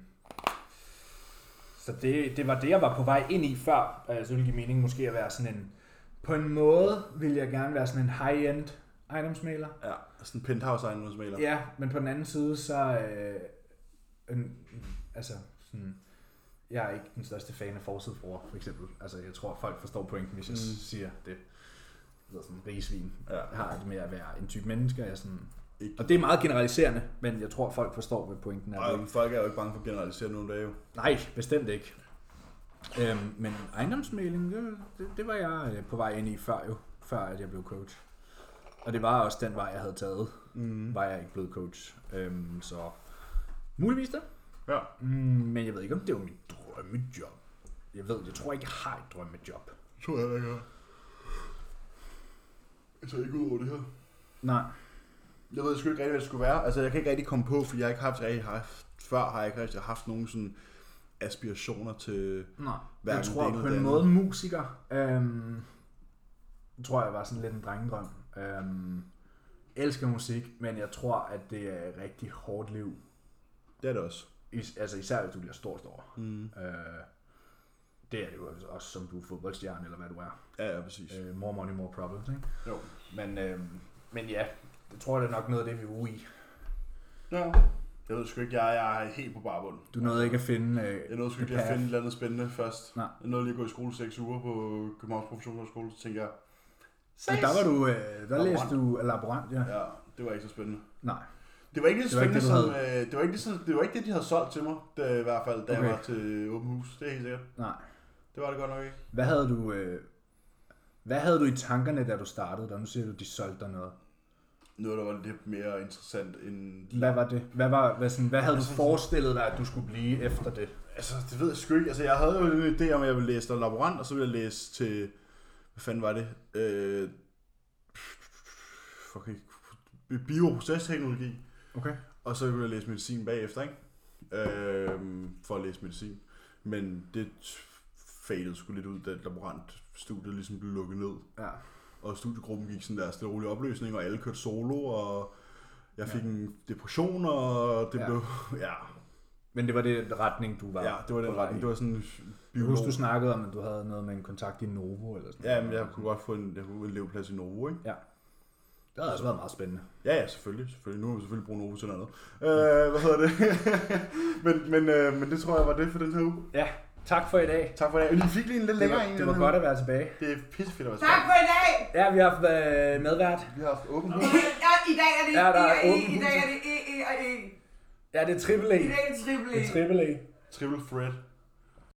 så det, det var det, jeg var på vej ind i før. Så ville det give mening måske at være sådan en... På en måde ville jeg gerne være sådan en high-end ejendomsmaler. Ja, sådan en penthouse ejendomsmaler. Ja, men på den anden side, så... Øh, en, altså, sådan, jeg er ikke den største fan af forsidefruer, for eksempel. Altså, jeg tror, folk forstår pointen, hvis jeg Mm. siger det. Det er sådan rigesvin. Ja. Har det med at være en type menneske. Jeg sådan, Ikke. og det er meget generaliserende, men jeg tror, folk forstår, hvad pointen er. Ej, folk er jo ikke bange for at generalisere nogle dage. jo. Nej, bestemt ikke. Øhm, men ejendomsmæling, det, det, det var jeg øh, på vej ind i før jo, før at jeg blev coach. Og det var også den vej, jeg havde taget, Mm. var jeg ikke blevet coach. Øhm, så muligvis det. Ja. Mm, men jeg ved ikke, om det var mit drømmejob. Jeg ved, jeg tror ikke, jeg har et drømmejob. tror jeg ikke. Jeg tager ikke ud over det her. Nej. Jeg ved sgu ikke rigtig, hvad det skulle være. Altså, jeg kan ikke rigtig komme på, for jeg har ikke haft, rigtig haft før har jeg ikke rigtig haft nogen sådan aspirationer til... Nej. Jeg tror på en måde musiker. Øhm, jeg tror jeg var sådan lidt en drengedrøm. Øhm, elsker musik, men jeg tror, at det er et rigtig hårdt liv. Det er det også. Is, altså især hvis du bliver stor, stor. Mm. Øh, det er det jo også, som du er fodboldstjerne, eller hvad du er. Ja, ja, præcis. Øh, more money, more problems, ikke? Jo. Men, øh, men ja, det tror jeg det er nok noget af det, vi er ude i. Ja. Jeg ved sgu ikke, jeg, jeg er helt på barbund. Du nåede ikke at finde... Øh, Jeg nåede sgu ikke at finde et eller andet spændende først. Nej. Jeg nåede lige at gå i skole 6 uger på Københavns Professionshøjskole, så tænkte jeg, Men der var du... Øh, der Laborant. læste du laborant, ja. ja, det var ikke så spændende. Nej. Det var ikke lige så Det var ikke spændende det, du som... Øh, det, var ikke lige så, det var ikke det, de havde solgt til mig, da, i hvert fald, da okay. jeg var til åben hus. Det er helt sikkert. Nej. Det var det godt nok ikke. Hvad havde du, øh, hvad havde du i tankerne, da du startede der? Nu siger du, de solgte dig noget. Noget, der var lidt mere interessant end... Hvad var det? Hvad, var, hvad, sådan, hvad havde du Altså- forestillet dig, at du skulle blive efter det? Altså, det ved jeg sgu ikke. Altså, jeg havde jo en idé om, at jeg ville læse der laborant, og så ville jeg læse til... Hvad fanden var det? Øh, fuck ikke. Bioprocesteknologi. Okay. Og så ville jeg læse medicin bagefter, ikke? Øh, for at læse medicin. Men det fadede sgu lidt ud, da laborantstudiet ligesom blev lukket ned. Ja. Og studiegruppen gik sådan der stille rolig opløsning, og alle kørte solo, og jeg fik Ja. en depression, og det Ja. blev... Ja, Men det var det retning, du var ja, det var den retning. i. Det var sådan Jeg biolog. husker, du snakkede om, at du havde noget med en kontakt i Novo eller sådan Ja, men jeg kunne godt få en, jeg kunne en elevplads i Novo, ikke? Det havde også været meget spændende. Ja, ja, selvfølgelig. selvfølgelig. Nu har vi selvfølgelig brugt Novo til noget. Øh, hvad hedder det? men, men, øh, men det tror jeg var det for den her uge. Ja, tak for i dag. Tak for det. Vi fik lige en lidt Det længere var, en. det var godt at være tilbage. Det er pissefedt at være Tak for i dag! Ja, vi har haft øh, medvært. Vi har haft åben hus. Ja, i dag er det Ja, der er E, og E, åbent i dag er det E, E og E. Ja, det er triple A. Dag er det triple Det er triple A. Triple threat.